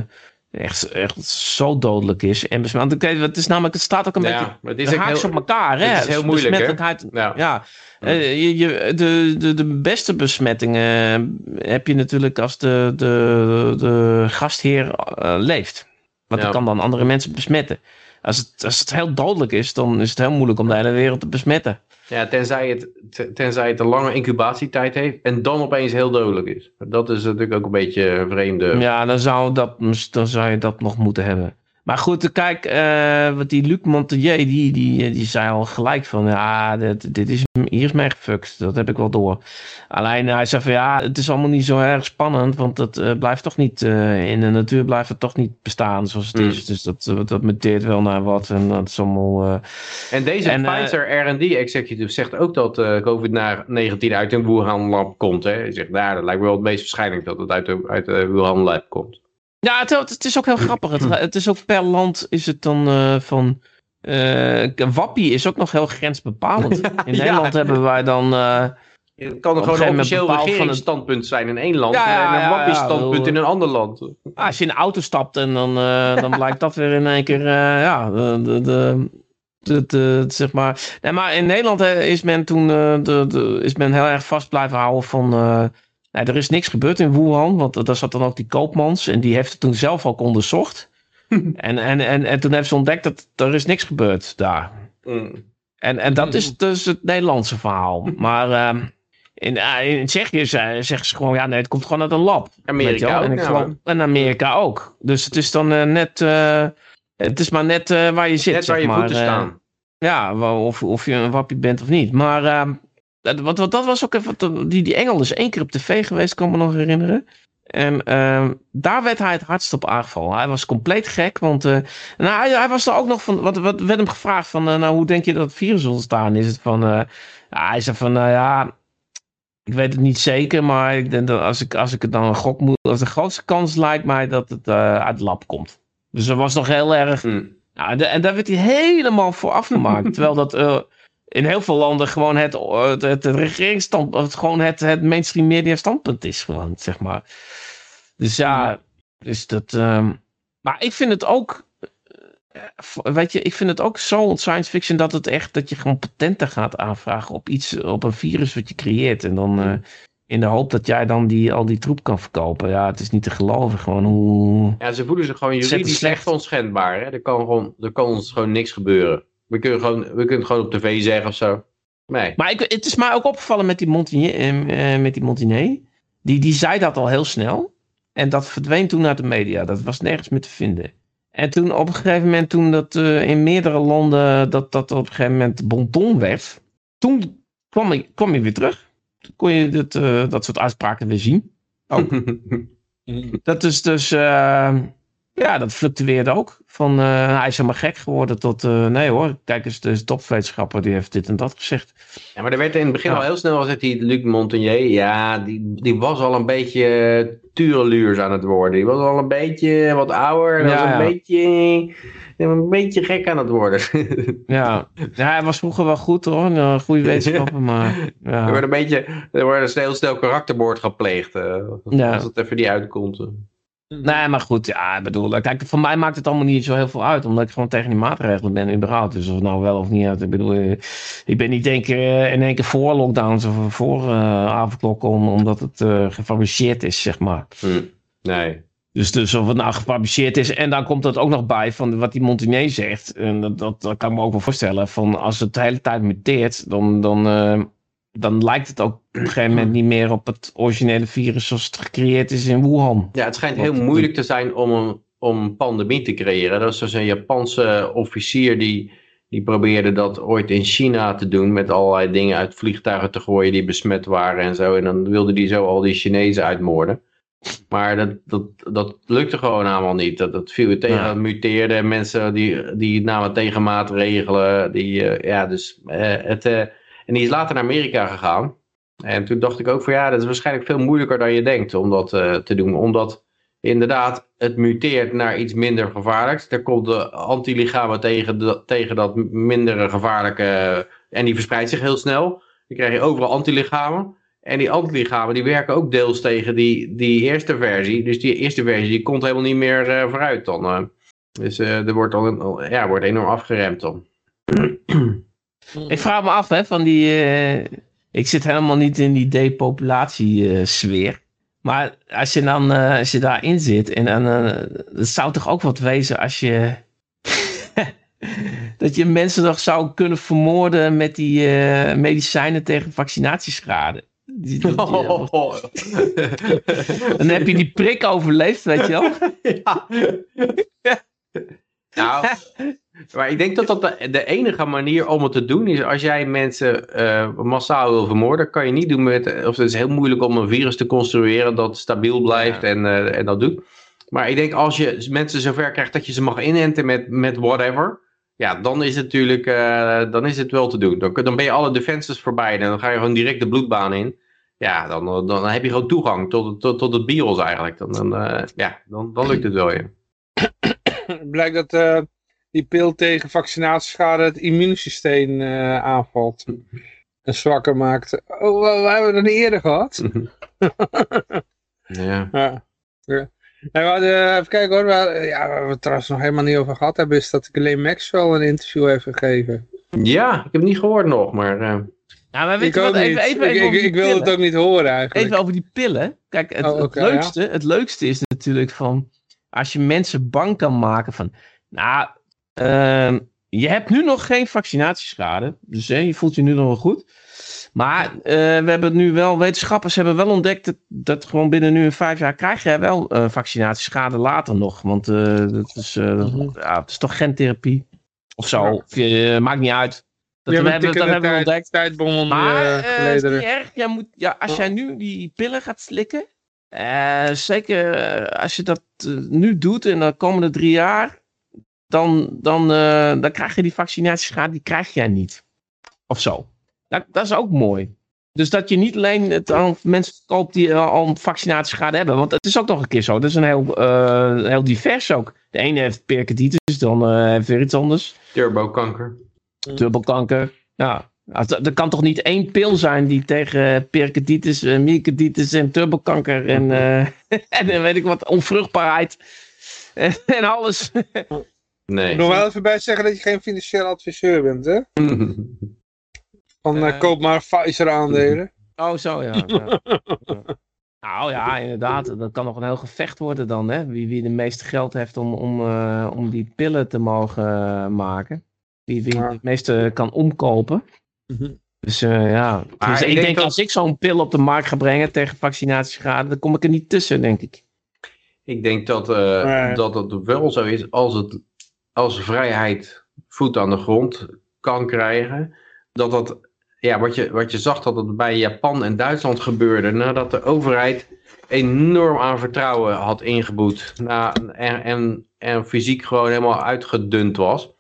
echt, echt zo dodelijk is. En besmet- want het is namelijk, het staat ook een beetje maar het is heel... op elkaar, hè? het is heel moeilijk, hè? Besmettelijkheid- Ja. Ja, eh, je, je, de, de, de beste besmettingen heb je natuurlijk als de, de, de gastheer eh, leeft. Want Ja. die kan dan andere mensen besmetten. Als het, als het heel dodelijk is, dan is het heel moeilijk om de hele wereld te besmetten. Ja, tenzij het, tenzij het een lange incubatietijd heeft en dan opeens heel dodelijk is. Dat is natuurlijk ook een beetje een vreemde... Ja, dan zou, dat, dan zou je dat nog moeten hebben. Maar goed, kijk, eh, wat die Luc Montagnier, die, die, die zei al gelijk van, ja, dit, dit is, hier is mij gefukt. Dat heb ik wel door. Alleen hij zei van, ja, het is allemaal niet zo erg spannend, want het eh, blijft toch niet, eh, in de natuur blijft het toch niet bestaan zoals het Hmm. is. Dus dat, eh, dat muteert wel naar wat en dat is allemaal... eh, En deze En, eh, Pfizer R&D executive zegt ook dat eh, COVID-19 uit een Wuhan lab komt. Hè? Hij zegt, nou, dat lijkt me wel het meest waarschijnlijk dat het uit de, uit de Wuhan lab komt. Ja, het, het is ook heel grappig. Het, het is ook per land is het dan eh, van... eh Wappie is ook nog heel grensbepalend. In Ja. Nederland hebben wij dan... eh, Het kan er gewoon een officieel van het- regeringsstandpunt zijn in één land Ja, en een wappie-standpunt in een ander land. als je in de auto stapt en dan, dan blijkt dat weer in één keer... ja, de, de, de, de, de- zeg maar... Nee, maar in Nederland is men toen de, de, is men heel erg vast blijven houden van... nee, er is niks gebeurd in Wuhan, want daar zat dan ook die koopmans... en die heeft het toen zelf ook onderzocht. en, en, en, en toen heeft ze ontdekt dat er is niks gebeurd daar. Mm. En, en dat is dus het Nederlandse verhaal. Maar ehm, in, eh, in Tsjechië ze- zeggen ze gewoon, ja nee, het komt gewoon uit een lab. Amerika ook, en, ja, en Amerika ook. Dus het is dan eh, net, eh, het is maar net waar je zit. Net waar zeg je maar. voeten staan. ja, of, of je een wappie bent of niet. Maar ehm, dat, wat, wat, dat was ook even, die, die Engel is één keer op tv geweest, kan ik me nog herinneren. En ehm, daar werd hij het hardst op aangevallen. Hij was compleet gek, want eh, nou, hij, hij was er ook nog van, wat, wat werd hem gevraagd van, eh, nou hoe denk je dat het virus ontstaan is? Het van, eh, ja, hij zei van, nou ja, ik weet het niet zeker, maar ik denk dat als ik, als ik het dan een gok moet, als de grootste kans lijkt mij dat het uit het lab komt. Dus dat was nog heel erg Mm. nou, en da- en daar werd hij helemaal voor afgemaakt. terwijl dat in heel veel landen gewoon het, eh, het, het regeringsstandpunt, gewoon het, het mainstream media standpunt is gewoon, zeg maar. Dus ja, dus dat... ehm, maar ik vind het ook, eh, weet je, ik vind het ook zo science fiction dat het echt, dat je gewoon patenten gaat aanvragen op iets, op een virus wat je creëert. En dan eh, in de hoop dat jij dan die, al die troep kan verkopen. Ja, het is niet te geloven gewoon hoe... Ja, ze voelen zich gewoon juridisch slecht. echt onschendbaar. Hè? Er, kan gewoon, er kan ons gewoon niks gebeuren. We kunnen, gewoon, we kunnen het gewoon op tv zeggen of zo. Nee. Maar ik, het is mij ook opgevallen met die Montigny, eh, met die Montigny. Die, die zei dat al heel snel. En dat verdween toen uit de media. Dat was nergens meer te vinden. En toen op een gegeven moment, toen dat eh, in meerdere landen, dat dat op een gegeven moment bonton werd. Toen kwam hij, kwam hij weer terug. Toen kon je dat, eh, dat soort uitspraken weer zien. Oh. Dat is dus, eh, ja, dat fluctueerde ook. Van eh, hij is helemaal gek geworden tot, eh, nee hoor, kijk eens, de topwetenschapper die heeft dit en dat gezegd. Ja, maar er werd in het begin Ja. al heel snel gezegd, die Luc Montagnier, ja, die, die was al een beetje eh, tureluurs aan het worden. Die was al een beetje wat ouder en Ja, was een, ja. beetje, een beetje gek aan het worden. Ja. ja, hij was vroeger wel goed hoor, een goede wetenschapper, maar Er wordt een beetje, er wordt een heel snel karaktermoord gepleegd, Ja. als het even niet uitkomt. Nee, maar goed, ja, ik bedoel, kijk, voor mij maakt het allemaal niet zo heel veel uit, omdat ik gewoon tegen die maatregelen ben überhaupt. Dus of het nou wel of niet uit, ik bedoel, eh, ik ben niet denk, eh, in één keer voor lockdowns of voor eh avondklokken, om, omdat het eh, gefabriceerd is, zeg maar. Hm. Nee. Dus, dus of het nou gefabriceerd is. En dan komt dat ook nog bij van wat die Montagnier zegt. En dat, dat, dat kan ik me ook wel voorstellen. Van als het de hele tijd muteert, dan, dan, eh, dan lijkt het ook op een gegeven moment niet meer op het originele virus zoals het gecreëerd is in Wuhan. Ja, het schijnt heel moeilijk te zijn om een, om een pandemie te creëren. Dat is dus een Japanse officier die, die probeerde dat ooit in China te doen. Met allerlei dingen uit vliegtuigen te gooien die besmet waren en zo. En dan wilde die zo al die Chinezen uitmoorden. Maar dat, dat, dat lukte gewoon allemaal niet. Dat, dat viel tegen, Ja. dat muteerde. Mensen die, die namen tegenmaatregelen. Die, eh, ja, dus, eh, het, eh, en die is later naar Amerika gegaan. En toen dacht ik ook van ja, dat is waarschijnlijk veel moeilijker dan je denkt om dat eh, te doen. Omdat inderdaad het muteert naar iets minder gevaarlijks. Er komt de antilichamen tegen, tegen dat mindere gevaarlijke en die verspreidt zich heel snel. Dan krijg je overal antilichamen. En die antilichamen die werken ook deels tegen die, die eerste versie. Dus die eerste versie die komt helemaal niet meer eh, vooruit dan. eh. Dus eh, er wordt, al, ja, wordt enorm afgeremd dan. Ik vraag me af, hè, van die. eh, ik zit helemaal niet in die depopulatie-sfeer. maar als je dan eh, als je daarin zit, en dan. eh, het zou toch ook wat wezen als je. dat je mensen nog zou kunnen vermoorden met die medicijnen tegen vaccinatieschade. Die- Dan heb je die prik overleefd, weet je wel. ja. Nou, maar ik denk dat dat de, de enige manier om het te doen is als jij mensen eh, massaal wil vermoorden, kan je niet doen met, of het is heel moeilijk om een virus te construeren dat stabiel blijft Ja. en, eh, en dat doet. Maar ik denk als je mensen zover krijgt dat je ze mag inenten met, met whatever, ja, dan is het natuurlijk, eh, dan is het wel te doen. Dan, dan ben je alle defenses voorbij en dan ga je gewoon direct de bloedbaan in. Ja, dan, dan, dan heb je gewoon toegang tot, tot, tot het BIOS eigenlijk. Dan, dan, ja, dan, dan lukt het wel je. Blijkt dat die pil tegen vaccinatieschade het immuunsysteem eh, aanvalt. En zwakker maakt. Oh, we, we hebben dat niet eerder gehad. Ja. Ja. ja. En we hadden, even kijken hoor, we, hadden- ja, waar we het trouwens nog helemaal niet over gehad hebben, is dat Glenn Maxwell een interview heeft gegeven. Ja, ik heb het niet gehoord nog, maar... eh, Nou, maar weet Ik je wat? niet. Even, even, ik ik, ik wil pillen. het ook niet horen eigenlijk. Even over die pillen. Kijk, het, Oh, het leukste, het leukste is natuurlijk van als je mensen bang kan maken van, nou, ehm, je hebt nu nog geen vaccinatieschade, dus je voelt je nu nog wel goed. Maar eh, we hebben nu wel, wetenschappers hebben wel ontdekt dat, dat gewoon binnen nu een vijf jaar krijg je wel eh, vaccinatieschade later nog. Want eh, dat is, Mhm. ja, het is toch gentherapie of zo. Ja. Maakt niet uit. Dat, we hebben dat hebben we ontdekt. tijdbom Maar is niet erg. Jij moet, ja, als jij nu die pillen gaat slikken, zeker als je dat nu doet in de komende drie jaar, dan, dan, eh, dan krijg je die vaccinatieschade, die krijg jij niet. Of zo. Dat, dat is ook mooi. Dus dat je niet alleen het aan mensen koopt die eh, al een vaccinatieschade hebben. Want het is ook nog een keer zo. Dat is een heel, eh, heel divers ook. De ene heeft pericarditis, dan eh heeft weer iets anders turbokanker. dubbelkanker. Ja, Nou, er kan toch niet één pil zijn die tegen pericarditis, myocarditis en turbokanker en, eh, en weet ik wat, onvruchtbaarheid en, en alles. Nee. Ik nog wel even bij zeggen dat je geen financieel adviseur bent, hè? Van eh, koop maar Pfizer aandelen. Oh, zo ja. Nou ja, inderdaad. Dat kan nog een heel gevecht worden dan, hè? Wie, wie de meeste geld heeft om, om, eh, om die pillen te mogen eh, maken. Wie, wie Ja. het meeste kan omkopen. Mhm. Dus eh, ja, Maar dus ik ik, denk dat- als ik zo'n pil op de markt ga brengen tegen vaccinatieschade, dan kom ik er niet tussen, denk ik. Ik denk dat, eh, Nee. dat het wel zo is als, het, als vrijheid voet aan de grond kan krijgen. Dat dat, ja, wat je, wat je zag dat het bij Japan en Duitsland gebeurde. Nadat de overheid enorm aan vertrouwen had ingeboet. Na, en, en, en fysiek gewoon helemaal uitgedund was.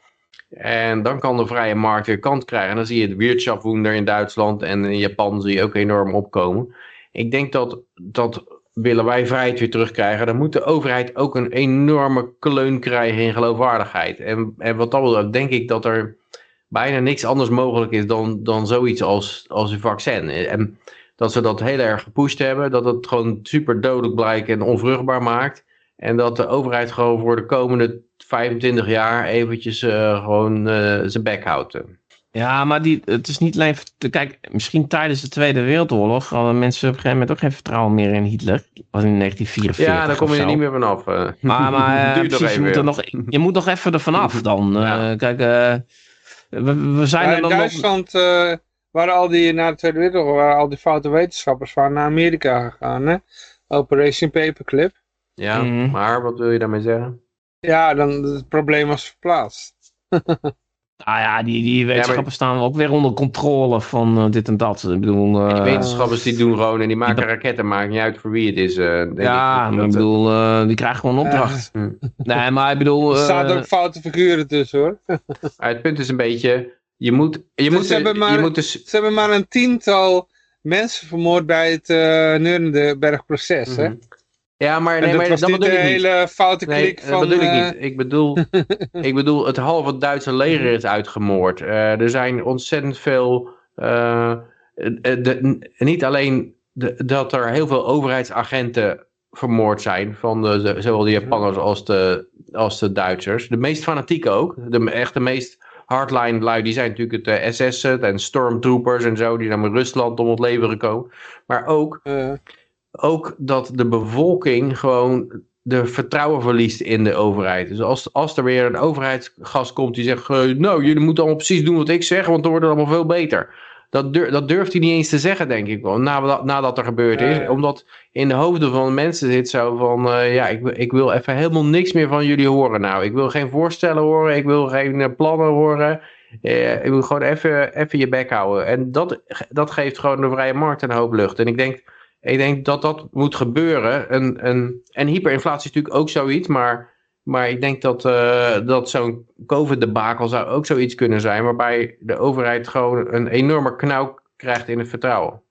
En dan kan de vrije markt weer kant krijgen. En dan zie je het Wirtschaftswunder in Duitsland en in Japan zie je ook enorm opkomen. Ik denk dat, dat willen wij vrijheid weer terugkrijgen, dan moet de overheid ook een enorme kleun krijgen in geloofwaardigheid. En, en wat dat betreft denk ik dat er bijna niks anders mogelijk is dan, dan zoiets als, als een vaccin. En dat ze dat heel erg gepusht hebben, dat het gewoon super dodelijk blijkt en onvruchtbaar maakt. En dat de overheid gewoon voor de komende 25 jaar eventjes eh, gewoon eh, zijn bek houdt. Ja, maar die, het is niet alleen... Kijk, misschien tijdens de Tweede Wereldoorlog hadden mensen op een gegeven moment ook geen vertrouwen meer in Hitler. Dat was in 1944 Ja, daar kom je er niet meer vanaf. eh. Maar, maar eh, precies, je, moet er nog, je moet nog even ervan af dan. Eh, Ja. Kijk, we, we zijn Ja, er in dan nog... Duitsland eh, waren al die, na de Tweede Wereldoorlog, waren al die foute wetenschappers waren naar Amerika gegaan, hè? Operation Paperclip. Ja, Mhm. maar wat wil je daarmee zeggen? Ja, dan het probleem was verplaatst. Ah ja, die, die wetenschappers staan ook weer onder controle van eh, dit en dat. Ik bedoel... eh, Die wetenschappers die doen gewoon en die maken raketten, maakt niet uit voor wie het is. eh, denk ja, ik. maar ik bedoel, eh, die krijgen gewoon een opdracht. Nee, maar ik bedoel... Er staan ook foute figuren tussen, hoor. Het punt is een beetje, je moet, je Dus moet, ze hebben je maar- moet dus... Ze hebben maar een tiental mensen vermoord bij het uh, Nuremberg-proces, hè? Ja, maar nee, dat maar dat bedoel ik niet. hele foute Nee, klik dat van... bedoel ik eh, niet. Ik bedoel, ik bedoel het halve Duitse leger is uitgemoord. Eh, er zijn ontzettend veel... eh, de, niet alleen de- dat er heel veel overheidsagenten vermoord zijn. Van de, de- zowel de Japanners als de, als de Duitsers. De meest fanatieke ook. De, echt de meest hardline lui. Die zijn natuurlijk het eh, SS en stormtroopers en zo. Die met Rusland om het leven gekomen. Maar ook eh, ook dat de bevolking gewoon de vertrouwen verliest in de overheid. Dus als, als er weer een overheidsgast komt die zegt, nou jullie moeten allemaal precies doen wat ik zeg, want dan wordt het allemaal veel beter. dat, dur- dat durft hij niet eens te zeggen, denk ik wel, nadat, nadat er gebeurd is. Omdat in de hoofden van mensen zit zo van, eh, ja, ik, wil- ik wil even helemaal niks meer van jullie horen nou. Ik wil geen voorstellen horen, ik wil geen eh, plannen horen. Eh, ik wil gewoon even, even je bek houden. En dat, dat geeft gewoon de vrije markt een hoop lucht. En ik denk, ik denk dat dat moet gebeuren. En hyperinflatie is natuurlijk ook zoiets, maar... Maar ik denk dat, eh, dat zo'n COVID-debakel zou ook zoiets kunnen zijn, waarbij de overheid gewoon een enorme knauw krijgt in het vertrouwen.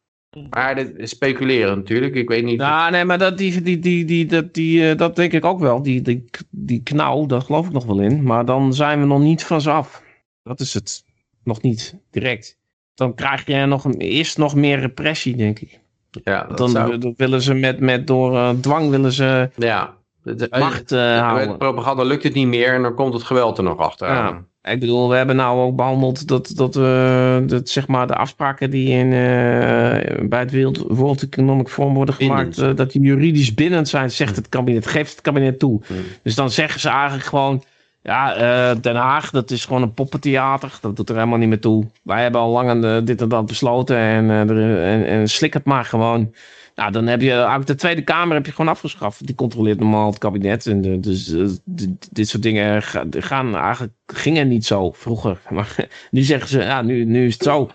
Maar is speculeren natuurlijk, ik weet niet. Ja, nee, maar dat, die, die, die, die, dat, die, eh, dat denk ik ook wel. Die, die, die knauw, daar geloof ik nog wel in. Maar dan zijn we nog niet van ze af. Dat is het. Nog niet, direct. Dan krijg je nog, een- eerst nog meer repressie, denk ik. Ja, dat Dan, zou, dan willen ze met, met door eh, dwang willen ze ja. De- macht met houden. propaganda lukt het niet meer en dan komt het geweld er nog achteraan. Ik bedoel, we hebben nou ook behandeld dat, dat, eh, dat zeg maar de afspraken die in, eh, bij het World, World Economic Forum worden gemaakt, dat die juridisch bindend zijn, zegt het kabinet, geeft het kabinet toe. Hmm. Dus dan zeggen ze eigenlijk gewoon, ja, eh, Den Haag, dat is gewoon een poppentheater, dat doet er helemaal niet meer toe. Wij hebben al lang dit en dat besloten en, eh, er- en, en slik het maar gewoon. Nou, dan heb je uit de Tweede Kamer heb je gewoon afgeschaft. Die controleert normaal het kabinet. En dus eh, d- dit soort dingen ga- gaan eigenlijk gingen niet zo vroeger. Maar nu zeggen ze, ja, nu, nu is het zo.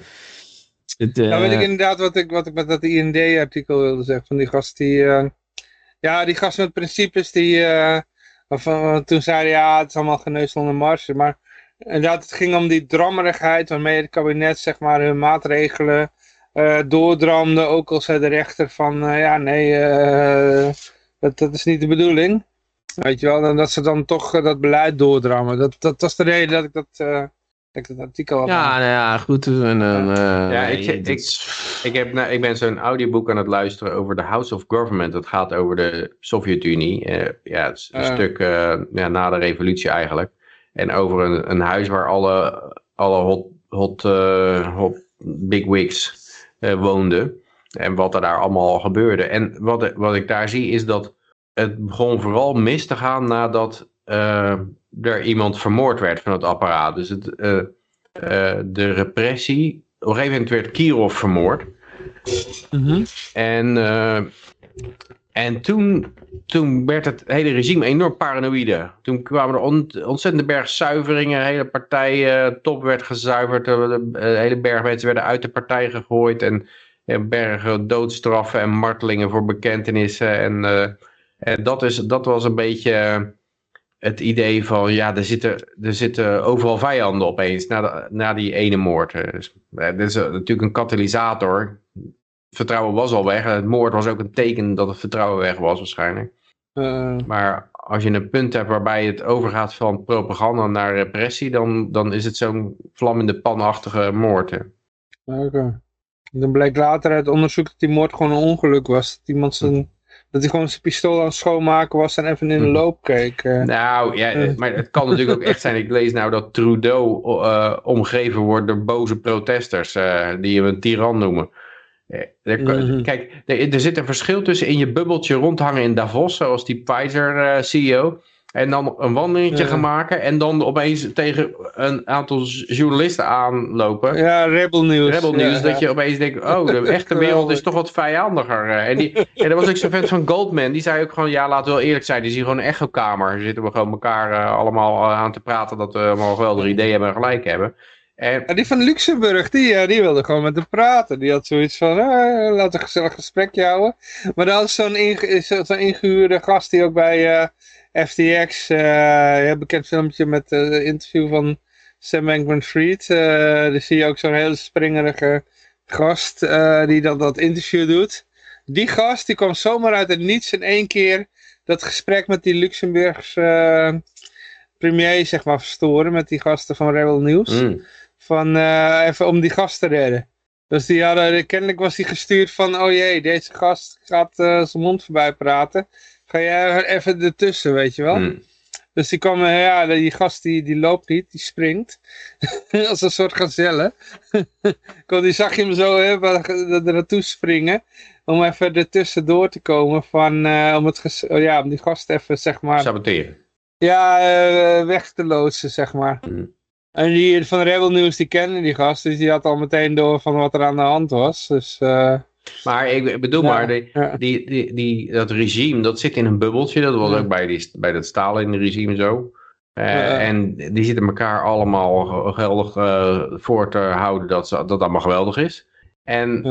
Het, Nou weet ik inderdaad wat ik, wat ik met dat IND-artikel wilde zeggen. Van die gast die... ja, die gast met principes die... eh, van, toen zeiden ja, het is allemaal geneuzel onder marge. Maar inderdaad, het ging om die drammerigheid waarmee het kabinet zeg maar hun maatregelen eh doordramde. Ook al zei de rechter van eh, ja, nee, eh, dat, dat is niet de bedoeling. Weet je wel, en dat ze dan toch eh, dat beleid doordrammen. Dat, dat was de reden dat ik eh, dat, ik dat artikel had. ja, nou ja, goed. En, dan, eh, Ja, ik- ik- Ik, heb, nou, ik ben zo'n audioboek aan het luisteren over de House of Government. Dat gaat over de Sovjet-Unie. Eh, ja, het is een stuk eh, ja, na de revolutie eigenlijk. En over een, een huis waar alle, alle hot, hot, eh, hot bigwigs eh woonden. En wat er daar allemaal gebeurde. En wat, wat ik daar zie is dat het begon vooral mis te gaan nadat er iemand vermoord werd van het apparaat. Dus het, eh, eh, de repressie. Op een gegeven moment werd Kirov vermoord. Mhm. En, eh, en toen, toen werd het hele regime enorm paranoïde. Toen kwamen er ont, ontzettende berg zuiveringen. De hele partij eh, top werd gezuiverd. De, hele berg mensen werden uit de partij gegooid. En, en bergen doodstraffen en martelingen voor bekentenissen. En, en dat, is, dat was een beetje het idee van... Ja, er zitten, er zitten overal vijanden opeens na, de- na die ene moord. Dus, eh, dit is eh, natuurlijk een katalysator vertrouwen was al weg. Het moord was ook een teken dat het vertrouwen weg was waarschijnlijk. Eh, Maar als je een punt hebt waarbij het overgaat van propaganda naar repressie, dan, dan is het zo'n vlam in de panachtige moord. Oké. Dan bleek later uit onderzoek dat die moord gewoon een ongeluk was. Dat iemand zijn, dat hij gewoon zijn pistool aan het schoonmaken was en even in de Mhm. loop keek. eh. Nou, ja, maar het kan natuurlijk ook echt zijn. Ik lees nou dat Trudeau eh, omgeven wordt door boze protesters eh, die hem een tiran noemen. Er Mhm. Kijk, er, er zit een verschil tussen in je bubbeltje rondhangen in Davos, zoals die Pfizer-CEO. En dan een wandelingetje Ja. gaan maken en dan opeens tegen een aantal journalisten aanlopen. Ja, Rebel News. Rebel ja, News, ja. dat je opeens denkt, oh, de echte wereld is toch wat vijandiger. En, die, en er was ook zo'n vent van Goldman, die zei ook gewoon, ja, laten we wel eerlijk zijn, die is hier gewoon een echokamer. Zitten we gewoon elkaar eh, allemaal eh, aan te praten dat we allemaal geweldige ideeën hebben en gelijk hebben. En, Ja, die van Luxemburg, die, eh, die wilde gewoon met hem praten. Die had zoiets van, laten we een gezellig gesprekje houden. Maar dat was zo'n inge zo- ingehuurde gast die ook bij FTX, eh een bekend filmpje met eh, het interview van Sam Bankman-Fried. eh daar zie je ook zo'n hele springerige gast eh, die dan dat interview doet. Die gast die kwam zomaar uit het niets in één keer dat gesprek met die Luxemburgse eh, premier zeg maar verstoren. Met die gasten van Rebel News Mm. van eh, even om die gast te redden. Dus die hadden, kennelijk was die gestuurd van, oh jee, deze gast gaat eh, zijn mond voorbij praten. Ga jij even ertussen, weet je wel? Mm. Dus die kwam, eh, ja, die gast die, die loopt niet, die springt. Als een soort gazelle. Die zag je hem zo hè, er naartoe springen. Om even ertussen door te komen van, eh, om, het oh ja, om die gast even, zeg maar, Saboteren. ja, eh, weg te loodsen, zeg maar. Mm. En die van Rebel News, die kennen die gast, dus die had al meteen door van wat er aan de hand was. Dus, uh, maar ik bedoel Ja, maar, die, ja. die, die, die, dat regime, dat zit in een bubbeltje. Dat was Ja. ook bij, die, bij dat Stalin-regime zo. Eh. En die zitten elkaar allemaal ge- geldig eh, voor te houden dat ze- dat allemaal geweldig is. En,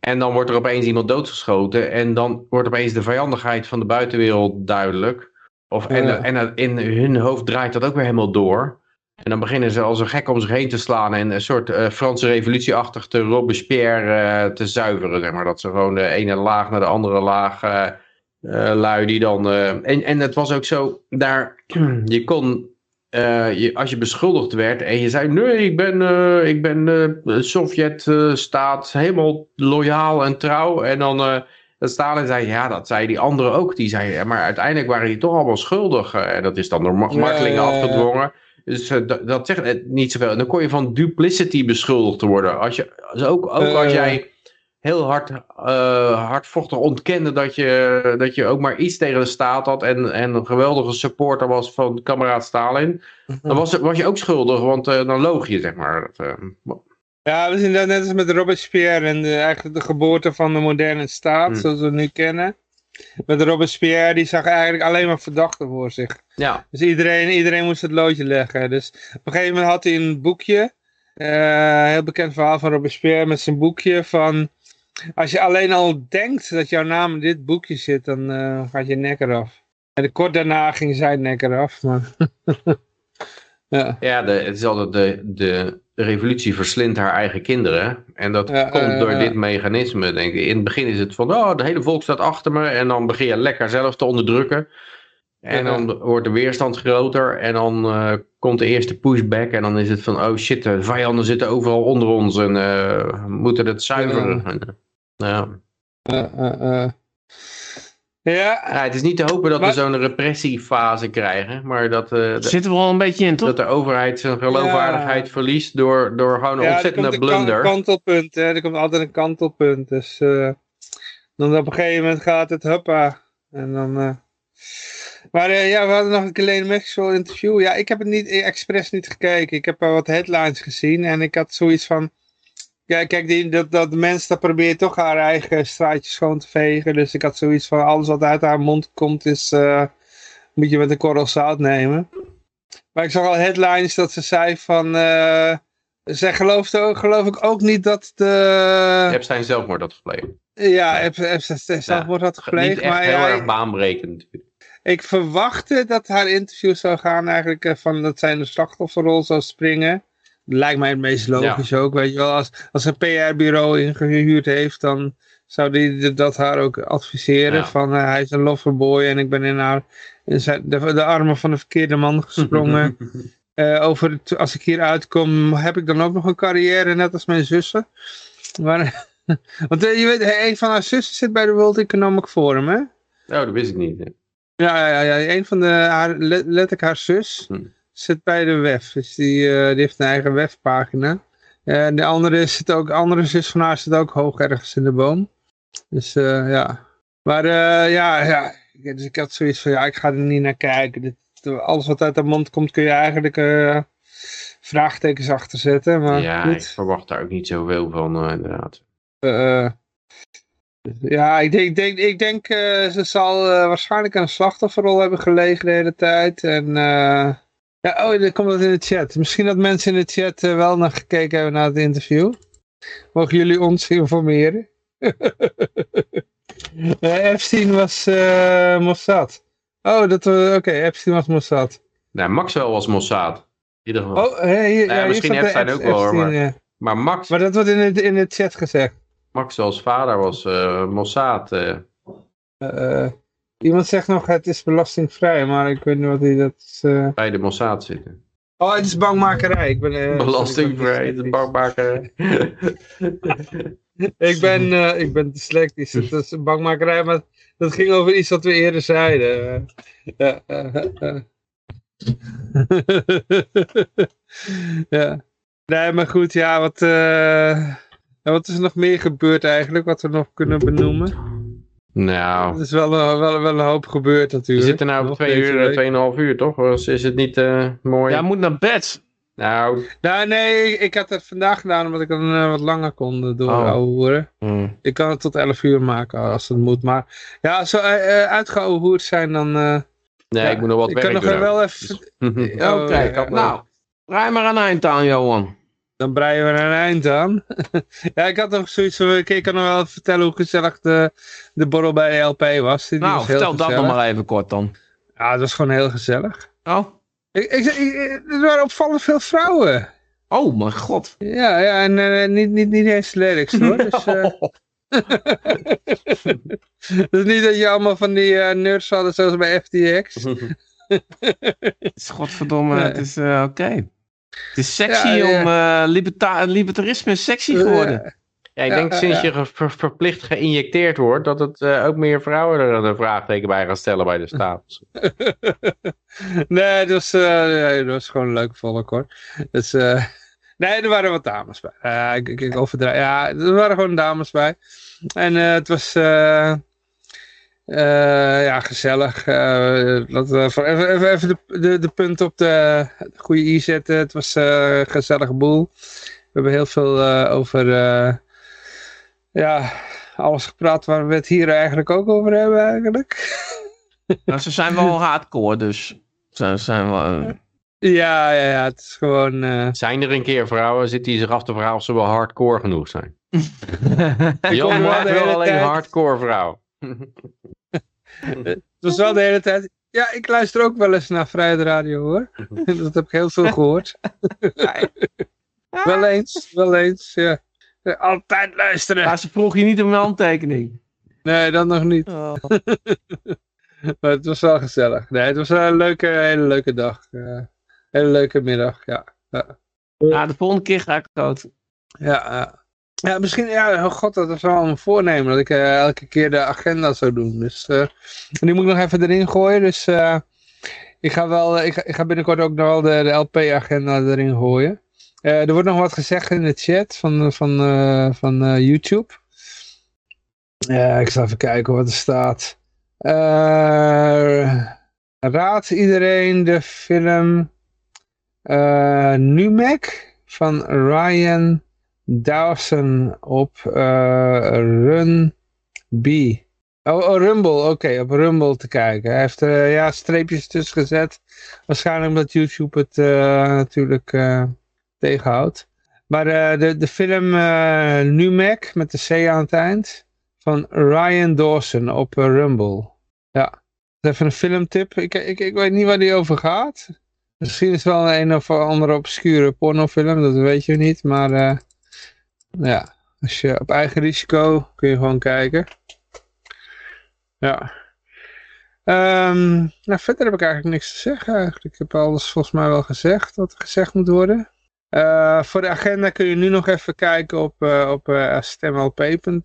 en dan wordt er opeens iemand doodgeschoten. En dan wordt opeens de vijandigheid van de buitenwereld duidelijk. Of, en en in hun hoofd draait dat ook weer helemaal door. En dan beginnen ze als een gek om zich heen te slaan en een soort eh, Franse revolutieachtig te Robespierre eh, te zuiveren. Zeg maar. Dat ze gewoon de ene laag naar de andere laag eh, lui die dan... en, en het was ook zo, daar, je kon, je, als je beschuldigd werd en je zei, nee, ik ben, ik ben Sovjet-staat helemaal loyaal en trouw. En dan... dat Stalin zei, ja, dat zei die anderen ook. Die zei, maar uiteindelijk waren die toch allemaal schuldig. En dat is dan door Ja, martelingen ja, ja. afgedwongen. Dus eh, dat, dat zegt eh, niet zoveel. En dan kon je van duplicity beschuldigd te worden. Als je, dus ook, ook als Eh. jij heel hard, hardvochtig ontkende dat je, dat je ook maar iets tegen de staat had. En, en een geweldige supporter was van kameraad Stalin. Dan was, was je ook schuldig, want dan loog je, zeg maar. Dat, Ja, we zien dat net als met Robespierre en de, eigenlijk de geboorte van de moderne staat, Hmm. zoals we het nu kennen. Met Robespierre, die zag eigenlijk alleen maar verdachten voor zich. ja, Dus iedereen, iedereen moest het loodje leggen. Dus op een gegeven moment had hij een boekje, een heel bekend verhaal van Robespierre met zijn boekje van... Als je alleen al denkt dat jouw naam in dit boekje zit, dan eh, gaat je nek eraf. En kort daarna ging zijn nek eraf, maar... ja. ja de, het is altijd de, de revolutie verslindt haar eigen kinderen. En dat Ja, komt eh, door ja. dit mechanisme, denk ik. In het begin is het van, oh, de hele volk staat achter me. En dan begin je lekker zelf te onderdrukken. En dan wordt de weerstand groter. En dan eh, komt de eerste pushback. En dan is het van, oh shit, de vijanden zitten overal onder ons. En eh, we moeten het zuiveren. En, eh, ja. Ja, Ja, het is niet te hopen dat Maar- we zo'n repressiefase krijgen. Maar dat, eh, de, Zitten we al een beetje in, toch? dat de overheid zijn geloofwaardigheid Ja. verliest door, door gewoon een Ja, er ontzettende komt een blunder. kantelpunt, hè. Er komt altijd een kantelpunt. Dus eh, dan op een gegeven moment gaat het huppa. En dan... eh, Maar ja, we hadden nog een Helene Maxwell interview. Ja, ik heb het niet, expres niet gekeken. Ik heb wel wat headlines gezien. En ik had zoiets van... Ja, kijk, die, dat, dat de mens dat probeert toch haar eigen straatje schoon te vegen. Dus ik had zoiets van, alles wat uit haar mond komt is... eh, moet je met een korrel zout nemen. Maar ik zag al headlines dat ze zei van... eh, zij geloofde ook, geloof ik ook niet dat de... Epstein zelfmoord had gepleegd. Ja, Epstein zelfmoord had Niet gepleegd. echt Maar heel erg baanbrekend natuurlijk. ik verwachtte dat haar interview zou gaan eigenlijk eh, van dat zij in de slachtofferrol zou springen. Lijkt mij het meest logisch ook, weet je wel. Als, als een PR-bureau ingehuurd heeft, dan zou die dat haar ook adviseren. Ja. Van eh, hij is een loverboy en ik ben in, haar, in zijn, de, de armen van de verkeerde man gesprongen. Eh, over het, als ik hier uitkom, heb ik dan ook nog een carrière, net als mijn zussen. Maar, want eh, je weet, een van haar zussen zit bij de World Economic Forum, hè? Oh, dat wist ik niet. hè. Ja, ja, ja, een van de, haar, let- letterlijk haar zus, Hm. Zit bij de WEF. Dus die, eh, die heeft een eigen webpagina. Eh, En de andere, zit ook, andere zus van haar zit ook hoog ergens in de boom. Dus eh, ja. Maar ja, ja, dus ik had zoiets van, ja, ik ga er niet naar kijken. Dit, alles wat uit de mond komt kun je eigenlijk vraagtekens achter zetten. Maar ja, goed. ik verwacht daar ook niet zoveel van, inderdaad. Ja, ik denk, ik denk, ik denk ze zal waarschijnlijk een slachtofferrol hebben gelegen de hele tijd. En ja, oh, er komt wat in de chat. Misschien dat mensen in de chat eh, wel naar gekeken hebben naar het interview. Mogen jullie ons informeren? Eh, Epstein was eh, Mossad. Oh, dat we- oké, Epstein was Mossad. Nou, Maxwell was Mossad. In ieder geval. Oh, hey, hier, ja, hier misschien eh, Epstein ook wel, hoor, Epstein, maar- eh. Maar Max, maar dat wordt in de, in de chat gezegd. Maxwell's vader was eh, Mossad. Eh. Eh, iemand zegt nog het is belastingvrij, maar ik weet niet wat hij dat is. eh. bij de Mossad zitten. Oh, het is bankmakerij. Ik ben, eh, Belastingvrij, ik de ben bankmaker. Ik ben, eh, ik ben dyslectisch. Het is een bankmakerij, maar dat ging over iets wat we eerder zeiden. Eh, eh, eh, eh. ja. Nee, maar goed, ja, wat, eh, wat is er nog meer gebeurd eigenlijk, wat we nog kunnen benoemen? Nou, Er is wel, een- wel, wel een hoop gebeurd we natuurlijk. zitten nou op twee uur, week. eh, tweeënhalf uur, toch? Is is het niet eh, mooi? Ja, moet naar bed. Nou, Nou, nee, ik, ik had het vandaag gedaan omdat ik dan eh, wat langer kon doorhouden. hm. Ik kan het tot 11 uur maken als het moet. Maar ja, als we uh, uitgehoord zijn, dan... eh, nee, ja, ik moet nog wat ik werk kan nog doen. wel even... Oké, Oh, ja, nou, rij maar een eind aan, Johan. Dan breien we er een eind aan. ja, ik had nog zoiets van... Ik kan nog wel vertellen hoe gezellig de, de borrel bij de LP was. Die Nou, was heel vertel dat nog maar even kort dan. Ja, het was gewoon heel gezellig. Oh, Ik, ik, ik- er waren opvallend veel vrouwen. oh mijn god. Ja, ja en eh, niet, niet, niet eens lelijkste hoor. Dus, eh, dus niet dat je allemaal van die eh, nerds hadden zoals bij FTX. Het is godverdomme, Nee. het is oké. Het is sexy Ja, ja. om, eh, liberta libertarisme is sexy geworden. Ja, ik Ja, denk ja, sinds ja. je ver- verplicht geïnjecteerd wordt, dat het eh, ook meer vrouwen er een vraagteken bij gaan stellen bij de staat. nee, het was, eh, het was gewoon een leuke volk hoor. Dus, nee, er waren wat dames bij. Ja, ik, ik, overdrijf. Ja, er waren gewoon dames bij. En eh, het was eh, eh, ja, gezellig. Eh, laten we even, even, even, even de, de, de punt op de goede i zetten. Het was eh, een gezellige boel. We hebben heel veel eh, over eh, ja, alles gepraat waar we het hier eigenlijk ook over hebben eigenlijk. Nou, ze zijn wel hardcore, dus ze zijn wel... eh, Ja, ja, ja, het is gewoon... eh, Zijn er een keer vrouwen, zit die zich af te vragen of ze wel hardcore genoeg zijn? Jan kom er wel alleen tijd. hardcore vrouw. het was wel de hele tijd... Ja, ik luister ook wel eens naar Vrijheid Radio hoor. Dat heb ik heel veel gehoord. wel eens, wel eens, ja. Altijd luisteren. Maar ze vroeg je niet om een handtekening. Nee, dat nog niet. Maar het was wel gezellig. Nee, het was een leuke, hele leuke dag. eh, hele leuke middag, ja. Ja, de volgende keer ga ik het Ja, ja. Ja misschien, ja, oh god, dat is wel een voornemen. Dat ik eh, elke keer de agenda zou doen. Dus, en die moet ik nog even erin gooien. Dus eh, ik, ga wel, ik, ik ga binnenkort ook nog wel de, de LP-agenda erin gooien. Er wordt nog wat gezegd in de chat van, van, van YouTube. Ik zal even kijken wat er staat. Raadt iedereen de film Numek van Ryan Dawson op eh, Run B. Oh, oh Rumble, oké, op Rumble te kijken. Hij heeft er ja, streepjes tussen gezet. Waarschijnlijk omdat YouTube het eh, natuurlijk eh, tegenhoudt. Maar eh, de, de film eh Numek met de C aan het eind van Ryan Dawson op eh, Rumble. Ja, even een filmtip. Ik, ik, ik weet niet waar die over gaat. Misschien is het wel een of andere obscure pornofilm, dat weet je niet. Maar eh, ja, als je op eigen risico kun je gewoon kijken. Ja. Ehm, nou, verder heb ik eigenlijk niks te zeggen. Eigenlijk. Ik heb alles volgens mij wel gezegd wat gezegd moet worden. Eh, voor de agenda kun je nu nog even kijken op, eh, op eh, stemlp.nl.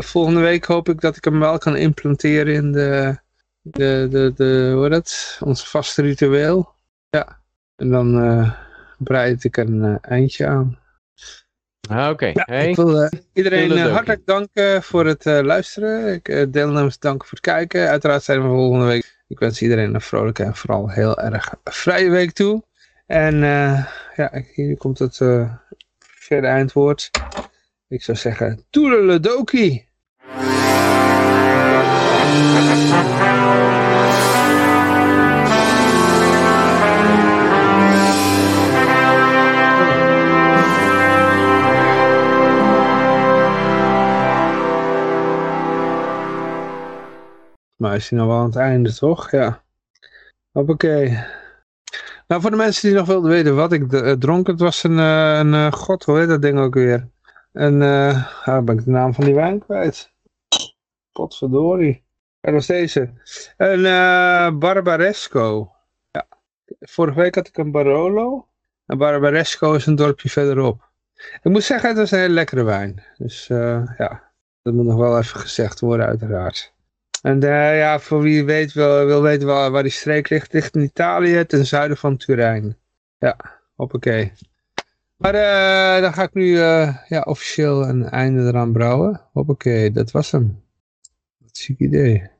Volgende week hoop ik dat ik hem wel kan implementeren in de, de, de, de hoe dat? Ons vaste ritueel. Ja. En dan breid ik een eindje aan. Ah, Oké, hey. ik wil eh, iedereen eh, hartelijk danken voor het eh, luisteren. Ik deelnemers danken voor het kijken. Uiteraard zijn we volgende week. Ik wens iedereen een vrolijke en vooral heel erg vrije week toe. En eh, ja, hier komt het verder eindwoord. Ik zou zeggen, toedeledokie! Maar is hij nou wel aan het einde, toch? Ja. Hoppakee. Nou, voor de mensen die nog wilden weten wat ik uh, dronk, het was een, uh, een uh, god, hoe heet dat ding ook weer? En, uh, ah, ben ik de naam van die wijn kwijt. Potverdorie. Dat was deze. Een Barbaresco. Ja. Vorige week had ik een Barolo. En Barbaresco is een dorpje verderop. Ik moet zeggen, het was een hele lekkere wijn. Dus ja, dat moet nog wel even gezegd worden uiteraard. En uh, ja, voor wie weet, wil, wil weten waar, waar die streek ligt, ligt in Italië ten zuiden van Turijn. Ja, hoppakee. Maar uh, dan ga ik nu uh, ja, officieel een einde eraan brouwen. Hoppakee, dat was hem. Wat ziek idee.